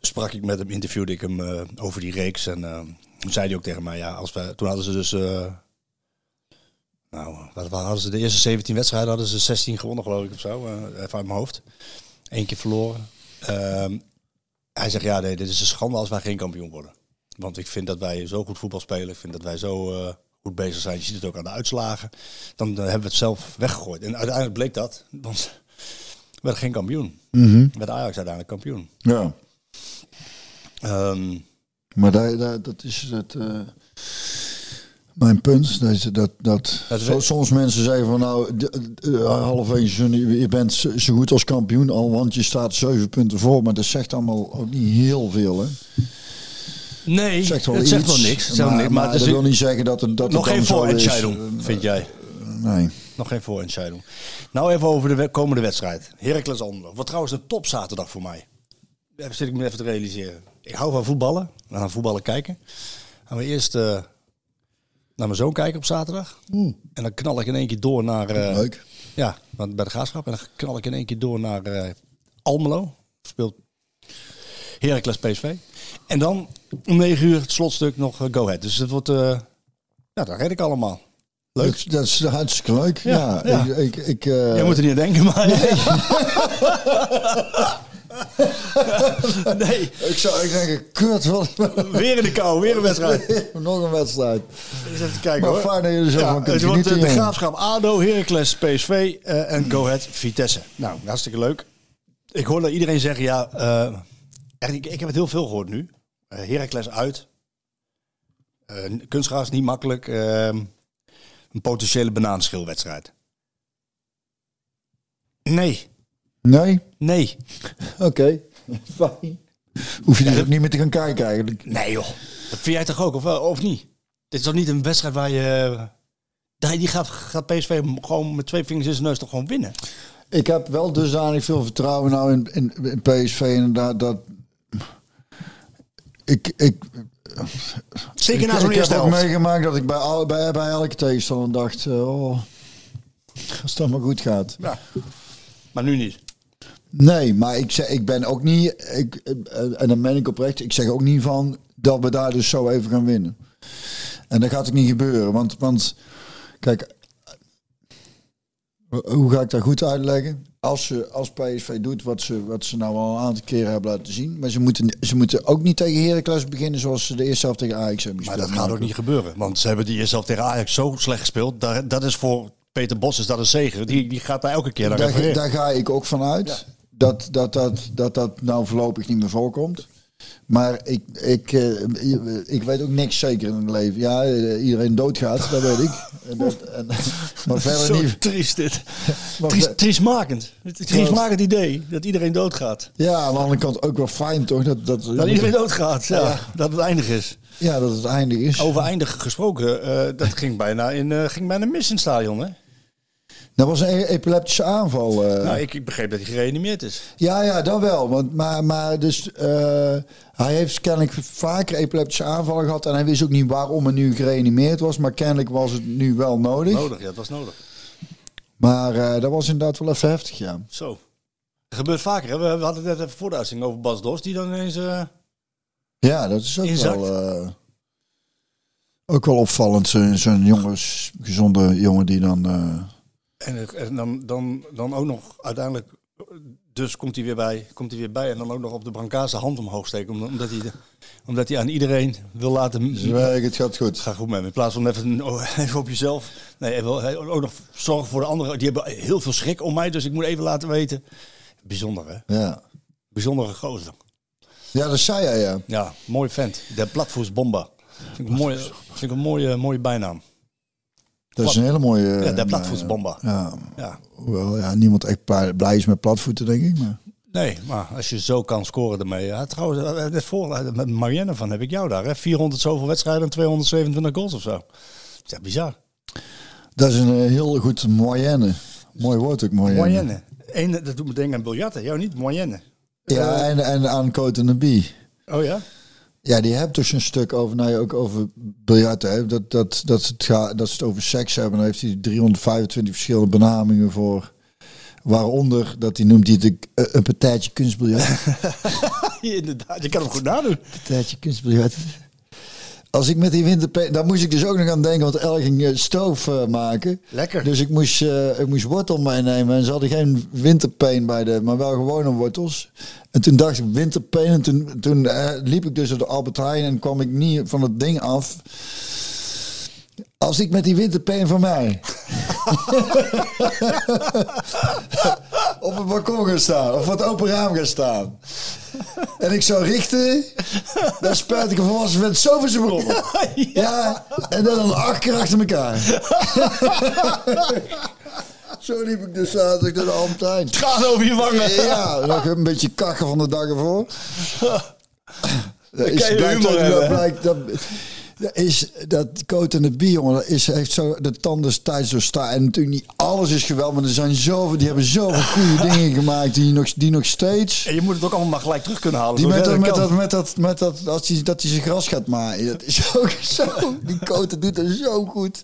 Sprak ik met hem, interviewde ik hem eh, over die reeks. En eh, toen zei hij ook tegen mij, ja, als we, toen hadden ze dus... eh, nou, wat, wat hadden ze de eerste 17 wedstrijden hadden ze 16 gewonnen geloof ik of zo. even uit mijn hoofd. Eén keer verloren. Ehm, hij zegt, ja, nee, dit is een schande als wij geen kampioen worden. Want ik vind dat wij zo goed voetbal spelen. Ik vind dat wij zo goed bezig zijn. Je ziet het ook aan de uitslagen. Dan hebben we het zelf weggegooid. En uiteindelijk bleek dat. Want we werden geen kampioen. Mhm. Met Ajax uiteindelijk kampioen. Ja, Ehm, maar daar, daar, dat is het, eh, mijn punt. Dat, dat, dat, Dat zo- soms mensen zeggen van nou, halverwege seizoen, je bent zo goed als kampioen al, want je staat zeven punten voor. Maar dat zegt allemaal ook niet heel veel. Hè? nee, Het zegt wel het iets, zegt wel niks. Het zegt wel maar, niks, maar, maar het dat wil niet zeggen dat het, dat nog het geen voorentscheiding, vind jij? Nee. Nog geen voorentscheiding. Nou even over de komende wedstrijd. Heracles Almelo. Wat trouwens een topzaterdag voor mij. Even zit ik me even te realiseren. Ik hou van voetballen. Gaan voetballen kijken. Gaan we eerst eh, naar mijn zoon kijken op zaterdag. En dan knal ik in één keer door naar... eh, Leuk. Ja, want bij de Graafschap. En dan knal ik in één keer door naar eh, Almelo. Speelt Heracles PSV. En dan om 9 uur het slotstuk nog Go Ahead. Dus het wordt... ja, dat red ik allemaal. Leuk. Dat, is hartstikke leuk. Ja, Ja, ja. ik, ik, ik, Jij moet er niet aan denken, maar... nee, [LAUGHS] [LAUGHS] ik zou ik denk, kut, wat, weer in de kou, weer een wedstrijd. [LAUGHS] nog een wedstrijd. Eens even kijken Maar hoor. fijn dat er zo Ja, van kunt het wordt eh, de graafschap ADO, Heracles, PSV eh, en Go Ahead Vitesse. Nou, hartstikke leuk. Ik hoor dat iedereen zeggen, ja, echt, ik, ik heb het heel veel gehoord nu. Eh Heracles uit. Eh kunstgras niet makkelijk. eh, een potentiële bananenschilwedstrijd. Nee, Nee? nee. [LAUGHS] Oké. [LAUGHS] Fijn. Hoef je er ook niet meer te gaan kijken eigenlijk. Nee joh, dat vind jij toch ook, of, of niet? Dit is toch niet een wedstrijd waar je... Die gaat, gaat PSV gewoon met twee vingers in zijn neus toch gewoon winnen? Ik heb wel dusdanig veel vertrouwen nou in, in, in PSV inderdaad dat... Ik, ik, Zeker na ik, zo'n ik eerste heb ook meegemaakt dat ik bij, al- bij, bij elke tegenstander dacht... oh, als dat maar goed gaat. Ja. Maar nu niet. Nee, maar ik, zeg, ik ben ook niet... Ik, eh, en dan ben ik oprecht. Ik zeg ook niet van dat we daar dus zo even gaan winnen. En dat gaat ook niet gebeuren. Want, want kijk, eh, hoe ga ik dat goed uitleggen? Als, ze, als PSV doet wat ze, wat ze nou al een aantal keren hebben laten zien. Maar ze moeten, ze moeten ook niet tegen Heracles beginnen zoals ze de eerste helft tegen Ajax hebben Maar gespeeld. dat gaat ook niet gebeuren. Want ze hebben die eerst zelf tegen Ajax zo slecht gespeeld. Daar, dat is voor Peter Bos is dat een zegen. Die, die gaat daar elke keer naar Daar, daar ga ik ook van uit. Dat, dat, dat, dat dat nou voorlopig niet meer voorkomt. Maar ik, ik, eh, ik weet ook niks zeker in het leven. Ja, eh, iedereen doodgaat, dat weet ik. En dat, en, [LAUGHS] maar verder Zo niet. triest dit. Triest, triestmakend. Triestmakend idee dat iedereen doodgaat. ja, aan de andere kant ook wel fijn toch? Dat, dat, Dat iedereen doodgaat. Ja, Dat het eindig is. ja, dat het eindig is. Over eindig gesproken. eh, dat ging bijna, in, eh, ging bijna mis in het stadion. Hè? Dat was een epileptische aanval. eh. Nou, ik, ik begreep dat hij gereanimeerd is. Ja, ja, dat wel. Want, maar, maar dus, eh, hij heeft kennelijk vaker epileptische aanvallen gehad. En hij wist ook niet waarom hij nu gereanimeerd was. Maar kennelijk was het nu wel nodig. Nodig, ja, dat was nodig. Maar eh, dat was inderdaad wel even heftig, ja. Zo. Dat gebeurt vaker. Hè? We we hadden het net even voor de over Bas Dos. Die dan ineens... Ja, dat is ook Inzakt. wel... ook wel opvallend. Zo'n jongens, gezonde jongen die dan... En, en dan, dan, dan ook nog uiteindelijk, dus komt hij weer bij, komt hij weer bij en dan ook nog op de brancard zijn hand omhoog steken, omdat, omdat, hij, omdat hij aan iedereen wil laten. Zwerg, het gaat goed. Ga goed met hem. In plaats van even, oh, [LAUGHS] even op jezelf. Nee, hij wil ook nog zorgen voor de anderen. Die hebben heel veel schrik om mij, dus ik moet even laten weten. Bijzonder, hè? Ja. Bijzondere gozer. ja, dat zei hij, ja. Ja, mooi vent. De Platvoetsbomba. Vind ik een mooie, vind ik een mooie, mooie bijnaam. Dat is een hele mooie... Ja, de eh, platvoetsbomba. Ja, Ja. hoewel ja, niemand echt blij is met platvoeten, denk ik. Maar... Nee, maar als je zo kan scoren ermee. Ja, trouwens, eh, net voor, eh, met Marianne van heb ik jou daar. Hè? 400 zoveel wedstrijden en 227 goals of zo. Dat is echt bizar. Dat is een eh, heel goed moyenne. Mooi woord ook, moyenne. Moyenne. Eén, dat doet me denken aan biljarten. Jou niet? Moyenne. Ja, en, en aan Cote Bie. Oh ja? Ja, die hebt dus een stuk over, nou ja, ook over biljarten. Hè. Dat, dat, dat, ze het gaat, dat ze het over seks hebben. Dan heeft hij 325 verschillende benamingen voor. Waaronder dat hij noemt hij het een, een partijtje kunstbiljart. [LAUGHS] [LAUGHS] Inderdaad, je kan hem goed nadoen. partijtje kunstbiljart. Als ik met die winterpeen... Daar moest ik dus ook nog aan denken, want El ging eh, stoof eh, maken. Lekker. Dus ik moest, eh, ik moest wortel meenemen. En ze hadden geen winterpeen bij de... Maar wel gewone wortels. En toen dacht ik winterpeen. En toen, toen eh, liep ik dus door de Albert Heijn en kwam ik niet van het ding af. Als ik met die winterpeen van mij [LAUGHS] op het balkon ga staan, of voor het open raam ga staan. En ik zou richten, dan spuit ik er volwassen met zo van zijn bron. [LAUGHS] Ja, en dan dan acht keer achter elkaar. [LAUGHS] [LAUGHS] Zo liep ik dus zaterdag door de Albertijn. Gaan over je wangen. Ja, nog een beetje kakken van de dag ervoor. [LAUGHS] Dat kan je blijkt humor dat- hebben. dat blijkt, dat, dat is dat Coat en de Bier, jongen, dat is, heeft zo de tanden thuis door staan. En natuurlijk niet alles is geweldig, maar er zijn zoveel, die hebben zoveel goede [LAUGHS] dingen gemaakt die nog, die nog steeds. En je moet het ook allemaal maar gelijk terug kunnen halen. Die Zo met dat, met dat, met dat, met dat, als hij, dat hij zijn gras gaat maaien. Dat is ook zo. Die Coat doet dat zo goed.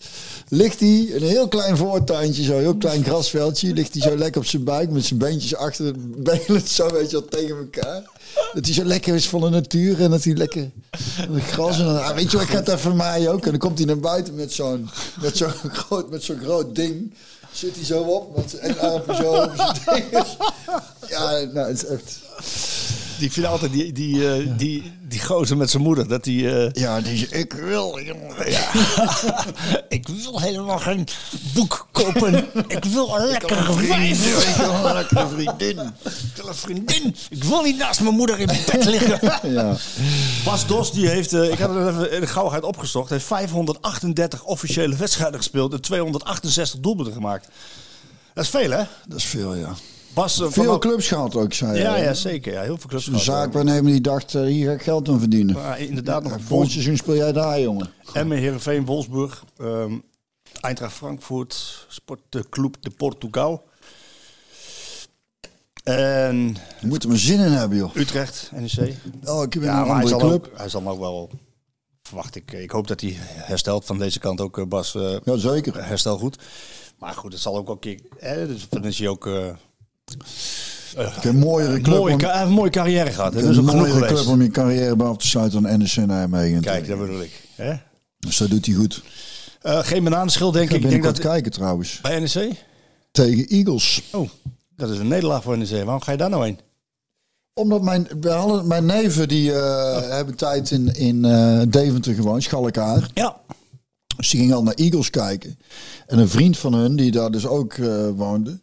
Ligt hij een heel klein voortuintje, zo heel klein grasveldje. Ligt hij zo lekker op zijn buik met zijn beentjes achter de [LAUGHS] benen, zo weet je wel, tegen elkaar. Dat hij zo lekker is van de natuur en dat hij lekker het gras en ah, weet je wat, ik ga het even maaien ook. En dan komt hij naar buiten met zo'n zo'n [LAUGHS] groot, met zo'n groot ding. Zit hij zo op met zijn armpje zo over zijn [LAUGHS] ding. Ja, nou, het is echt... Die vind altijd die, die, eh, die, die gozer met zijn moeder. Dat die, eh, Ja, die ik wil, jongen. [LAUGHS] ik wil helemaal geen boek kopen. Ik wil een lekkere vriendin, ik wil een lekkere [LAUGHS] vriendin. Ik wil een vriendin. Ik wil niet naast mijn moeder in bed liggen. [LAUGHS] Ja. Bas Dos, die heeft, eh, ik heb het even in de gauwheid opgezocht, heeft 538 officiële wedstrijden gespeeld en 268 doelpunten gemaakt. Dat is veel, hè? Dat is veel, ja. Eh, Veel clubs gehad ook, zei Ja, ja, zeker. Ja, heel veel clubs. Een gehad, zaak ja. waarnemen die dacht, eh, hier ga ik geld aan verdienen. Maar inderdaad nog Volgend seizoen speel jij daar, jongen. Emmen, Heerenveen, Wolfsburg, ehm Eintracht Frankfurt, Sportclub de Portugal. En Je moet er maar zin in hebben, joh. Utrecht, NEC. Oh, ik heb Ja, een hij club. ook, hij zal ook wel, verwacht ik. Ik hoop dat hij herstelt van deze kant ook, eh, Bas. eh, Ja, zeker. herstel goed. Maar goed, het zal ook wel een keer... Hè, dus dan is hij ook... eh, Ik heb een mooiere club, mooie, om, ka- hij heeft een mooie carrière gehad. Dat is een mooiere geweest. club om je carrière bij af te sluiten dan NEC Nijmegen. Kijk, dat bedoel ik. Hè? Dus dat doet hij goed. Eh, geen bananenschil, denk Ik ik. Denk dat kijken trouwens. bij NEC... Tegen Eagles. Oh, dat is een nederlaag voor NEC. Waarom ga je daar nou heen? Omdat mijn, hadden, mijn neven die eh, hebben tijd in, in eh, Deventer gewoond, Schalkaar. Ja. Dus die gingen al naar Eagles kijken. En een vriend van hun, die daar dus ook eh, woonde.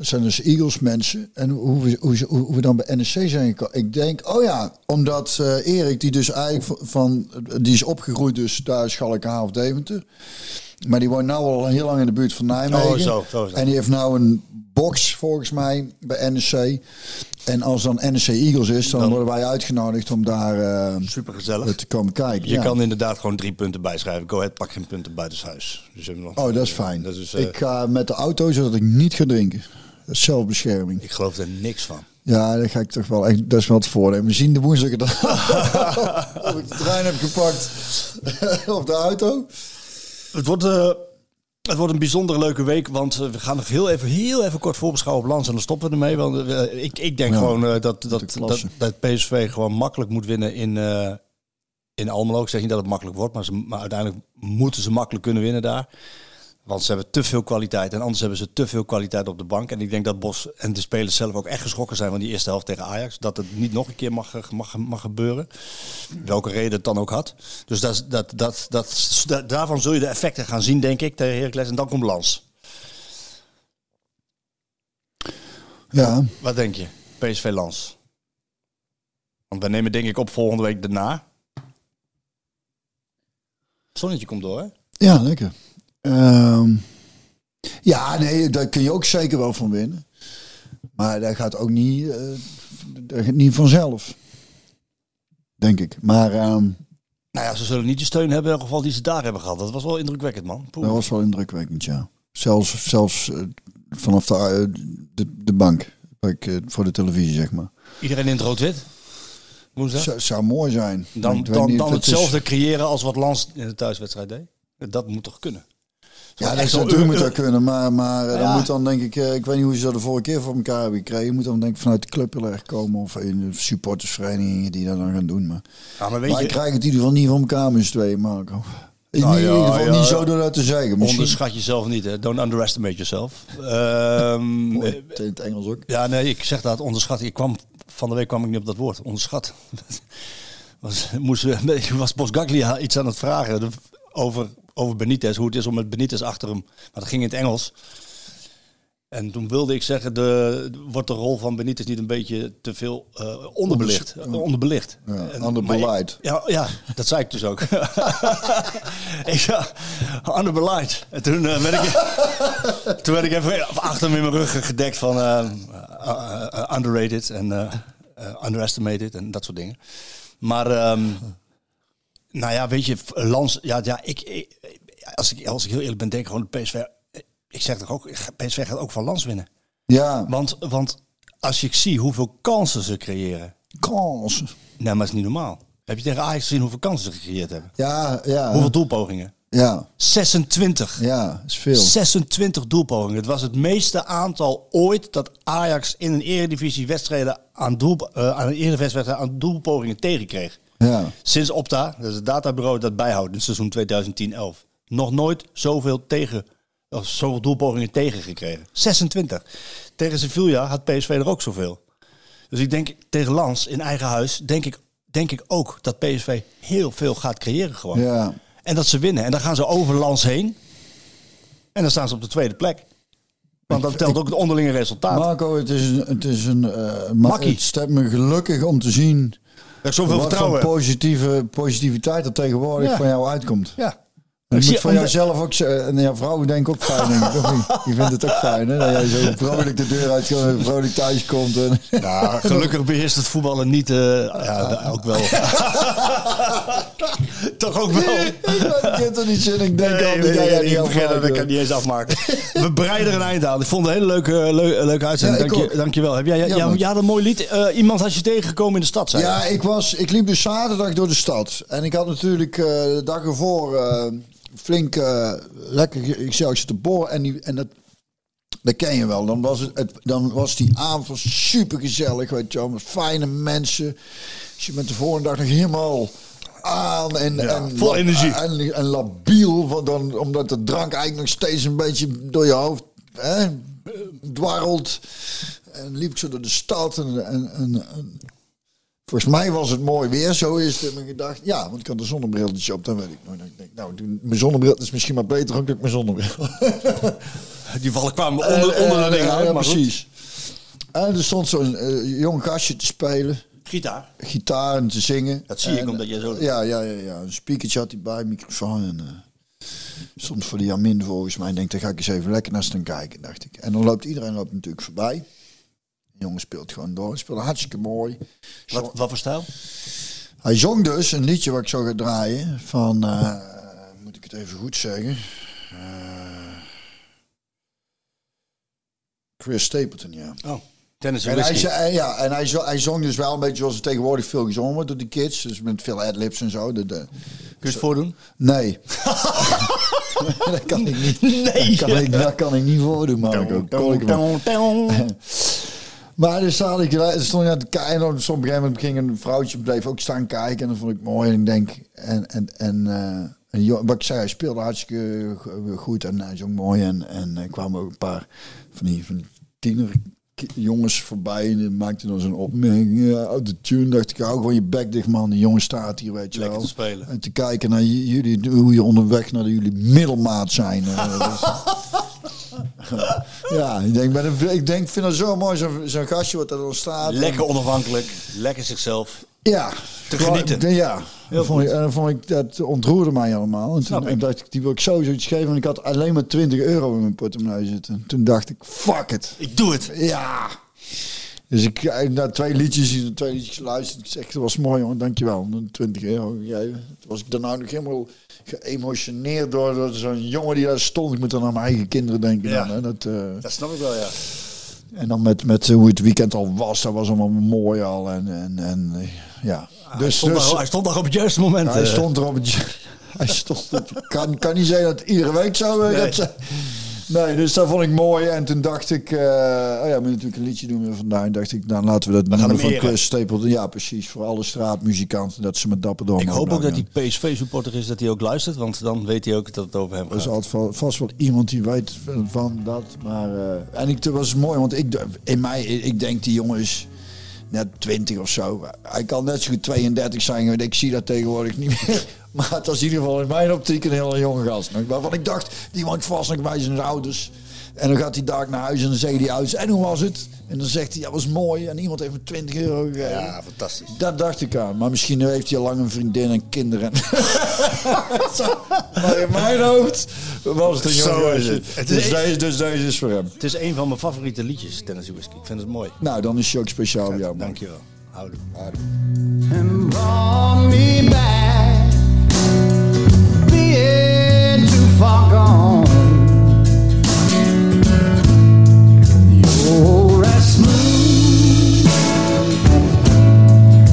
Dat zijn dus Eagles mensen. En hoe we, hoe, hoe we dan bij NEC zijn gekomen. Ik denk, oh ja, omdat eh, Erik, die dus eigenlijk van, die is opgegroeid dus daar in Schalkaar of Deventer. Maar die woont nou al heel lang in de buurt van Nijmegen. Oh, zo, zo. En die heeft nou een box volgens mij bij NEC. En als dan NEC Eagles is, dan, worden wij uitgenodigd om daar eh, Super gezellig. te komen kijken. Je Ja. kan inderdaad gewoon drie punten bijschrijven. Go ahead, pak geen punten buitenshuis. Dus nog- Oh, dat is fijn. Dat is, eh, ik ga met de auto zodat ik niet ga drinken. Zelfbescherming. ik geloof er niks van. Ja, dat ga ik toch wel. echt- Dat is wel het voordeel. We zien de woensdag dan. of [LAUGHS] ik de trein heb gepakt [LAUGHS] of de auto. Het wordt, eh, het wordt een bijzonder leuke week, want eh, we gaan nog heel even, heel even kort voorbeschouwen op Lans en dan stoppen we ermee. Want eh, ik, ik denk Ja, gewoon dat, dat, de dat, dat PSV gewoon makkelijk moet winnen in, in Almelo. Ik zeg niet dat het makkelijk wordt, maar, ze, maar uiteindelijk moeten ze makkelijk kunnen winnen daar. Want ze hebben te veel kwaliteit en anders hebben ze te veel kwaliteit op de bank. En ik denk dat Bos en de spelers zelf ook echt geschrokken zijn van die eerste helft tegen Ajax. Dat het niet nog een keer mag, mag, mag gebeuren. Welke reden het dan ook had. Dus dat, dat, dat, dat, da- daarvan zul je de effecten gaan zien, denk ik, tegen Heracles. En dan komt Lans. Ja, Wat denk je? PSV Lans. Want we nemen denk ik op volgende week daarna. Zonnetje komt door, hè? ja lekker. Ehm, ja, nee, daar kun je ook zeker wel van winnen. Maar dat gaat ook niet, eh, dat gaat niet vanzelf. Denk ik. Maar ehm, Nou ja, ze zullen niet de steun hebben in ieder geval die ze daar hebben gehad. Dat was wel indrukwekkend, man. Poeh. Dat was wel indrukwekkend, ja. Zelfs, zelfs eh, vanaf de, eh, de, de bank, ik, voor de televisie, zeg maar. Iedereen in het rood-wit. Woensdag. Zou, zou mooi zijn. Dan, dan, dan is- hetzelfde creëren als wat Lans in de thuiswedstrijd deed. Dat moet toch kunnen? Ja, dat zo'n natuurlijk eu- moet dat kunnen, maar, maar eh, Ja. dan moet dan denk ik, eh, ik weet niet hoe ze dat de vorige keer voor elkaar hebben gekregen. Moet dan denk ik vanuit de club heel erg komen of in de supportersverenigingen die dat dan gaan doen. Maar, Ja, maar weet maar je, ik krijg het in ieder geval niet voor elkaar met z'n tweeën, Marco. In Nou ja, ieder geval niet zo door dat te zeggen. Misschien onderschat jezelf niet, hè? Don't underestimate yourself. Ehm, [LAUGHS] Mooi, in het Engels ook. ja, nee, ik zeg dat onderschat. Ik kwam van de week kwam ik niet op dat woord. Onderschat. [LAUGHS] was, moest, nee, [LAUGHS] was Bosgaglia iets aan het vragen over, over Benitez, hoe het is om met Benitez achter hem. Maar dat ging in het Engels. En toen wilde ik zeggen, de, wordt de rol van Benitez niet een beetje te veel eh, onderbelicht? Onderbelicht. Ja, En- under maar ik- beleid. Ja, ja, dat zei ik dus ook. [LAUGHS] ik ja, under beleid. En toen, eh, werd ik, [LAUGHS] toen werd ik even achter hem in mijn rug gedekt van eh, underrated en underestimated en dat soort dingen. Maar, ehm, nou ja, weet je, Lans, ja, ja ik, ik- als, ik, als ik heel eerlijk ben, denk ik gewoon de PSV. Ik zeg toch ook, PSV gaat ook van Lans winnen. Ja, Want, want als ik zie hoeveel kansen ze creëren, kans. nou, maar dat is niet normaal. Heb je tegen Ajax gezien hoeveel kansen ze gecreëerd hebben? Ja, ja. Hoeveel doelpogingen? Ja, 26. ja, is veel. 26 doelpogingen. Het was het meeste aantal ooit dat Ajax in een eredivisie wedstrijden aan, doel, eh, aan een aan doelpogingen tegenkreeg. Ja. Sinds Opta, dat is het databureau dat bijhoudt in het seizoen 2010-11. Nog nooit zoveel tegen, of zoveel doelpogingen tegengekregen. 26. Tegen Sevilla had PSV er ook zoveel. Dus ik denk tegen Lans in eigen huis, denk ik, denk ik ook dat PSV heel veel gaat creëren gewoon. Ja. En dat ze winnen. En dan gaan ze over Lans heen. En dan staan ze op de tweede plek. Want dat telt ook het onderlinge resultaat. Marco, het is een, het is een eh, ma- Makkie. het stemt me gelukkig om te zien Dat zoveel wat vertrouwen. positieve positiviteit er tegenwoordig Ja. van jou uitkomt. Ja. Ik moet zie voor omdat- jouzelf ook, en jouw vrouw denk ik ook fijn, denk ik, of niet? Die vindt het ook fijn, hè? Dat jij zo vrolijk de deur uit en vrolijk thuis komt. En... Nou, gelukkig beheerst het voetballen niet. eh, ja, ook wel. [LAUGHS] Toch ook wel. ik heb er niet zin, ik denk Nee, al, nee, dat jij nee, dat nee, niet dat kan niet eens afmaken. [LAUGHS] We breiden er een eind aan. Ik vond het een hele leuke, leuke, leuke uitzending. Ja, Dank, je, ook. dank je wel. Heb jij, ja, jij had een mooi lied. Eh, iemand had je tegengekomen in de stad, zei je? Ja, ik, was, ik liep dus zaterdag door de stad. En ik had natuurlijk eh, de dag ervoor eh, flink eh, lekker Excelsior te boren. En, die, en dat, dat ken je wel. Dan was, het, het- dan was die avond super gezellig. Weet je wel, met fijne mensen. Als je met de volgende dag nog helemaal aan en, en, vol energie. En, en labiel. Want dan, omdat de drank eigenlijk nog steeds een beetje door je hoofd hè, dwarrelt. En liep ik zo door de stad. En, en, en, en Volgens mij was het mooi weer, zo is het mijn gedacht. Ja, want ik had een zonnebriltje op, dan weet ik nog. Nou, mijn zonnebril is misschien maar beter ook dan ik mijn zonnebril. [LAUGHS] Die vallen kwamen onder, Eh, onder de eh, dingen ja, uit. ja, maar goed. precies. En er stond zo'n eh, jong gastje te spelen, Gitaar. gitaar en te zingen. Dat zie ik, omdat jij zo- Ja, ja, ja, ja. Een speakertje had hij bij, microfoon. En, eh, stond voor die Amin volgens mij. Ik denk, daar ga ik eens even lekker naar staan kijken, dacht ik. En dan loopt iedereen loopt natuurlijk voorbij. De jongen speelt gewoon door. Speelde hartstikke mooi. Wat, wat voor stijl? Hij zong dus een liedje wat ik zou gaan draaien van, eh, moet ik het even goed zeggen, Eh, Chris Stapleton, ja. Oh, tennis en En hij, zei- ja, en hij, hij zong dus wel een beetje zoals tegenwoordig veel gezongen wordt door die kids. Dus met veel adlibs en zo. De, de, Kun je het voordoen? nee. [LAUGHS] dat kan ik niet. Nee. Dat kan ik, dat kan ik niet voordoen, Marco. Kon ik wel. [LAUGHS] Maar dus ik, er stond je aan te kijken. En op een gegeven moment ging een vrouwtje bleef ook staan kijken. En dat vond ik mooi. En ik denk, en, en, en, eh, en wat ik zei, hij speelde hartstikke go- goed en hij zong mooi. En, en er kwamen ook een paar van die, van die tiener jongens voorbij. En die maakten dan zo'n opmerking. Ja, uit de tune dacht ik, hou gewoon je bek dicht man. Die jongen staat hier, weet je Lekker wel. te spelen. En te kijken naar jullie, hoe je onderweg naar jullie middelmaat zijn. Eh, [LAUGHS] dus- ja, ik denk, een, ik denk, vind het zo mooi, zo'n gastje wat er dan staat. Lekker onafhankelijk. Lekker zichzelf. Ja. Te genieten. Ja. Heel vond ik, en vond ik, dat ontroerde mij allemaal. En toen en dacht ik, die wil ik sowieso iets geven. En ik had alleen maar 20 euro in mijn portemonnee zitten. Toen dacht ik, fuck it. Ik doe het. Ja. Dus ik, eh, na twee liedjes, twee liedjes geluisterd. Ik zeg, dat was mooi jongen, dankjewel. En 20 euro gegeven. Toen was ik daarna nog helemaal geëmotioneerd door, door zo'n jongen die daar stond. Ik moet dan aan mijn eigen kinderen denken. Ja. Dan, hè. Dat, eh, Dat snap ik wel, ja. en dan met, met hoe het weekend al was, dat was allemaal mooi al. En, en, en eh, ja. hij, stond daar, hij stond daar op het juiste moment. Hij eh. stond er op het. [LAUGHS] Hij stond. Kan, kan niet zijn dat iedere week zo. eh, Nee. dat nee, dus dat vond ik mooi. En toen dacht ik. eh, oh ja, we moeten natuurlijk een liedje doen vandaag. Dacht ik, dan laten we dat nummer hem van. Chris Stapleton. Ja, precies. Voor alle straatmuzikanten. Dat ze met dapper door Ik hoop ook dat hij PSV-supporter is, dat hij ook luistert. Want dan weet hij ook dat het over hem Er is gaat. altijd vast wel iemand die weet van dat. Maar, eh, en ik, het was mooi, want ik, in mij, ik denk die jongen is net 20 of zo. Hij kan net zo goed 32 zijn. want Ik zie dat tegenwoordig niet meer. Maar het was in ieder geval in mijn optiek een hele jonge gast. nog. Waarvan ik dacht, die woont vast nog bij zijn ouders. En dan gaat hij daar naar huis en dan zeggen die ouders, en hoe was het? En dan zegt hij, ja, was mooi. En iemand heeft me 20 euro gegeven. Ja, fantastisch. Dat dacht ik aan. Maar misschien heeft hij al lang een vriendin en kinderen. [LAUGHS] maar in mijn hoofd was het een Zo jongen. is het. Het is Dus, een- deze, dus deze is voor hem. Het is een van mijn favoriete liedjes, Tennessee Whiskey. Ik vind het mooi. Nou, dan is hij ook speciaal voor jou, man. Dankjewel. Houdoe. and brought me back, far gone. You're as smooth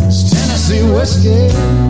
as Tennessee whiskey.